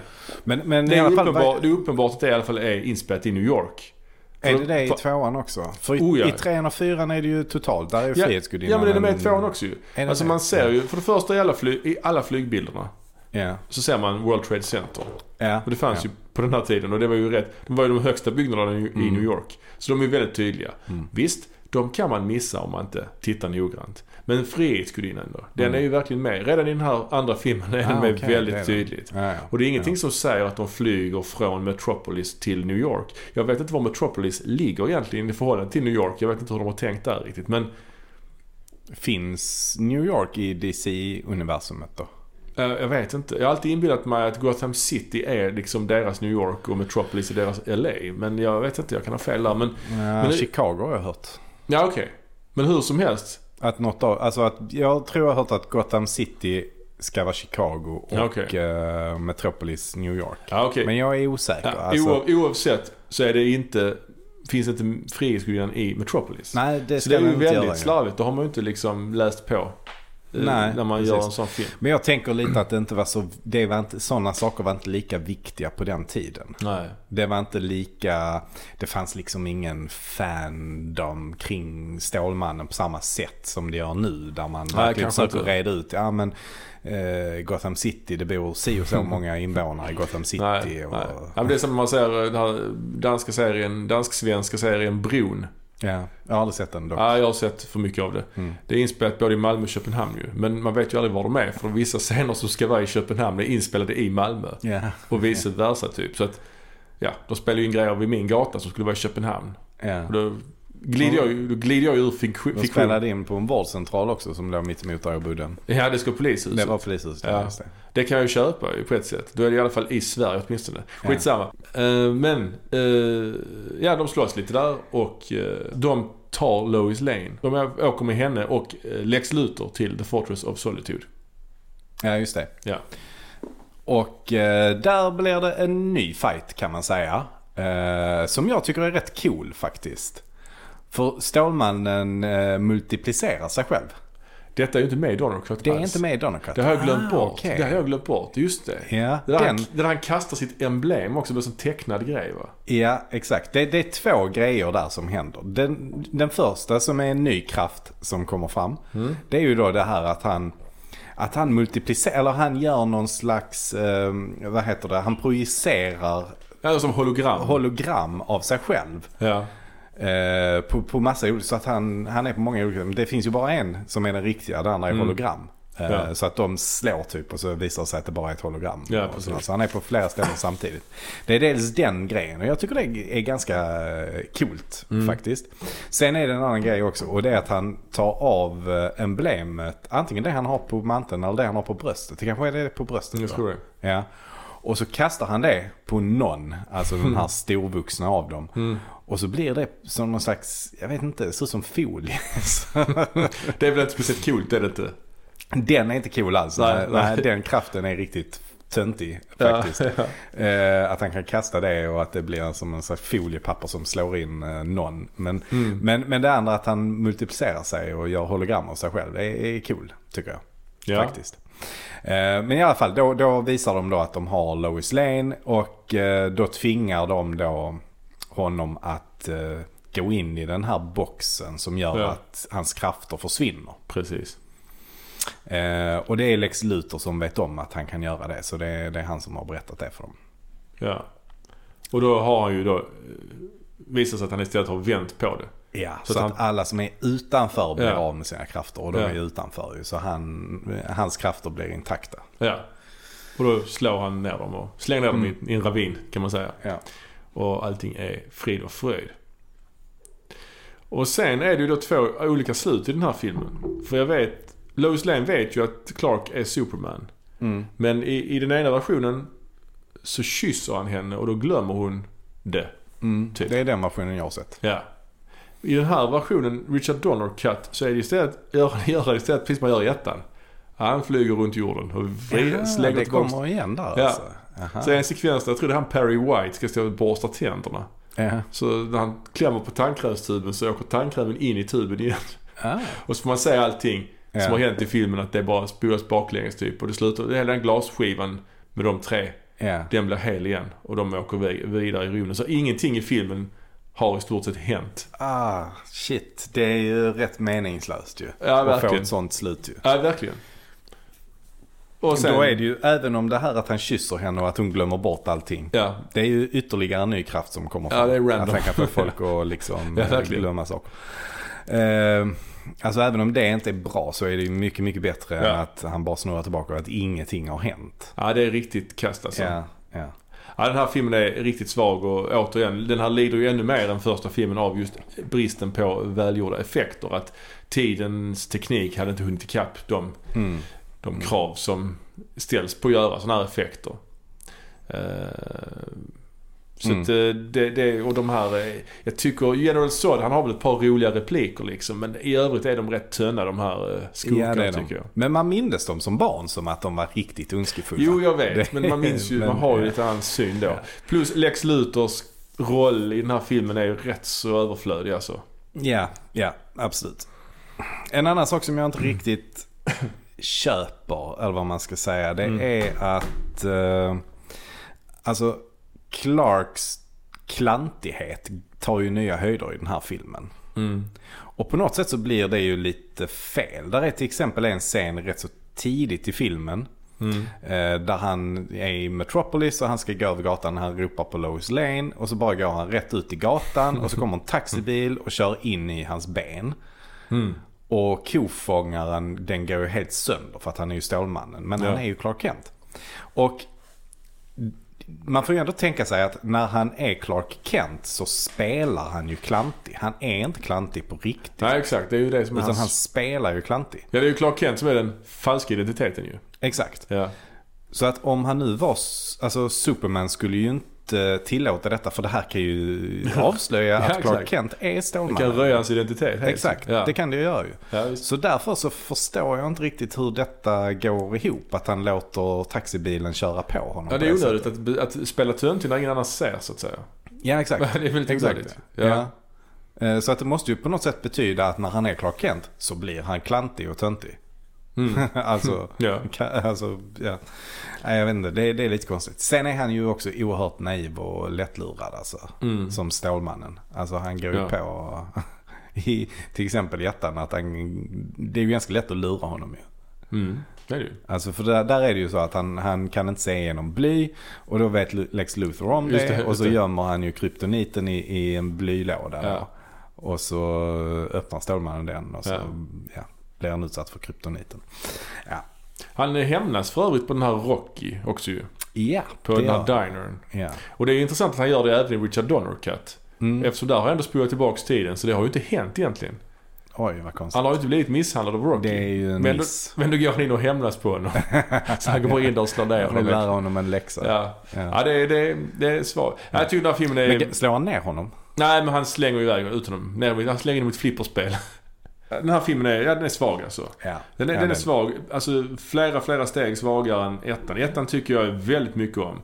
Men, men det är, fall, uppenbart, det är uppenbart att det i alla fall är inspelat i New York. är det det i tvåan också? För i, Oh, ja. i trean och fyran är det ju totalt. Där är ju Ja, Frihetsgudinnan. Ja men det är med i tvåan också ju. Det Alltså det? man ser ju, för det första i alla, fly, i alla flygbilderna Ja. så ser man World Trade Center. ja. Och det fanns ja. ju på den här tiden och det var ju rätt. De var ju de högsta byggnaderna i i Mm. New York. Så de är ju väldigt tydliga. Mm. Visst, de kan man missa om man inte tittar noggrant. Men Frihetsgudinnan då? Den Mm. är ju verkligen med. Redan i den här andra filmen är den Ah, med okej, väldigt det tydligt. Ja, ja. Och det är ingenting Ja. som säger att de flyger från Metropolis till New York. Jag vet inte var Metropolis ligger egentligen i förhållande till New York. Jag vet inte hur de har tänkt där riktigt. Men Finns New York i DC-universumet då? eh, jag vet inte. Jag har alltid inbillat mig att Gotham City är liksom deras New York och Metropolis är deras LA. Men jag vet inte, jag kan ha fel där. Men Ja, Men Chicago har jag hört. ja, okej. Men hur som helst. Att något av, alltså att jag tror jag har hört att Gotham City ska vara Chicago och okej. eh, Metropolis New York. Ja, okej. Men jag är osäker. Ja, alltså, oav, oavsett så är det inte, finns inte Frihetsgudinnan i Metropolis. nej, det så det är ju väldigt göra. slarvigt. Då har man ju inte liksom läst på. Eh, Nej, när man precis. gör en sån film. Men jag tänker lite att det inte var så, det var inte, sådana saker var inte lika viktiga på den tiden. Nej. Det var inte lika, det fanns liksom ingen fandom kring Stålmannen på samma sätt som det gör nu. Där man verkligen kanske försöker reda ut, ja men eh, Gotham City, det bor si och så <laughs> många invånare i Gotham City. Nej, och, nej. Ja, det är som man ser den här danska serien, dansk-svenska serien Bron. Ja, jag har aldrig sett den dock. Ja, jag har sett för mycket av det. Mm. Det är inspelat både i Malmö och Köpenhamn ju. Men man vet ju aldrig var de är. För vissa <laughs> scener som ska vara i Köpenhamn är inspelade i Malmö. Ja. Och vice versa typ. Så att ja, de spelar ju in grejer vid min gata som skulle vara i Köpenhamn. Ja. Och då glider jag, då glider jag ur fiktion. De spelade in på en vårdcentral också som låg mitt emot där jag bodde. Ja, det ska polishuset. Det var polishuset. Ja. det. Det kan jag ju köpa på ett sätt. Då är det i alla fall i Sverige åtminstone. Skitsamma. Eh, men, eh, ja de slåss lite där och eh, de tar Lois Lane. De åker med henne och Lex Luthor till The Fortress of Solitude. Ja, just det. Ja. Och eh, där blir det en ny fight kan man säga. Eh, som jag tycker är rätt cool faktiskt. För Stålmannen eh, multiplicerar sig själv. Detta är ju inte med i Donnercut Det är alls. inte med i Donnercut. Det har jag glömt Ah, bort. okej. Det har jag glömt bort. Just det. Ja, Det där, den, han, det där han kastar sitt emblem också. Det blir en tecknad grej va? ja, exakt. Det, det är två grejer där som händer. Den, den första som är en ny kraft som kommer fram. Mm. Det är ju då det här att han att han multiplicerar, eller han gör någon slags, eh, vad heter det, han projicerar Ja, som hologram. hologram av sig själv. ja. Eh, på, på massa olika, så att han, han är på många olika, men det finns ju bara en som är den riktiga, det andra är Mm. hologram. Eh, Ja. Så att de slår typ och så visar det sig att det bara är ett hologram. Ja, så han är på flera ställen samtidigt. Det är dels den grejen och jag tycker det är ganska eh, coolt Mm. faktiskt. Sen är det en annan grej också och det är att han tar av emblemet, antingen det han har på manteln eller det han har på bröstet. Det kanske är det på bröstet. Jag tror det. Ja. Och så kastar han det på någon, alltså den här <laughs> storvuxna av dem. Mm. Och så blir det som någon slags, jag vet inte, det ut som folie. <laughs> Det är väl inte speciellt coolt, är det inte? den är inte cool alls. Nej, Nej, den kraften är riktigt töntig Ja, faktiskt. ja. Eh, att han kan kasta det och att det blir som en slags foliepapper som slår in eh, någon. Men, Mm. men, men det andra att han multiplicerar sig och gör hologram av sig själv är, är cool tycker jag. Ja. Faktiskt. Eh, Men i alla fall, då, då visar de då att de har Lois Lane och eh, då tvingar de då honom att eh, gå in i den här boxen som gör Ja. att hans krafter försvinner. Precis. Eh, och det är Lex Luthor som vet om att han kan göra det. Så det är, det är han som har berättat det för dem. Ja. Och då har han ju då... Visat sig att han istället har vänt på det. Ja, Så så, att alla som är utanför blir Ja. av med sina krafter. Och de Ja. är utanför ju. Så han, hans krafter blir intakta. Ja. Och då slår han ner dem och slänger ner dem Mm. i, i en ravin kan man säga. Ja. Och allting är frid och fröjd. Och sen är det ju då två olika slut i den här filmen. För jag vet, Lois Lane vet ju att Clark är Superman. Mm. Men i, i den ena versionen så kysser han henne och då glömmer hon det. Mm. Typ. Det är den versionen jag har sett. Ja. I den här versionen, Richard Donner Cut, så är det istället, gör, <laughs> gör istället precis som man gör i ettan. Han flyger runt jorden och vri- Ja, slänger det tillbaka. kommer igen där Ja. alltså. Aha. Så är en sekvens där jag tror det är han Perry White ska stå och borsta tänderna. Ja. Så när han klämmer på tandkrämstuben så åker tandkrämen in i tuben igen. Ah. <laughs> Och så får man se allting Ja. som har hänt i filmen att det bara spolas baklänges typ. Och det slutar, hela den glasskivan med de tre, Ja. den blir hel igen. Och de åker vi- vidare i rymden. Så ingenting i filmen har i stort sett hänt. Ah, shit. Det är ju rätt meningslöst ju. Ja, att få ett sånt slut ju. Ja, verkligen. Och sen, Då är det ju, även om det här att han kysser henne och att hon glömmer bort allting. Ja, Det är ju ytterligare en ny kraft som kommer Ja, fram. det är random. Att han kan få folk att liksom Ja, glömma saker. Eh, alltså även om det inte är bra så är det ju mycket, mycket bättre Ja. än att han bara snurrar tillbaka och att ingenting har hänt. ja det är riktigt kast alltså. Ja, ja. Ja, den här filmen är riktigt svag och återigen, den här lider ju ännu mer än första filmen av just bristen på välgjorda effekter. Att tidens teknik hade inte hunnit ikapp de, Mm. de krav som ställs på att göra sådana här effekter. Eh, så Mm. att eh, det, det, och de här, eh, jag tycker General Zod, han har väl ett par roliga repliker liksom. Men i övrigt är de rätt tunna de här eh, skurkarna Ja, tycker jag. Men man mindes dem som barn som att de var riktigt ondskefulla. Jo, jag vet. Det- Men man minns ju, <laughs> men- man har ju lite annan syn då. Ja. Plus Lex Luthers roll i den här filmen är ju rätt så överflödig alltså. Ja, ja, absolut. En annan sak som jag inte riktigt köper, eller vad man ska säga, det Mm. är att eh, alltså Clarks klantighet tar ju nya höjder i den här filmen. Mm. Och på något sätt så blir det ju lite fel. Där är till exempel en scen rätt så tidigt i filmen. Mm. Eh, där han är i Metropolis och han ska gå över gatan. Han ropar på Lois Lane och så bara går han rätt ut i gatan och så kommer en taxibil och kör in i hans ben. Mm. Och kofångaren den går ju helt sönder för att han är ju Stålmannen. Men Ja. han är ju Clark Kent. Och man får ju ändå tänka sig att när han är Clark Kent så spelar han ju klantig. Han är inte klantig på riktigt. Nej exakt, det är ju det som är Utan hans... han spelar ju klantig. Ja det är ju Clark Kent som är den falska identiteten ju. Exakt. Ja. Så att om han nu var, alltså Superman skulle ju inte tillåta detta för det här kan ju <laughs> avslöja Ja, att Clark exakt. Kent är Det Stålmannen. kan röja hans identitet. Exakt, Ja. det kan det ju göra ju. Ja. Så därför så förstår jag inte riktigt hur detta går ihop. Att han låter taxibilen köra på honom. ja det är onödigt att, att spela töntig när ingen annan ser så att säga. Ja, exakt. <laughs> det är väldigt Exakt. onödigt. Ja. Eh, Så att det måste ju på något sätt betyda att när han är Clark Kent så blir han klantig och töntig. Mm. <laughs> alltså, Ja. alltså, ja. Nej, jag vet inte, det, det är lite konstigt. Sen är han ju också oerhört naiv och lättlurad alltså. Mm. Som Stålmannen. Alltså han går ju Ja. på, <laughs> i, till exempel i ettan, att han, det är ju ganska lätt att lura honom ju. Mm. Det är det ju. Alltså för där, där är det ju så att han, han kan inte se igenom bly och då vet Lex Luthor om det, det, och så det. gömmer han ju kryptoniten i, i en blylåda. Ja. Och så öppnar Stålmannen den och så Ja. ja. Blir han utsatt för kryptoniten. Ja, Han hämnas för övrigt på den här Rocky också ju. ja På den här dinern. ja. Och det är intressant att han gör det även i Richard Donner Cut. Mm. Eftersom där har jag ändå spolat tillbaks tiden så det har ju inte hänt egentligen. Oj vad konstigt. Han har ju inte blivit misshandlad av Rocky. Det är ju en men, då, miss. men då går han in och hämnas på honom. <laughs> så han går in där och slår ner honom. lära honom en läxa. Ja. Ja. ja, det är, det är, det är svagt. Jag tycker den här filmen är... Men slår han ner honom? Nej, men han slänger iväg ut honom. Han slänger in mot flipperspel. Den här filmen är, ja, den är svag alltså. Ja. Den är, ja, den är svag. Alltså flera, flera steg svagare än ettan. Ettan tycker jag väldigt mycket om.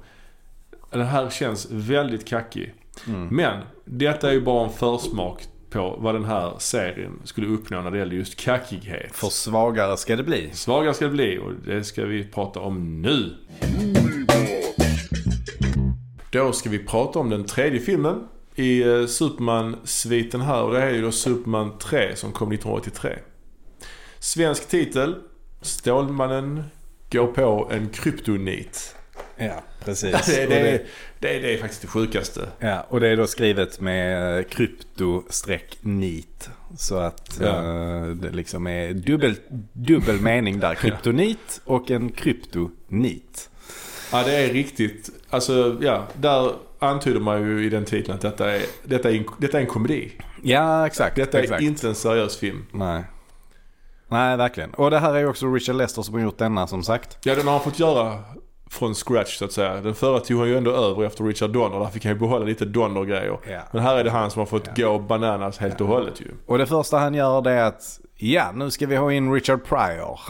Den här känns väldigt kackig. Mm. Men detta är ju bara en försmak på vad den här serien skulle uppnå när det gäller just kackighet. För svagare ska det bli. Svagare ska det bli och det ska vi prata om nu. Då ska vi prata om den tredje filmen i eh, Superman-sviten här och det är ju då Superman 3 som kom 1983. Svensk titel. Stålmannen går på en kryptonit. Ja, precis. <laughs> Det, det, det, det, det är faktiskt det sjukaste. Ja, och det är då skrivet med krypto-nit. Så att Ja. eh, det liksom är dubbel, dubbel mening där. <laughs> Kryptonit och en kryptonit. Ja, det är riktigt. Alltså, ja. Där antyder man ju i den titeln att detta är, detta är, en, detta är en komedi. Ja, exakt. Detta är exakt. inte en seriös film. Nej. Nej, verkligen. Och det här är ju också Richard Lester som har gjort denna som sagt. Ja, den har han fått göra från scratch så att säga. Den förra tog han ju ändå över efter Richard Donner. Där fick han ju behålla lite Donner-grejer. Ja. Men här är det han som har fått gå bananas helt och hållet ju. Och det första han gör det är att ja, nu ska vi ha in Richard Pryor.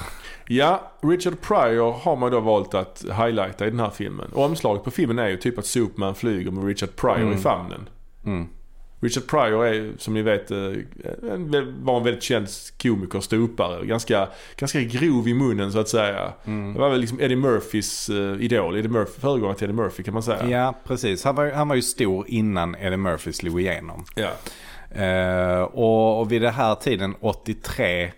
Ja, Richard Pryor har man då valt att highlighta i den här filmen. Och omslaget på filmen är ju typ att Superman flyger med Richard Pryor i famnen. Mm. Richard Pryor är som ni vet eh, en, var en väldigt känd komiker, ståuppare. Ganska, ganska grov i munnen så att säga. Mm. Det var väl liksom Eddie Murphys uh, idol. Eddie Murphy, föregångare till Eddie Murphy kan man säga. Ja, precis. Han var, han var ju stor innan Eddie Murphy slog igenom. Ja. Eh, och, och vid den här tiden, 83,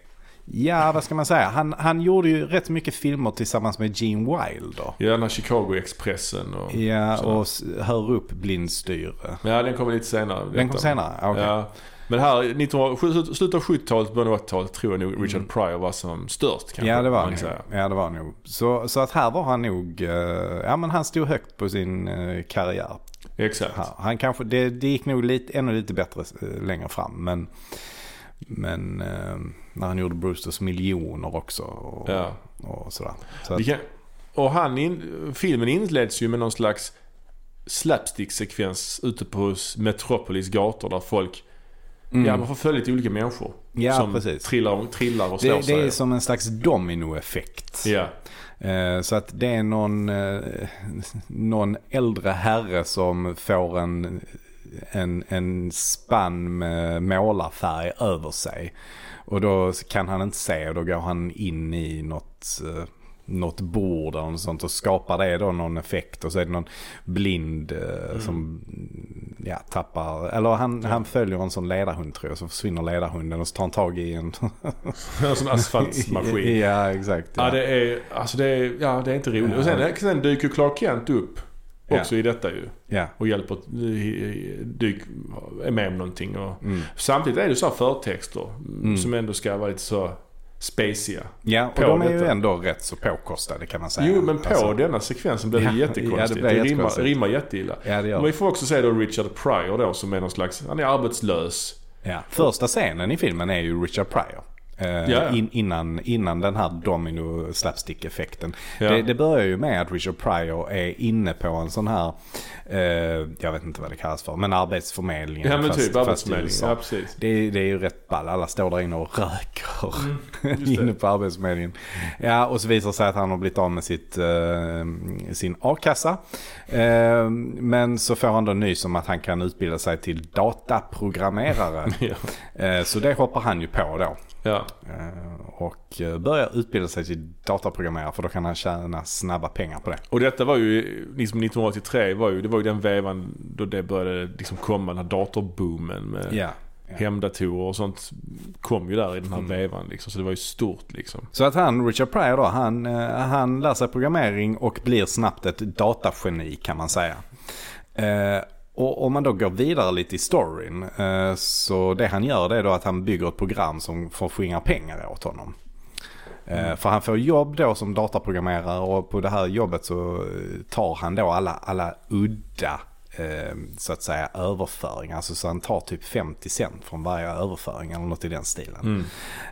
ja vad ska man säga? Han, han gjorde ju rätt mycket filmer tillsammans med Gene Wilder. Ja, den Chicago-expressen och... Ja, Så. och Hör upp blindstyre. Ja, den kommer lite senare. Den kom senare? Okej. Ja. Men här, 19, slut- slutet av 70-talet, början av 80-talet tror jag nog Richard Pryor var som störst kanske. Mm. Ja det var han nog. Ja det var nog. Så, så att här var han nog, eh, ja men han stod högt på sin eh, karriär. Exakt. Här. Han kanske, det, det gick nog lite, ännu lite bättre eh, längre fram. Men, men eh, när han gjorde Brewsters miljoner också. Och, Ja. och sådär. Så att, kan, och han in, filmen inleds ju med någon slags slapstick-sekvens ute på Metropolis gator där folk, mm. ja man får följa lite olika människor. Ja, som precis. Trillar, trillar och slår det, det sig. är som en slags dominoeffekt. Ja. Eh, så att det är någon, eh, någon äldre herre som får en, en, en spann med målarfärg över sig. Och då kan han inte se och då går han in i något, eh, något bord eller något sånt och skapar det då någon effekt. Och så är det någon blind eh, som ja, tappar, eller han, han följer en sån ledarhund tror jag. Så försvinner ledarhunden och så tar han tag i en <laughs> En sån asfaltsmaskin. <laughs> ja exakt. Ja det är, alltså det är, ja det är inte roligt. Och sen, sen dyker Clark Kent upp också i detta ju. ja. Och hjälper, dyk, är med om någonting. Och Mm. Samtidigt är det så här förtexter Mm. som ändå ska vara lite så spaciga. Ja, och de är ju detta. ändå rätt så påkostade kan man säga. Jo, men på Alltså, denna sekvensen blir det Ja, ja, jättekonstigt. det blir det, rimmar, rimmar jätteilla. Ja, det gör Men det. vi får också se då Richard Pryor då som är någon slags, han är arbetslös. Ja. Första scenen i filmen är ju Richard Pryor. Ja. in, innan, innan den här domino slapstick effekten. Ja. Det, det börjar ju med att Richard Pryor är inne på en sån här, eh, jag vet inte vad det kallas för, men arbetsförmedlingen. Ja men fast- typ fast i arbetsförmedling. USA. Ja precis. Det är, det är ju rätt ball. Alla står där inne och röker Mm, <laughs> inne på Arbetsförmedlingen. Ja, och så visar det sig att han har blivit av med sitt, eh, sin a-kassa. Eh, men så får han då nys om att han kan utbilda sig till dataprogrammerare. <laughs> Ja. Eh, så det hoppar han ju på då. Ja. Eh, och eh, börjar utbilda sig till dataprogrammerare för då kan han tjäna snabba pengar på det. Och detta var ju, liksom 1983 var ju, det var ju den vevan då det började liksom komma, den här datorboomen med Ja. hemdatorer och sånt kom ju där i Mm. den här vevan liksom. Så det var ju stort liksom. Så att han, Richard Pryor då, han, eh, han lär sig programmering och blir snabbt ett datageni kan man säga. Och om man då går vidare lite i storyn, eh, så det han gör det är då att han bygger ett program som får skingra pengar åt honom. Eh, För han får jobb då som dataprogrammerare och på det här jobbet så tar han då alla, alla udda så att säga överföringar. Alltså så han tar typ 50 cent från varje överföring eller något i den stilen.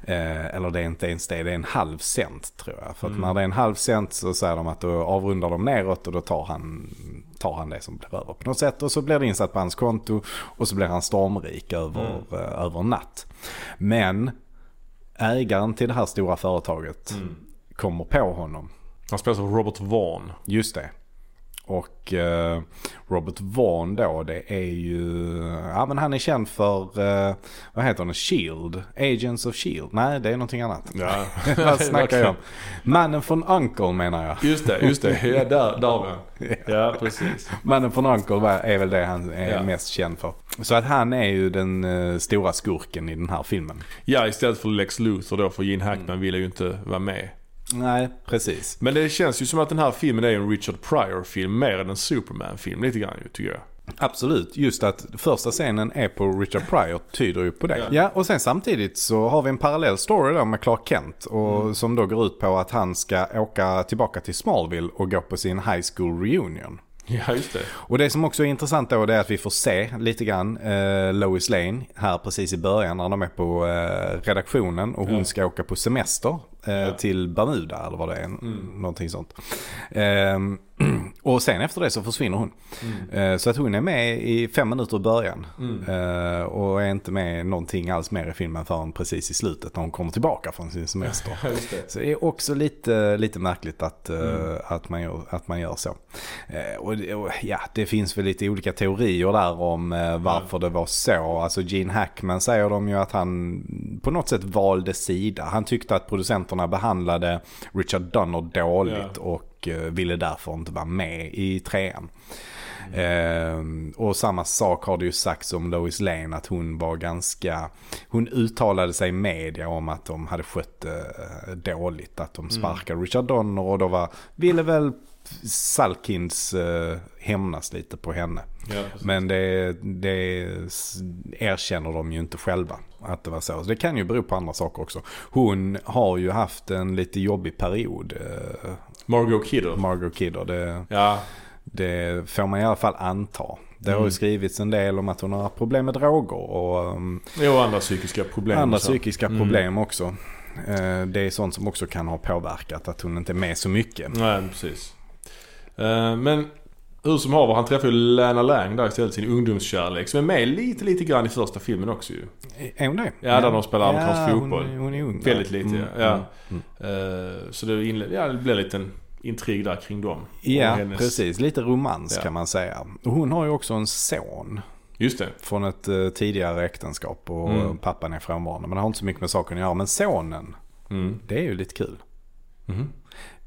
Eh, eller det är inte ens det, det är en halv cent tror jag. För att när det är en halv cent så säger de att då avrundar de neråt och då tar han, tar han det som blir över på något sätt. Och så blir det insatt på hans konto och så blir han stormrik över, eh, över natt. Men ägaren till det här stora företaget kommer på honom. Han spelas av Robert Vaughn. Just det. Och eh, Robert Vaughn då, det är ju, ja men han är känd för, eh, vad heter han, Shield? Agents of Shield? Nej, det är någonting annat. Ja. <laughs> vad snackar jag om? <laughs> Mannen från Uncle menar jag. Just det, just det. Ja, där, där vi han. <laughs> Ja, precis. Mannen från Uncle var- är väl det han är Ja. mest känd för. Så att han är ju den eh, stora skurken i den här filmen. Ja, istället för Lex Luthor då, för Gene Hackman ville ju inte vara med. Nej, precis. Men det känns ju som att den här filmen är en Richard Pryor-film mer än en Superman-film lite grann ju, tycker jag. Absolut, just att första scenen är på Richard Pryor tyder ju på det. Ja. Ja, och sen samtidigt så har vi en parallell story då med Clark Kent. Och Som då går ut på att han ska åka tillbaka till Smallville och gå på sin high school reunion. Ja, just det. Och det som också är intressant då det är att vi får se lite grann eh, Lois Lane här precis i början när de är på eh, redaktionen och hon Ja. ska åka på semester Ja. till Bermuda eller vad det är. Mm. Någonting sånt. Ehm, <clears throat> och sen efter det så försvinner hon. Mm. Eh, så att hon är med i fem minuter i början. Mm. Eh, och är inte med någonting alls mer i filmen förrän precis i slutet när hon kommer tillbaka från sin semester. <laughs> Det. Så det är också lite, lite märkligt att, eh, Mm. att, man gör, att man gör så. Eh, och, och, ja, det finns väl lite olika teorier där om eh, varför det var så. Alltså Gene Hackman säger de ju att han på något sätt valde sida. Han tyckte att producenterna behandlade Richard Donner dåligt Ja. och eh, ville därför inte vara med i trean. Eh, och samma sak har det ju sagts om Lois Lane att hon var ganska, hon uttalade sig i media om att de hade skött eh, dåligt. Att de sparkade Richard Donner och då var, ville väl Salkins eh, hämnas lite på henne. Ja. Men det, det erkänner de ju inte själva att det var så. så. Det kan ju bero på andra saker också. Hon har ju haft en lite jobbig period, eh, Margot Kidder. Margot Kidder. Det, Ja, det får man i alla fall anta. Det har ju Mm. skrivits en del om att hon har haft problem med droger och um, och andra psykiska problem. andra och så. psykiska Mm. problem också. Eh, det är sånt som också kan ha påverkat att hon inte är med så mycket. Nej, precis. Eh, men hur som haver, han träffar ju Lana Lang där istället, sin ungdomskärlek. Som är med lite, lite grann i första filmen också ju. Är hon det? Ja, där de spelar amerikansk hon- fotboll. Hon, är ung. Väldigt lite, Mm, ja. mm, mm. Eh, så det, inled, ja, det blir en liten intrig där kring dem. Ja, hennes- precis. Lite romans Ja. kan man säga. Och Hon har ju också en son Just det. från ett eh, tidigare äktenskap och Mm. pappan är frånvarande. Men det har inte så mycket med saken att göra. Men sonen, Mm. det är ju lite kul.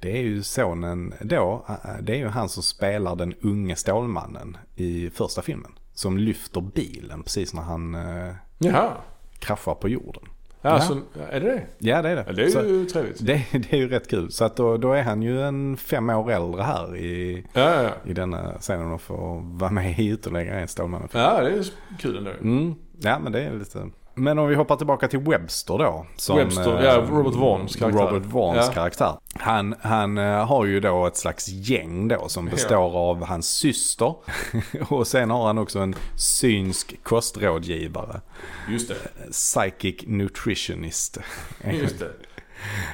Det är ju sonen då, äh, det är ju han som spelar den unge Stålmannen i första filmen. Som lyfter bilen precis när han eh, Jaha. kraschar på jorden. Ja. Så, är det det? Ja det är det. Ja, det är Så, ju trevligt. <laughs> det, det är ju rätt kul. Så att då, då är han ju en fem år äldre här i, Ja, ja, i denna scenen och får vara med i ytterligare en Stålmannen. ja. Ja, det är kul ändå. Mm. Ja men det är lite, Men om vi hoppar tillbaka till Webster då. Som, Webster, eh, ja, Robert Vaughns karaktär. Robert Vaughns Ja. karaktär. Han, han eh, har ju då ett slags gäng då som består av hans syster. <laughs> och sen har han också en synsk kostrådgivare. Just det. Psychic nutritionist. Just det. <laughs>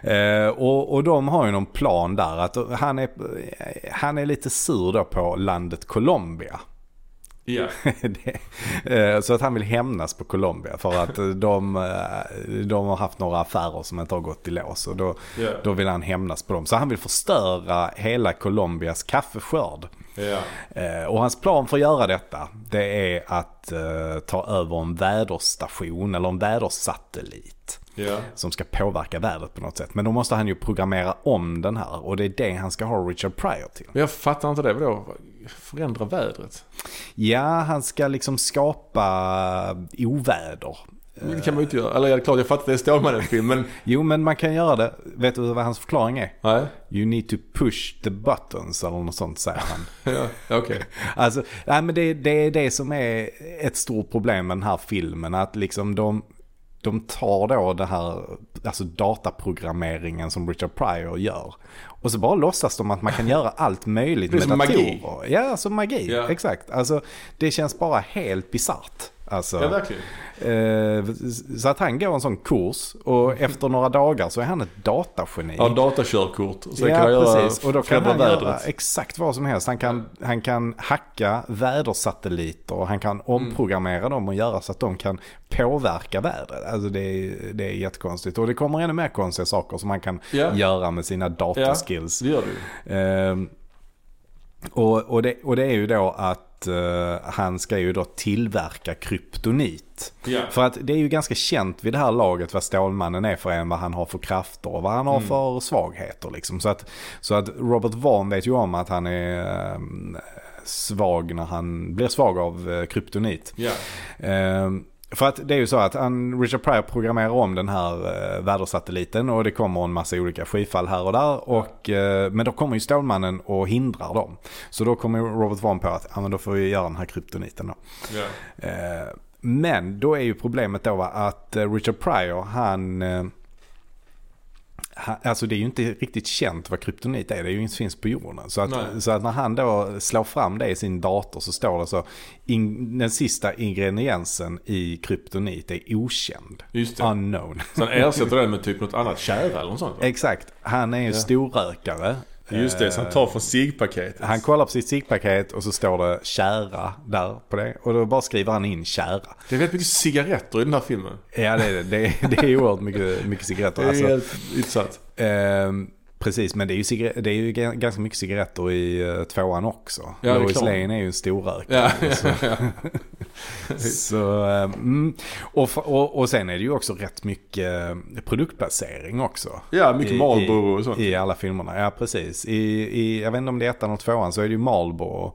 Eh, och, och de har ju någon plan där. Att han, är, han är lite sur då på landet Colombia. Ja. <laughs> Det- eh, Så att han vill hämnas på Colombia för att eh, de, eh, de har haft några affärer som inte har gått i lås. Och då, Ja. då vill han hämnas på dem. Så han vill förstöra hela Colombias kaffeskörd. Ja. Och hans plan för att göra detta det är att ta över en väderstation eller en vädersatellit. Ja. Som ska påverka vädret på något sätt. Men då måste han ju programmera om den här. Och det är det han ska ha Richard Pryor till. Men jag fattar inte det. Vadå? Förändra vädret? Ja, han ska liksom skapa oväder. Det kan man ju inte göra. Eller ja, klart, jag fattar att det är Stålmannen-film, men... <laughs> Jo, men man kan göra det. Vet du vad hans förklaring är? Nej. You need to push the buttons eller något sånt säger han. <laughs> Ja, okej. <laughs> Alltså, nej, men det, det är det som är ett stort problem med den här filmen. Att liksom de, de tar då det här, alltså dataprogrammeringen som Richard Pryor gör. Och så bara låtsas de att man kan göra allt möjligt med datorer. magi. Ja, som magi. Ja. Exakt. Alltså, det känns bara helt bisarrt. Alltså, Ja, verkligen. eh, så att han går en sån kurs och efter några dagar så är han ett datageni. Ja, datakörkort. Sen ja, kan göra, precis. Och då kan han göra vädret. exakt vad som helst. Han kan, han kan hacka vädersatelliter och han kan omprogrammera dem och göra så att de kan påverka vädret. Alltså det är, det är jättekonstigt. Och det kommer ännu mer konstiga saker som han kan Ja. göra med sina Ja, dataskills. det gör du. Ehm, och, och, det, och det är ju då att eh, han ska ju då tillverka kryptonit. Ja. För att det är ju ganska känt vid det här laget vad Stålmannen är för en, vad han har för krafter och vad han har Mm. för svagheter. Liksom. Så, att, så att Robert Vaughn vet ju om att han är ehm, svag när han blir svag av eh, kryptonit. Ja. För att det är ju så att han, Richard Pryor programmerar om den här uh, vädersatelliten och det kommer en massa olika skyfall här och där. Och, eh, men då kommer ju Stålmannen och hindrar dem. Så då kommer Robert Vaughn på att ja, men då får vi göra den här kryptoniten då. Eh, men då är ju problemet då va, att eh, Richard Pryor han... alltså det är ju inte riktigt känt vad kryptonit är. Det är ju som finns på jorden. Så Nej. att, så att när han då slår fram det i sin dator så står det så. In, den sista ingrediensen i kryptonit är okänd. Just det. Unknown. Så han ersätter <laughs> det med typ något annat tjära eller något sånt va? Exakt. Han är ju storrökare. Just det, så han tar från ciggpaketet. Han kollar på sitt ciggpaket och så står det kära där på det. Och då bara skriver han in kära. Det är väldigt mycket cigaretter i den här filmen. Ja det är det. Det är, det är oerhört mycket, mycket cigaretter. Det är Alltså, helt intressant. ehm, precis, men det är, ju cigaret, det är ju ganska mycket cigaretter i uh, tvåan också. Ja, Lois. Lane är ju en storrökare. <laughs> <laughs> Ja, Så, så, ehm, mm. och, och, och sen är det ju också rätt mycket eh, produktplacering också. ja mycket Marlboro och sånt. I alla filmerna, ja precis. I, i, jag vet inte om det är ettan och tvåan så är det ju Marlboro.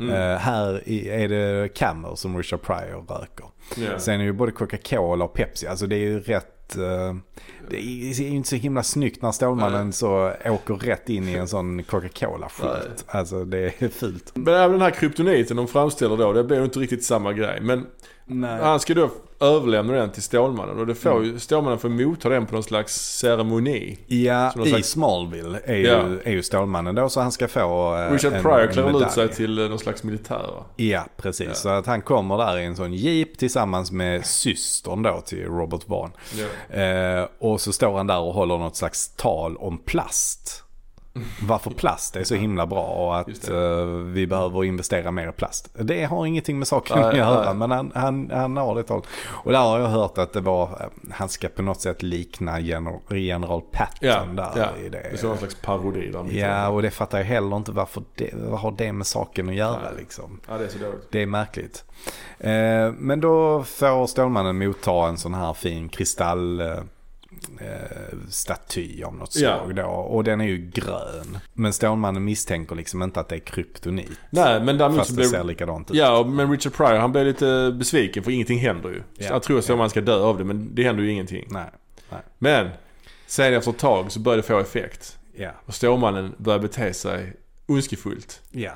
Mm. Eh, här i, är det Camel som Richard Pryor röker. Ja. Sen är det ju både Coca-Cola och Pepsi. Alltså det är ju rätt... eh, det är ju inte så himla snyggt när Stålmannen så åker rätt in i en sån Coca-Cola-skylt. Alltså det är fult. Men även den här kryptoniten de framställer då, det blir ju inte riktigt samma grej. Men Nej. han ska då överlämna den till Stålmannen och det får ju, Stålmannen får motta den på någon slags ceremoni. Ja, i slags- Smallville är ju, Ja. är ju Stålmannen då så han ska få eh, Richard en- Pryor klär ut sig till eh, någon slags militär va? Ja, precis. Ja. Så att han kommer där i en sån jeep tillsammans med systern då till Robert Vaughn. Ja. Eh, och så står han där och håller något slags tal om plast. Varför plast är så himla bra och att eh, vi behöver investera mer i plast. Det har ingenting med saken att göra men han, han, han har det talet. Och där har jag hört att det var, eh, han ska på något sätt likna general, general Patton Ja, där ja. i det. Det är någon slags parodi där. Ja, och det fattar jag heller inte varför det, vad har det med saken att göra Nej. liksom. ja, det är så dåligt. Det är märkligt. Eh, men då får Stålmannen motta en sån här fin kristall... Eh, staty av något Ja. slag då. Och den är ju grön. Men Stålmannen misstänker liksom inte att det är kryptonit. Nej, men däremot så Fast det ser likadant ut. Ja, men Richard Pryor han blev lite besviken för ingenting händer ju. Ja. Han tror att Stålmannen ska dö av det, men det händer ju ingenting. Nej. Nej. Men, sen efter ett tag så börjar det få effekt. Ja. Och Stålmannen börjar bete sig ondskefullt. Ja.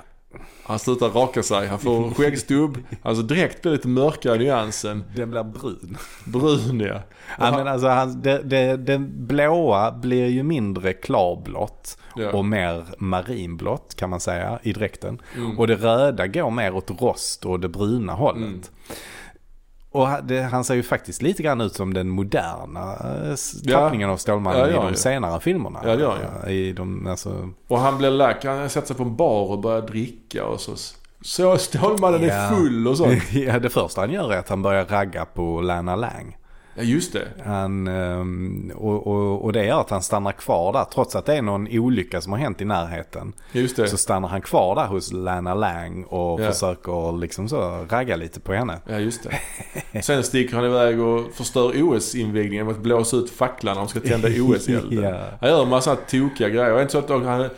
Han slutar raka sig, han får skäggstubb. Alltså direkt blir det lite mörkare i nyansen. Den blir brun. Brun ja. Ja, men alltså, han, det, det, den blåa blir ju mindre klarblått Ja. och mer marinblått kan man säga i dräkten. Och det röda går mer åt rost och det bruna hållet. Mm. Och det, han ser ju faktiskt lite grann ut som den moderna eh, s- Ja. tappningen av Stålmannen Ja, det i de senare filmerna. Ja, det gör han I de, alltså, Och han blir lack, han sätter sig på en bar och börjar dricka och så. Så Stålmannen Ja. är full och sånt. <laughs> ja, det första han gör är att han börjar ragga på Lana Lang. Ja just det. Han, ehm, och, och, och det gör att han stannar kvar där. Trots att det är någon olycka som har hänt i närheten. Just det. Så stannar han kvar där hos Lana Lang och Ja. försöker liksom så ragga lite på henne. Ja just det. Sen sticker han iväg och förstör OS-invigningen med att blåsa ut facklan när de ska tända OS-elden. <laughs> Ja. Han gör en massa tokiga grejer. Och inte så att han,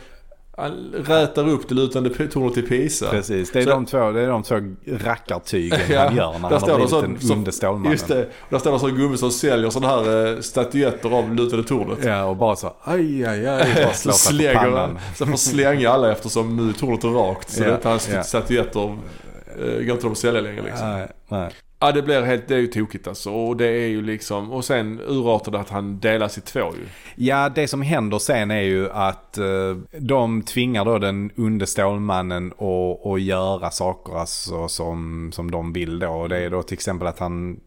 han rätar upp det lutande tornet i Pisa. Precis, det är, Så- de två, det är de två rackartygen <laughs> Ja, han gör när han har blivit så- den så- onde Stålmannen. Just det. Där står det så en gubbe som säljer sådana här eh, statyetter av lutande tornet. Ja, och bara så aj, aj, aj, bara Så slänger. <laughs> Så får slänga alla eftersom nu tornet är rakt. Så Ja, det är hans ja. statyetter eh, går inte de att sälja längre liksom. Nej, nej. Ja det blir helt, det är ju tokigt alltså. Och det är ju liksom, och sen urartar det att han delas i två ju. Ja, det som händer sen är ju att eh, de tvingar då den onde Stålmannen att, att göra saker alltså, som, som de vill då. Och det är då till exempel att han,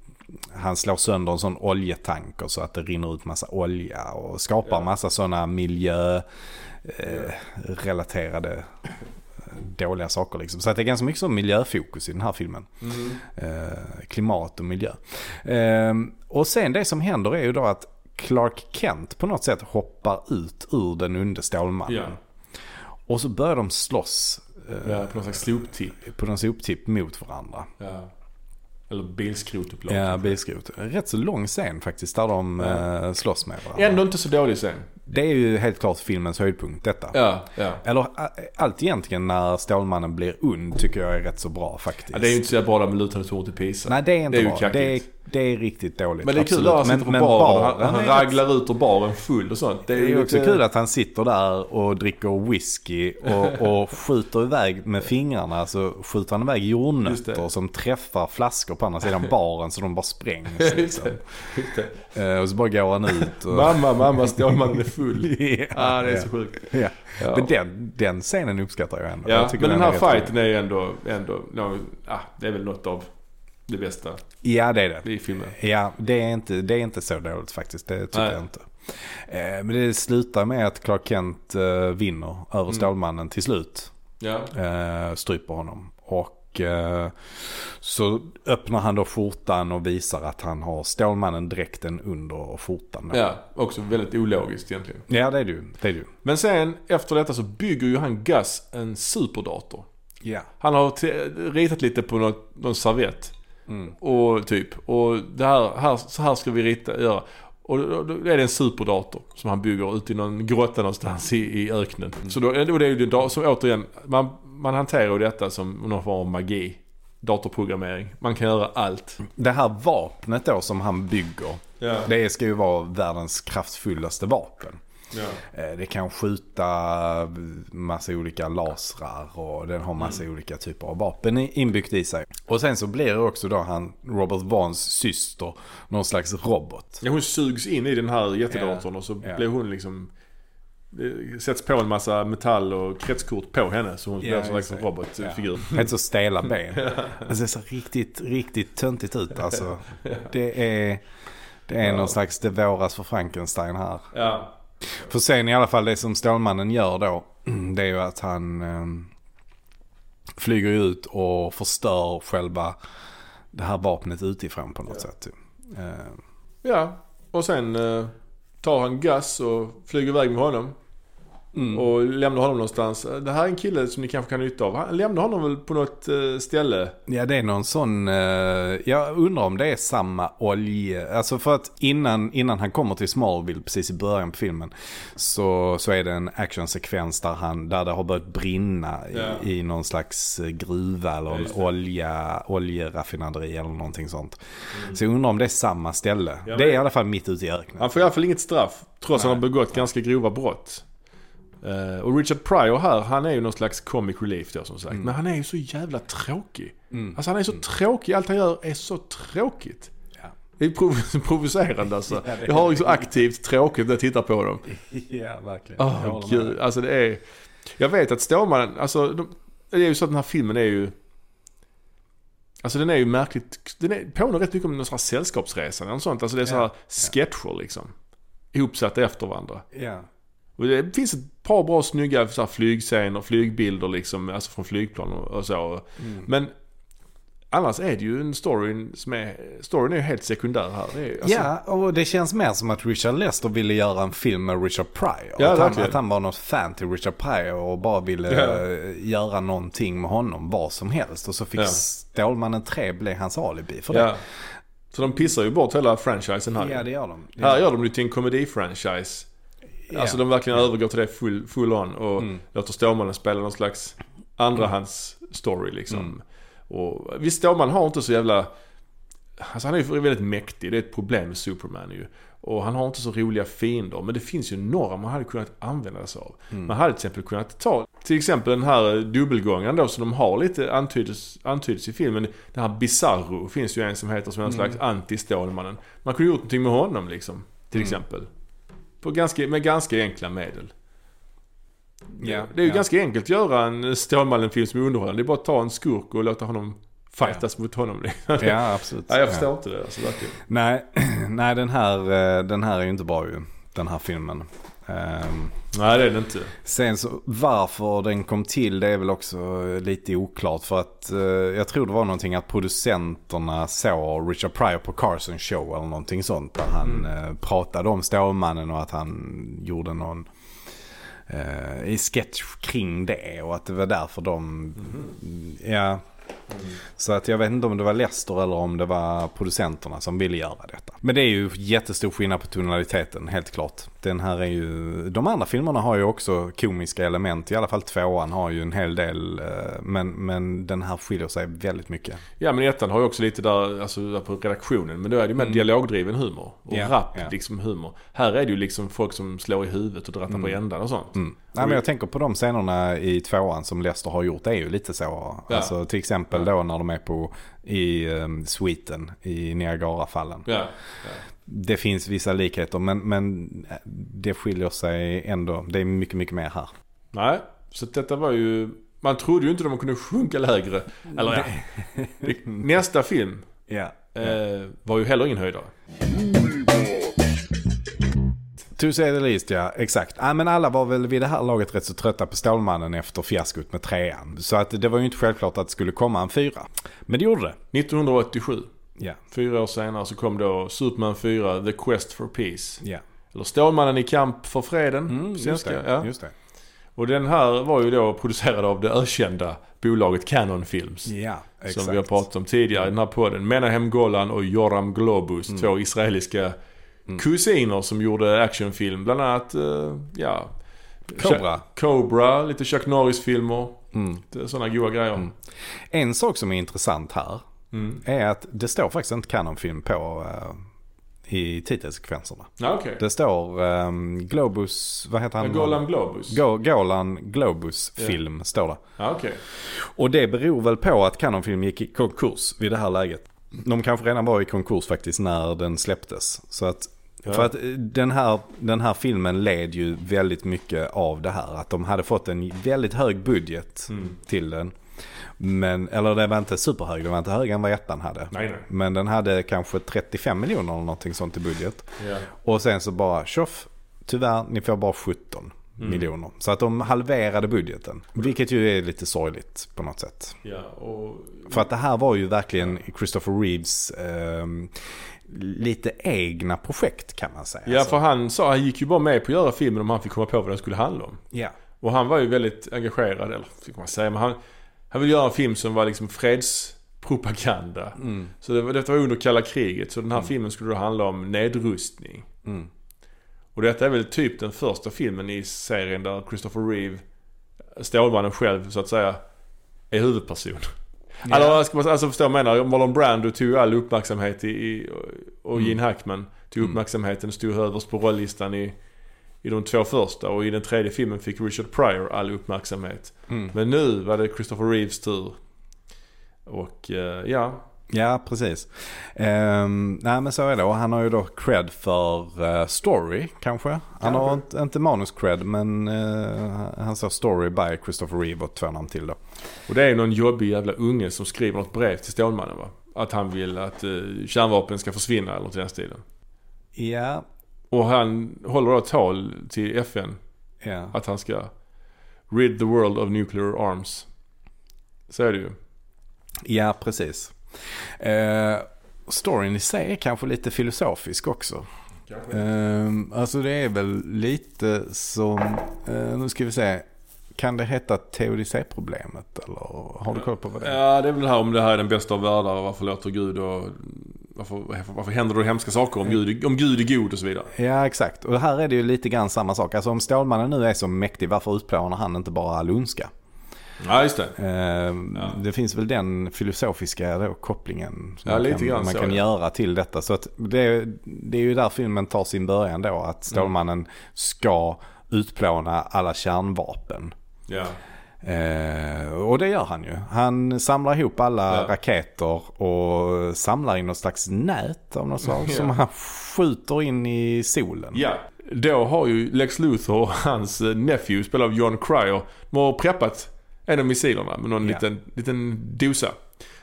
han slår sönder en sån oljetanker så att det rinner ut massa olja och skapar Ja. massa sådana miljö eh, dåliga saker liksom. Så att det är ganska mycket som miljöfokus i den här filmen. Eh, klimat och miljö. Eh, och sen det som händer är ju då att Clark Kent på något sätt hoppar ut ur den onde Stålmannen. Ja. Och så börjar de slåss eh, ja på någon slags soptipp. på någon soptipp mot varandra. Ja. Eller bilskrotupplag. Ja, bilskrot. Rätt så lång scen faktiskt där de Ja. eh, slåss med varandra. Ändå inte så dålig sen. Det är ju helt klart filmens höjdpunkt detta. Ja, ja. Eller allt egentligen när Stålmannen blir ond tycker jag är rätt så bra faktiskt. ja det är ju inte så bra där med lutande tornet i Pisa. Nej det är inte Det är ju bra. kackigt. Det är, det är riktigt dåligt. Men det är kul att han sitter på Men- baren. men Han, han är raglar ut ur baren full och sånt. Det är ju också kul att han sitter där och dricker whisky och, och skjuter iväg med fingrarna. Så skjuter han iväg jordnötter det. som träffar flaskor på andra sidan baren så de bara sprängs. <laughs> Just Liksom. det. Just det. Eh, Och så bara går han ut. Och... Mamma, mamma, Stålmannen är full. <laughs> ja, Ah, det är ja. så sjukt. Ja. Ja. Men den, den scenen uppskattar jag ändå. Ja, jag men den här är rätt rolig. fighten är ju ändå, ändå no, ah, det är väl något av det bästa Ja det är det. i filmen. Ja, det är inte, det är inte så dåligt faktiskt. Det tycker Nej. jag inte. Eh, men det slutar med att Clark Kent eh, vinner över Mm. Stålmannen till slut. Ja, Eh, stryper honom. Och så öppnar han då skjortan och visar att han har Stålmannen dräkten under skjortan. då. ja, också väldigt ologiskt egentligen. ja det är du. Det är du. Men sen efter detta så bygger ju han Gus en superdator. Ja. Han har ritat lite på något, någon servett. Mm. Och typ, och det här, här, så här ska vi rita, göra. Och då, då är det en superdator som han bygger ute i någon grotta någonstans i, i öknen. Så då, det är ju en dator som återigen, man, man hanterar ju detta som någon form av magi. Datorprogrammering. Man kan göra allt. Det här vapnet då som han bygger. Ja. Det ska ju vara världens kraftfullaste vapen. Ja. Eh, Det kan skjuta massa olika lasrar och den har massa olika typer av vapen inbyggt i sig. Och sen så blir det också då han, Robert Vaughns syster, någon slags robot. Ja, hon sugs in i den här jättedatorn och så Ja. blir hon liksom... Det sätts på en massa metall och kretskort på henne så hon blir en slags just det. robotfigur. Helt så stela <laughs> ben. Det ser så riktigt, riktigt töntigt ut alltså. <laughs> Det är, det är någon slags det våras för Frankenstein här. Ja. För sen i alla fall det som Stålmannen gör då. <clears throat> Det är ju att han eh, flyger ut och förstör själva det här vapnet utifrån på något sätt. typ. Eh, Ja, och sen eh, tar han gas och flyger iväg med honom. Mm. Och lämnar honom någonstans. Det här är en kille som ni kanske kan ha nytta av. Han lämnar honom väl på något eh, ställe. Ja det är någon sån, eh, jag undrar om det är samma olje, alltså för att innan, innan han kommer till Smallville precis i början på filmen så, så är det en actionsekvens där, han, där det har börjat brinna Ja. i, i någon slags eh, gruva eller en olja, oljeraffinaderi eller någonting sånt. Så jag undrar om det är samma ställe. Ja, det är i alla fall mitt ute i öknen. Han får i alla fall inget straff. Trots att han har Nej. begått ganska grova brott. Eh, och Richard Pryor här, han är ju någon slags comic relief då som sagt. Mm. Men han är ju så jävla tråkig. Mm. Alltså han är så tråkig, allt han gör är så tråkigt. Ja. Det är prov- <laughs> provocerande alltså. Ja, Jag har det. liksom aktivt tråkigt när jag tittar på dem. <laughs> ja, verkligen. Med gud, alltså det är... Jag vet att Stålmannen, alltså de, det är ju så att den här filmen är ju... Alltså den är ju märkligt, den är, påminner rätt mycket om någon sån här sällskapsresa eller något sånt. Alltså det är så här Ja, sketcher liksom. Ihopsatta efter varandra. Ja. Och det finns ett par bra snygga så här, flygscener, flygbilder liksom, alltså från flygplan och, och så. Mm. Men annars är det ju en story som är, storyn är ju helt sekundär här. Är, alltså, Ja, och det känns mer som att Richard Lester ville göra en film med Richard Pryor. Ja, att, han, verkligen. att han var något fan till Richard Pryor och bara ville Ja. göra någonting med honom, vad som helst. Och så fick Ja. Stålmannen 3 bli hans alibi för det. ja. Så de pissar ju bort hela franchisen här. Ja, det gör de. Det Här gör de det till en komedi-franchise. Ja. Alltså de verkligen övergår till det full, full on och Mm. låter Stålmannen spela någon slags andrahands story liksom. Mm. Och visst Stålmannen har inte så jävla... Alltså han är ju väldigt mäktig, det är ett problem med Superman ju. Och han har inte så roliga fiender. Men det finns ju några man hade kunnat använda sig av. Mm. Man hade till exempel kunnat ta, till exempel den här dubbelgångaren då som de har lite antyds, antyds i filmen. Den här Bizarro finns ju en som heter som en Mm. slags anti-Stålmannen. Man kunde gjort någonting med honom liksom. Till Mm. exempel. På ganska, med ganska enkla medel. Ja, Det är ju ja. ganska enkelt att göra en Stålmannen-film som är underhållande. Det är bara att ta en skurk och låta honom fightas mot honom. <laughs> Ja, absolut. Nej, jag Ja. förstår inte det alltså, verkligen. Nej, <clears throat> nej den, här, eh, den här är ju inte bra ju. Den här filmen. Ehm, Nej, det är det inte. Sen så varför den kom till det är väl också lite oklart. För att eh, jag tror det var någonting att producenterna såg Richard Pryor på Carson Show eller någonting sånt. Där han eh, pratade om Stålmannen och att han gjorde någon eh, i sketch kring det. Och att det var därför de, ja. Så att jag vet inte om det var Lester eller om det var producenterna som ville göra detta. Men det är ju jättestor skillnad på tonaliteten, helt klart. Den här är ju, de andra filmerna har ju också komiska element. I alla fall tvåan har ju en hel del. eh, Men, men den här skiljer sig väldigt mycket. Ja, men ettan har ju också lite där, alltså på redaktionen. Men då är det ju mer Mm. dialogdriven humor. Och Ja, rap, ja. liksom humor. Här är det ju liksom folk som slår i huvudet och drattar på Mm. ändan och sånt. Mm. Nej, men jag tänker på de scenerna i tvåan som Lester har gjort. Det är ju lite så. Ja. Alltså till exempel då när de är på i um, sviten i Niagarafallen. Ja. ja. Det finns vissa likheter men, men det skiljer sig ändå. Det är mycket, mycket mer här. Nej, så detta var ju... Man trodde ju inte de kunde sjunka lägre. Eller ja. Nästa film Ja. eh, var ju heller ingen höjdare. To say the least ja, exakt. Ja, men alla var väl vid det här laget rätt så trötta på Stålmannen efter fiaskot med trean. Så att det var ju inte självklart att det skulle komma en fyra. Men det gjorde det. 1987, Ja, fyra år senare, så kom då Superman 4, The Quest for Peace. ja. Eller Stålmannen i kamp för freden Mm, just det. Ja. Just det. Och den här var ju då producerad av det ökända bolaget Canon Films. Ja, exakt. Som vi har pratat om tidigare i den här podden. Menahem Golan och Joram Globus. Mm. Två israeliska kusiner som gjorde actionfilm. Bland annat, eh, ja... Cobra. Cobra, lite Chuck Norris-filmer. Mm. Sådana goa grejer. Mm. En sak som är intressant här Mm. är att det står faktiskt inte Canon-film på eh, i titelsekvenserna. Ja, okej. Det står ehm, Globus, vad heter han? Golan Globus. Go, Golan Globus film står det. Ja, okej. Och det beror väl på att Canon-film gick i konkurs vid det här läget. De kanske redan var i konkurs faktiskt när den släpptes. Så att, Ja. För att eh, den här, den här filmen led ju väldigt mycket av det här. Att de hade fått en väldigt hög budget Mm. till den. Men, eller det var inte superhög, det var inte högre än vad ettan hade. Nej, nej. Men den hade kanske 35 miljoner eller någonting sånt i budget. Ja. Och sen så bara tjoff, tyvärr ni får bara 17 Mm. miljoner. Så att de halverade budgeten. Vilket ju är lite sorgligt på något sätt. ja, och... För att det här var ju verkligen Christopher Reeves ehm, lite egna projekt kan man säga. Ja, för han sa, han gick ju bara med på att göra filmen om han fick komma på vad den skulle handla om. ja. Och han var ju väldigt engagerad, eller fick man säga, men han, han ville göra en film som var liksom fredspropaganda. Mm. Så det var, detta var under kalla kriget, så den här filmen skulle då handla om nedrustning. Mm. Och detta är väl typ den första filmen i serien där Christopher Reeve, Stålmannen själv så att säga, är huvudperson. Eller vad ska man alltså förstå vad jag menar? Marlon Brando tog all uppmärksamhet i, i och Mm. Gene Hackman tog Mm. uppmärksamheten och stod överst på rollistan i, i de två första och i den tredje filmen fick Richard Pryor all uppmärksamhet. Mm. Men nu var det Christopher Reeves tur. Och eh, ja, Ja, precis. Ehm, nej men så är det. Och han har ju då cred för eh, story kanske. Han Kanske. har inte, inte manus cred men eh, han sa story by Christopher Reeve och två namn till då. och det är någon jobbig jävla unge som skriver något brev till Stålmannen va? Att han vill att eh, kärnvapen ska försvinna eller något i den stilen. Ja, Och han håller då tal till FN ja. att han ska rid the world of nuclear arms. Så är det ju. Ja, precis. Eh, storyn i sig är kanske lite filosofisk också. Eh, alltså det är väl lite som, eh, nu ska vi se, kan det heta teodicéproblemet eller har du koll på vad det är? Ja, det är väl det här om det här är den bästa av världar och varför låter Gud och varför, varför händer det hemska saker om Gud, om Gud är god och så vidare. Ja, exakt. Och här är det ju lite grann samma sak. Alltså om Stålmannen nu är så mäktig, varför utplånar han inte bara all ondska? Ja, just det. Eh, Ja. Det finns väl den filosofiska då, kopplingen som Ja, man kan, man så, kan ja. göra till detta. Så att det, det är ju där filmen tar sin början då. Att Stålmannen ska utplåna alla kärnvapen. Ja. Eh, och det gör han ju. Han samlar ihop alla Ja. raketer och samlar in något slags nät av något slag <laughs> Ja. som han skjuter in i solen. ja. Då har ju Lex Luthor och hans eh, nephew, spelad av John Cryer, de har preppat en av missilerna med någon Ja. liten, liten dosa.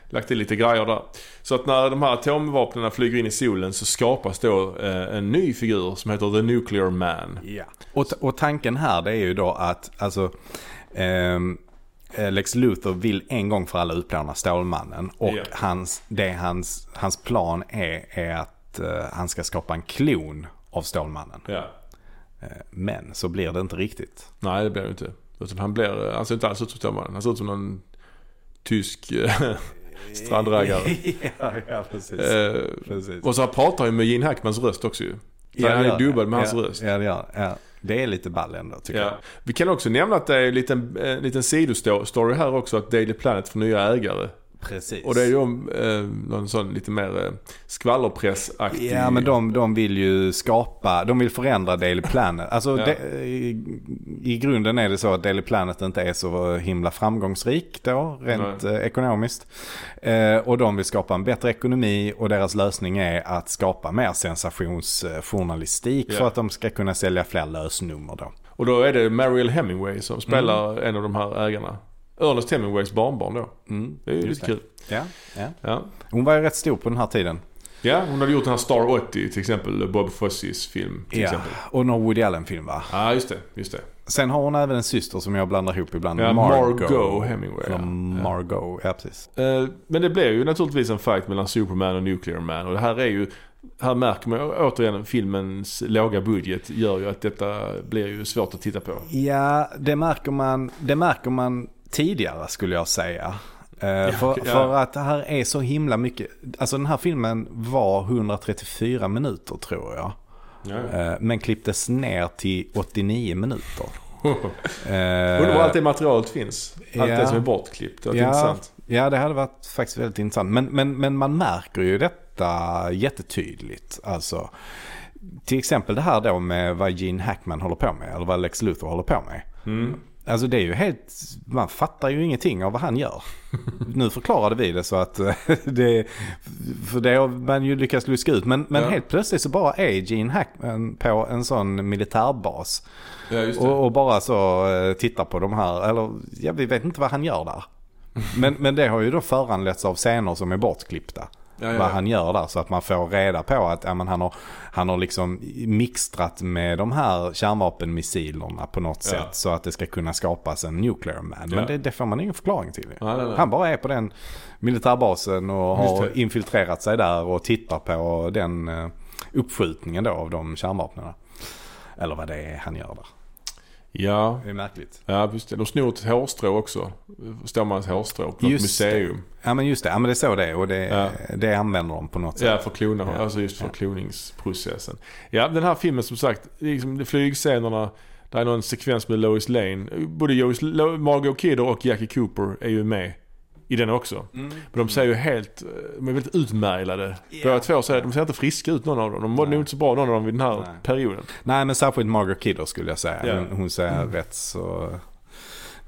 Lagt till lite grejer där. Så att när de här atomvapnen flyger in i solen så skapas då eh, en ny figur som heter The Nuclear Man. Ja. Och, och tanken här det är ju då att alltså ehm, eh, Lex Luthor vill en gång för alla utplåna Stålmannen. Och Ja. hans, det hans, hans plan är, är att eh, han ska skapa en klon av Stålmannen. Ja. Eh, men så blir det inte riktigt. Nej, det blir det inte. Utan han, blir, han ser inte alls ut som Stålmannen. Han ser ut som någon tysk eh, <laughs> strandräggare. ja, ja, precis. Eh, precis. och så pratar ju med Gene Hackmans röst också ju. Så han är dubbad med ja, hans röst. Ja, det gör ja. Det är lite ball ändå tycker Ja. Vi kan också nämna att det är en liten, en liten sidostory här också att Daily Planet får nya ägare. Precis. Och det är ju om eh, någon sån lite mer eh, skvallerpressaktig. Ja men de, de vill ju skapa, de vill förändra Daily Planet. Alltså Ja. det, i, i grunden är det så att Daily Planet inte är så himla framgångsrik då, rent eh, ekonomiskt. Eh, och de vill skapa en bättre ekonomi och deras lösning är att skapa mer sensationsjournalistik Ja. för att de ska kunna sälja fler lösnummer då. Och då är det Mariel Hemingway som spelar en av de här ägarna. Ernest Hemingways barnbarn då. Mm, Det är ju lite kul. Ja, ja. Ja. Hon var ju rätt stor på den här tiden. ja, hon hade gjort den här Star 80 till exempel. Bob Fossis film till Ja, exempel. och någon Woody Allen-film va? Ja, just det. Just det. Sen har hon även en syster som jag blandar ihop ibland. Ja, Margot Hemingway. Eller ja. Margot, ja precis. Eh, Men det blir ju naturligtvis en fight mellan Superman och Nuclear Man. Och det här är ju... Här märker man återigen filmens låga budget gör ju att detta blir ju svårt att titta på. Ja, det märker man, det märker man tidigare skulle jag säga. Eh, för, ja. för att det här är så himla mycket. Alltså den här filmen var 134 minuter tror jag. Ja. Eh, men klipptes ner till 89 minuter. <laughs> Undrar var allt det materialet finns. Allt ja. det som är bortklippt. Det Ja. intressant. Ja, det hade varit faktiskt väldigt intressant. Men, men, men man märker ju detta jättetydligt. Alltså, till exempel det här då med vad Gene Hackman håller på med. Eller vad Lex Luthor håller på med. Mm. Alltså det är ju helt, man fattar ju ingenting av vad han gör. <laughs> nu förklarade vi det så att eh, <laughs> det, för det har man ju lyckats luska ut. Men, men Ja. helt plötsligt så bara är Gene Hackman på en sån militärbas. Ja. Och, och bara så eh, tittar på de här, eller ja, vi vet inte vad han gör där. <laughs> Men, men det har ju då föranletts av scener som är bortklippta. Ja, ja, Vad han gör där. Så att man får reda på att ja, men han, har, han har liksom mixtrat med de här kärnvapenmissilerna på något sätt. Så att det ska kunna skapas en nuclear man. Men det, det får man ingen förklaring till. Nej, nej, nej. Han bara är på den militärbasen och har infiltrerat sig där och tittar på den eh, uppskjutningen då av de kärnvapnen. Eller vad det är han gör där. Ja, Det är märkligt. ja just det. De snor ett hårstrå också. Stålmannens hårstrå på Just det. museum. Ja men just det, ja, men det är så det är och det, Ja. det använder de på något sätt. Ja, för klona, Ja. alltså just för Ja. kloningsprocessen. Ja, den här filmen som sagt, liksom flygscenerna, det är någon sekvens med Lois Lane. Både Lois, Lo- Margot Kidder och Jackie Cooper är ju med i den också. Mm. Men de ser ju helt, de är väldigt utmärglade. Båda två ser, de ser inte friska ut någon av dem. De mådde nog inte så bra någon av dem vid den här Nej. perioden. Nej men särskilt Margaret Kidder skulle jag säga. Ja. Hon, hon ser rätt så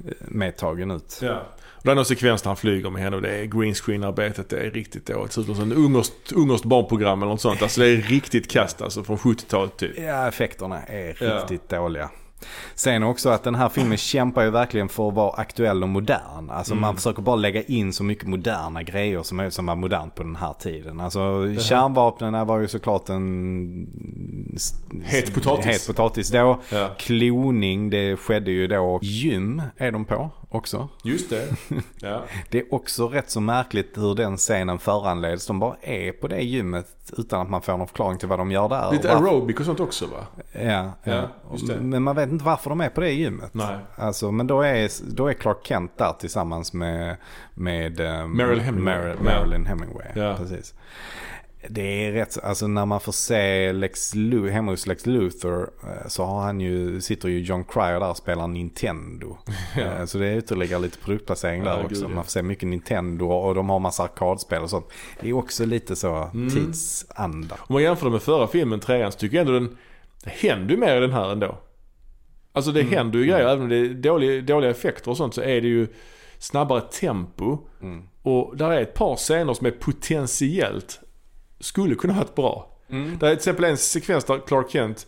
eh, medtagen ut. Ja. Och någon sekvens där han flyger med henne och det är green screen-arbetet. Det är riktigt dåligt. Det ser ut som ett ungerskt, ungerskt barnprogram eller något sånt. Alltså det är riktigt kast alltså från 70-talet typ. Ja, effekterna är Ja. riktigt dåliga. Sen också att den här filmen kämpar ju verkligen för att vara aktuell och modern. Alltså Mm. man försöker bara lägga in så mycket moderna grejer som, är, som var modernt på den här tiden. Alltså kärnvapnen var ju såklart en... Het potatis. Het potatis då. Ja. Kloning, det skedde ju då. Gym är de på också. Just det. <laughs> Ja. Det är också rätt så märkligt hur den scenen föranleds. De bara är på det gymmet utan att man får någon förklaring till vad de gör där. Lite Varför- aerobic och sånt också va? Ja, Ja, men man vet inte varför de är på det gymmet. Nej. Alltså, men då är, då är Clark Kent där tillsammans med, med um, Marilyn Hemingway. Marilyn Hemingway. Ja. Precis. Det är rätt, alltså när man får se Lex Lu- hemma hos Lex Luthor eh, så har han ju, sitter ju John Cryer där och spelar Nintendo. <laughs> Eh, Så det är ytterligare lite produktplacering Ja, där gud, också. ja. Man får se mycket Nintendo och de har massa arkadspel och sånt. Det är också lite så Mm. tidsanda. Om man jämför det med förra filmen, trean, så tycker jag ändå den... Det händer ju mer i den här ändå. Alltså det Mm. händer ju grejer. Även om det är dåliga, dåliga effekter och sånt så är det ju snabbare tempo. Mm. Och där är ett par scener som är potentiellt skulle kunna varit bra. Mm. Det är till exempel en sekvens där Clark Kent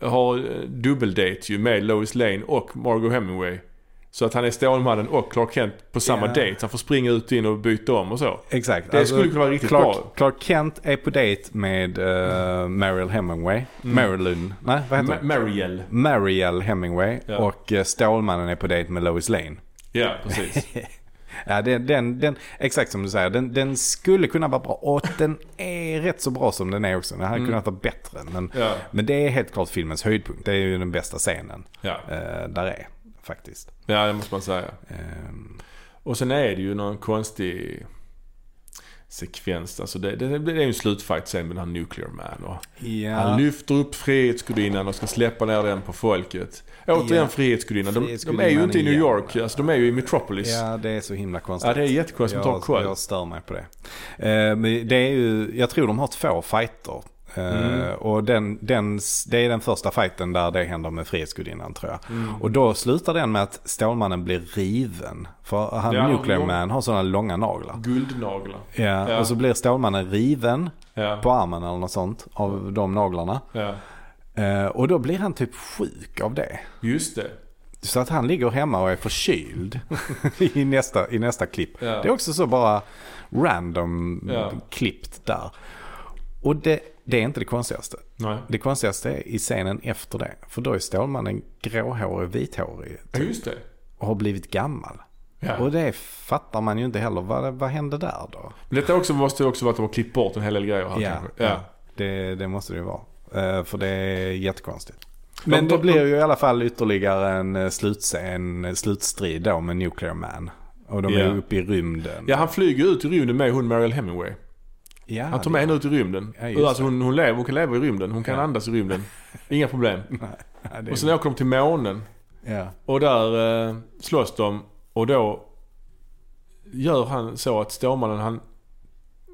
har eh, dubbeldate ju med Lois Lane och Margot Hemingway. Så att han är Stålmannen och Clark Kent på samma date. Så han får springa ut och in och byta om och så. Exakt. Det skulle kunna vara riktigt Clark, bra. Clark Kent är på dejt med uh, Meryl Hemingway. Marilyn, nej vad heter Ma- hon? Marielle. Marielle Hemingway. Ja. Och uh, Stålmannen är på dejt med Lois Lane. Ja, precis. <laughs> Ja, den, den, den, exakt som du säger. Den, den skulle kunna vara bra. Och den är rätt så bra som den är också. Den hade Mm. kunnat vara bättre. Men, Ja. men det är helt klart filmens höjdpunkt. Det är ju den bästa scenen. Ja. Uh, där är faktiskt. ja, det måste man säga. Ehm, Och sen är det ju någon konstig sekvens. Alltså det, det, det är ju en slutfight sen med den här Nuclear Man. Och ja. Han lyfter upp Frihetsgudinnan och ska släppa ner den på folket. Återigen Ja. Frihetsgudinnan. De, de är ju inte i New. York. Alltså de är ju i Metropolis. Ja, Ja, det är så himla konstigt. det är jättekonstigt jag, jag stör mig på det. Eh, men det är ju, jag tror de har två fighter. Eh, Mm. Och den, den, det är den första fighten där det händer med Frihetsgudinnan tror jag. Mm. Och då slutar den med att Stålmannen blir riven. För han Ja, Nuclear lång- Man har sådana långa naglar. Guldnaglar. Ja, Ja. Och så blir Stålmannen riven Ja. på armen eller något sånt av de naglarna. ja. Eh, Och då blir han typ sjuk av det. Just det. Så att han ligger hemma och är förkyld <laughs> i, nästa, i nästa klipp. Ja. Det är också så bara random Ja. klippt där. Och det, det är inte det konstigaste. Nej. Det konstigaste är i scenen efter det. För då är Stålmannen gråhårig, vithårig Ja, just det. och har blivit gammal. Ja. Och det fattar man ju inte heller. Vad, vad hände där då? Men detta också måste ju också vara att de har klippt bort en hel del grejer här kanske. Ja. Det, det måste det ju vara. Eh, för det är jättekonstigt. Men De- det blir ju i alla fall ytterligare en eh, slutscen, en slutstrid då med Nuclear Man. Och de Ja. är uppe i rymden. Ja, han flyger ut i rymden med hon Mariel Hemingway. Ja, Han det- med henne ut i rymden. Ja, alltså hon, hon lever, hon kan leva i rymden. Hon kan Ja. andas i rymden. <laughs> Inga problem. Är- Och sen åker de till månen. ja. Och där eh, slåss de. Och då gör han så att Stålmannen han...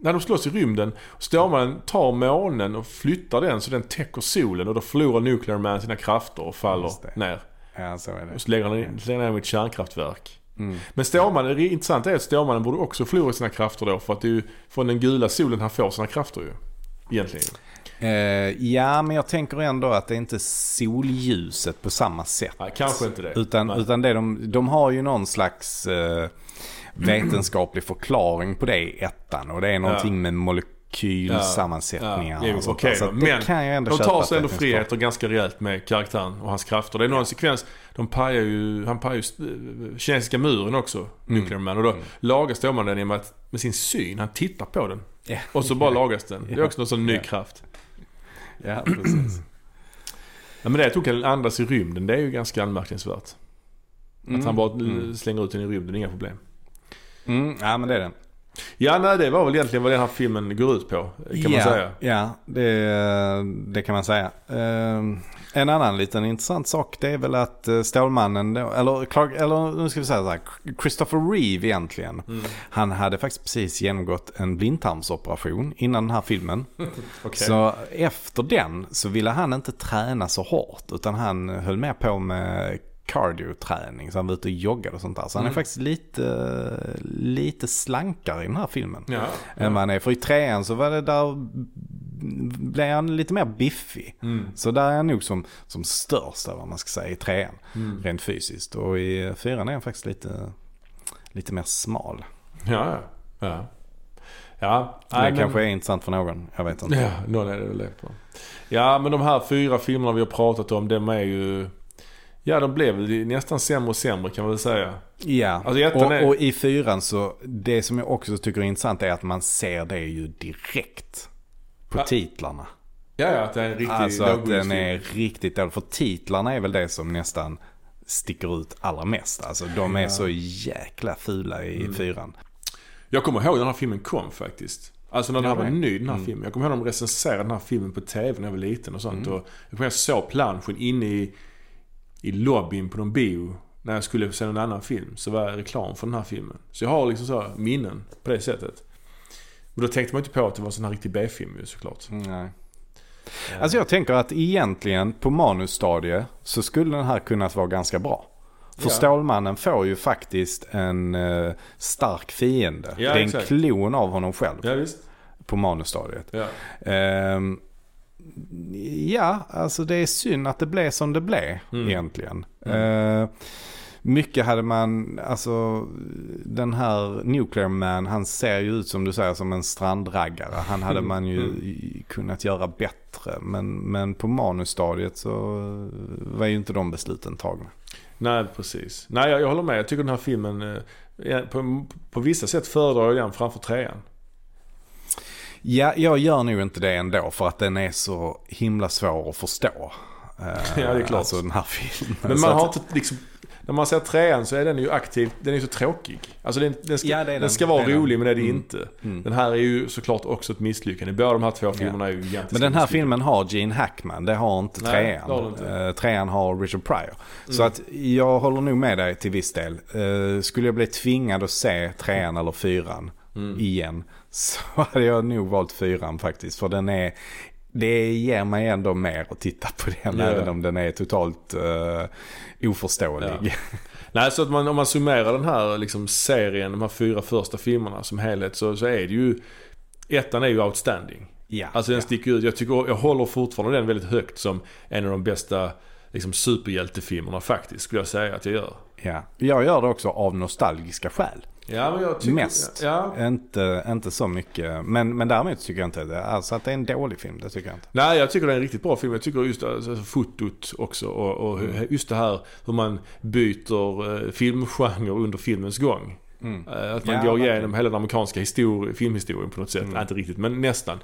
När de slåss i rymden. Stålmannen tar månen och flyttar den så den täcker solen. Och då förlorar Nuclear Man sina krafter och faller ner. ja, så är det. Och så lägger han lägger han ner ett kärnkraftverk. Mm. Men Stålmannen, det intressanta är att Stålmannen borde också förlora sina krafter då. För att det är ju från den gula solen han får sina krafter ju. Egentligen. Eh, ja, men jag tänker ändå att det är inte solljuset på samma sätt. Nej, kanske inte det. Utan, Nej. utan det de, de har ju någon slags eh, vetenskaplig förklaring på det i ettan. Och det är någonting med molekylsammansättningar. Ja, och sånt där. Så då. Men kan jag ändå De tar sig ändå friheter ganska rejält med karaktären och hans krafter. Det är någon sekvens, de pajar ju, han pajar ju kinesiska muren också, Mm. Nuclear Man. Och då lagar Stålmannen den genom att, med sin syn, han tittar på den. Ja. Och så bara lagas den. Det är också någon sån ny Ja. kraft. Ja, precis. Ja, men det att hon kan andas i rymden, det är ju ganska anmärkningsvärt. Att Mm. han bara Mm. slänger ut den i rymden, inga problem. Mm, ja, men det är det. Ja, nej det var väl egentligen vad den här filmen går ut på. Kan man ja, säga. Ja, det, det kan man säga. Uh, en annan liten intressant sak det är väl att eh, Stålmannen, eller, Clark, eller nu ska vi säga så här, Christopher Reeve egentligen. Mm. Han hade faktiskt precis genomgått en blindtarmsoperation innan den här filmen. okay. <laughs> Så efter den så ville han inte träna så hårt utan han höll med på med cardio-träning. Så han var ute och joggade och sånt där. Så han är mm. faktiskt lite, lite slankare i den här filmen. Ja, ja. Än vad han är. För i trean så var det där blev han lite mer biffig. Mm. Så där är han nog som, som störst, vad man ska säga, i trean. Mm. Rent fysiskt. Och i fyran är han faktiskt lite, lite mer smal. Ja, ja. Ja, det nej, kanske men... är intressant för någon. Jag vet inte. Ja, någon är det väl det på. Ja, men de här fyra filmerna vi har pratat om, de är ju... Ja, de blev nästan sämre och sämre kan man väl säga. Ja, alltså, och, är... och, i fyran så, det som jag också tycker är intressant är att man ser det ju direkt på ja. titlarna. Ja, ja, att det är en riktig Alltså att den är riktigt dålig. För titlarna är väl det som nästan sticker ut allra mest. Alltså de är ja. så jäkla fula i mm. fyran. Jag kommer ihåg när den här filmen kom faktiskt. Alltså när den här var ny den här mm. filmen. Jag kommer ihåg när de recenserade den här filmen på tv när jag var liten och sånt. Mm. Och jag såg planschen inne i, i lobbyn på någon bio. När jag skulle se en annan film. Så var det reklam för den här filmen. Så jag har liksom så minnen på det sättet. Men då tänkte man inte på att det var en sån här riktig B-film ju såklart. Nej. Alltså jag tänker att egentligen på manusstadiet så skulle den här kunnat vara ganska bra. För ja. Stålmannen får ju faktiskt en uh, stark fiende. Ja, det är en exakt. klon av honom själv. Ja. På manusstadiet. Ja. Uh, ja, alltså det är synd att det blev som det blev mm. egentligen. Mm. Uh, mycket hade man, alltså den här Nuclear Man, han ser ju ut som du säger som en strandraggare. Han hade mm. man ju mm. kunnat göra bättre. Men, men på manusstadiet så var ju inte de besluten tagna. Nej, precis. Nej, jag, jag håller med. Jag tycker den här filmen, eh, på, på vissa sätt föredrar jag den framför trean. Ja, jag gör nog inte det ändå för att den är så himla svår att förstå. <laughs> ja, det är klart. Alltså den här filmen. Men man har inte liksom när man ser trean så är den ju aktiv, den är så tråkig. Alltså den, den ska, ja, den, den ska vara rolig men det är det mm. inte. Mm. Den här är ju såklart också ett misslyckande. Båda de här två filmerna ja. är ju egentligen Men den här filmen har Gene Hackman, det har inte Nej, trean. Har inte. Uh, trean har Richard Pryor. Mm. Så att jag håller nog med dig till viss del. Uh, skulle jag bli tvingad att se trean eller fyran mm. igen så hade jag nog valt fyran faktiskt. För den är det ger mig ändå mer att titta på den ja. även om den är totalt uh, oförståelig. Ja. <laughs> Nej, så att man, om man summerar den här liksom, serien, de här fyra första filmerna som helhet så, så är det ju Ettan är ju outstanding. Ja, alltså den ja. sticker ut. Jag, tycker, jag håller fortfarande den väldigt högt som en av de bästa liksom, superhjältefilmerna faktiskt, skulle jag säga att jag gör. Ja, jag gör det också av nostalgiska skäl. Ja, men jag tycker, Mest. Ja. Inte, inte så mycket. Men, men däremot tycker jag inte det. Alltså att det är en dålig film, det tycker jag inte. Nej, jag tycker det är en riktigt bra film. Jag tycker just alltså, fotot också. Och, och mm. just det här hur man byter eh, filmgenre under filmens gång. Mm. Eh, att man ja, går igenom hela den amerikanska histori- filmhistorien på något sätt. Mm. inte riktigt, men nästan.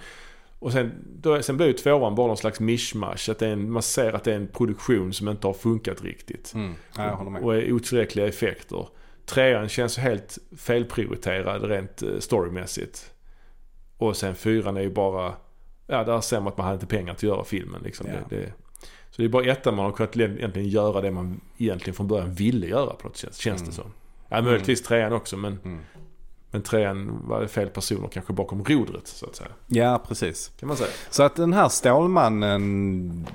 Och sen, då, sen blir ju tvåan bara någon slags mishmash. Att en, man ser att det är en produktion som inte har funkat riktigt. Mm. Ja, med. Och är otillräckliga effekter. Trean känns helt felprioriterad rent eh, storymässigt. Och sen fyran är ju bara, ja där ser man att man hade inte pengar till att göra filmen liksom. Ja. Det, det, så det är bara ettan man har kunnat egentligen göra det man egentligen från början ville göra på något sätt, känns mm. det som. Ja, möjligtvis trean också men mm. Men trean var det fel personer kanske bakom rodret så att säga. Ja, precis. Kan man säga. Så att den här Stålmannen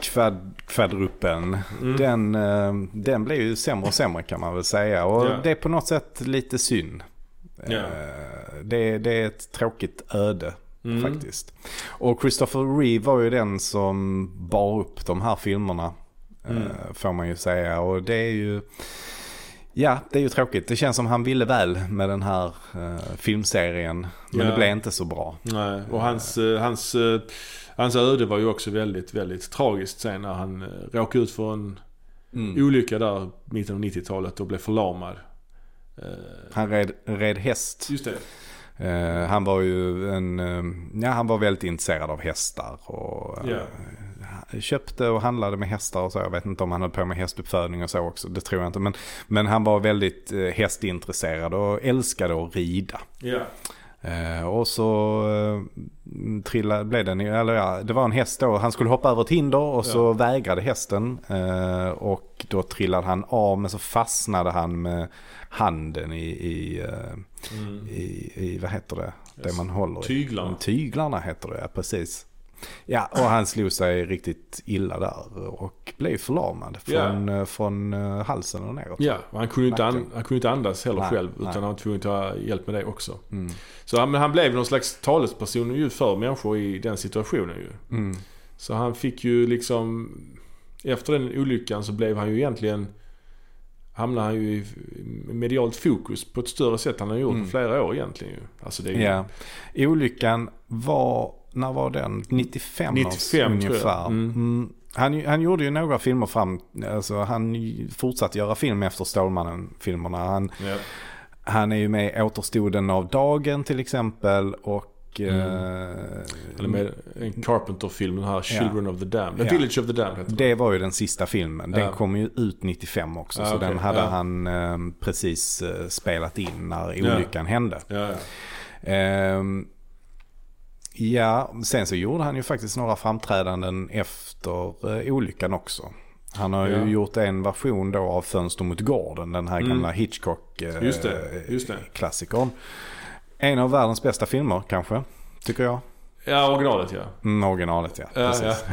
kvad, kvadruppen, mm. den, eh, den blev ju sämre och sämre kan man väl säga. Och ja. det är på något sätt lite synd. Ja. Eh, det, det är ett tråkigt öde. Mm. Faktiskt. Och Christopher Reeve var ju den som bar upp de här filmerna. Mm. Eh, får man ju säga. Och det är ju Ja, det är ju tråkigt. Det känns som han ville väl med den här uh, filmserien. Men ja. det blev inte så bra. Nej, och hans, uh, hans, uh, hans öde var ju också väldigt, väldigt tragiskt sen när han uh, råkade ut för en mm. olycka där mitten av 90-talet och blev förlamad. han red, red häst. Just det. han var ju en, ja han var väldigt intresserad av hästar och yeah. Köpte och handlade med hästar och så. Jag vet inte om han höll på med hästuppfödning och så också. Det tror jag inte. Men, men han var väldigt eh, hästintresserad och älskade att rida. Eh, och så eh, trillade, blev den, eller ja, det var en häst då. Han skulle hoppa över ett hinder och så Ja. vägrade hästen. Eh, och då trillade han av men så fastnade han med handen i, i, Mm. i, i vad heter det? Det Yes. man håller i. Tyglarna. Tyglarna heter det, ja precis. Ja, och han slog sig riktigt illa där och blev förlamad från, eh, från eh, halsen och neråt. Ja, och han kunde inte, han kunde inte andas heller Nej, själv. nej. Utan han var tvungen att ta hjälp med det också. Mm. Så han, han blev någon slags talesperson ju för människor i den situationen ju. Mm. Så han fick ju liksom... Efter den olyckan så blev han ju egentligen... Hamnade han ju i medialt fokus på ett större sätt än han har gjort Mm. flera år egentligen ju. Alltså det är ju... Ja. Olyckan var, när var den? 95, 95 års tror jag. ungefär. Mm. Mm. Han, han gjorde ju några filmer fram, alltså han fortsatte göra film efter Stålmannen-filmerna. Han, Ja. han är ju med i Återstoden av dagen till exempel och... Mm. eh, Eller med en Carpenter-film, den här Children of the Damned. The Ja. Village of the Damned heter. Det var ju den sista filmen. Den Ja. kom ju ut 95 också. Ja, så okej. den hade Ja. han eh, precis eh, spelat in när Ja. olyckan hände. Ja, ja. Ja, sen så gjorde han ju faktiskt några framträdanden efter eh, olyckan också. Han har Ja. ju gjort en version då av Fönster mot gården. Den här Mm. gamla Hitchcock eh, Just det, just det. klassikern. En av världens bästa filmer kanske, tycker jag. ja, originalet ja. Mm, originalet ja. Ja, Precis.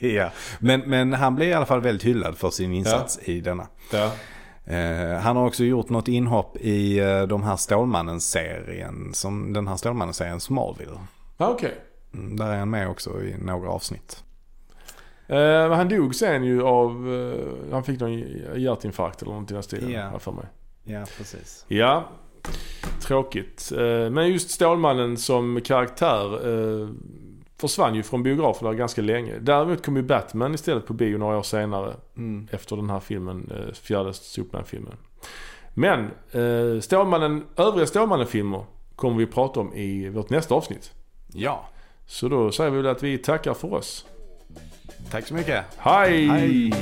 <laughs> ja. Men, men han blev i alla fall väldigt hyllad för sin insats i denna. ja. Eh, han har också gjort något inhopp i eh, de här Stålmannen-serien. Som, den här Stålmannen-serien Smallville. Ja, okej. Mm, där är han med också i några avsnitt. Eh, han dog sen ju av... Eh, han fick någon hjärtinfarkt eller något i den stilen. Jag för mig. Ja, precis. Ja, tråkigt. Eh, Men just Stålmannen som karaktär eh, försvann ju från biograferna ganska länge. Däremot kom ju Batman istället på bio några år senare. Mm. Efter den här filmen, eh, fjärde Superman-filmen. Men eh, Stålmannen, övriga Stålmannen-filmer kommer vi prata om i vårt nästa avsnitt. Ja, Så då säger vi väl att vi tackar för oss. tack så mycket. Hej! Hej!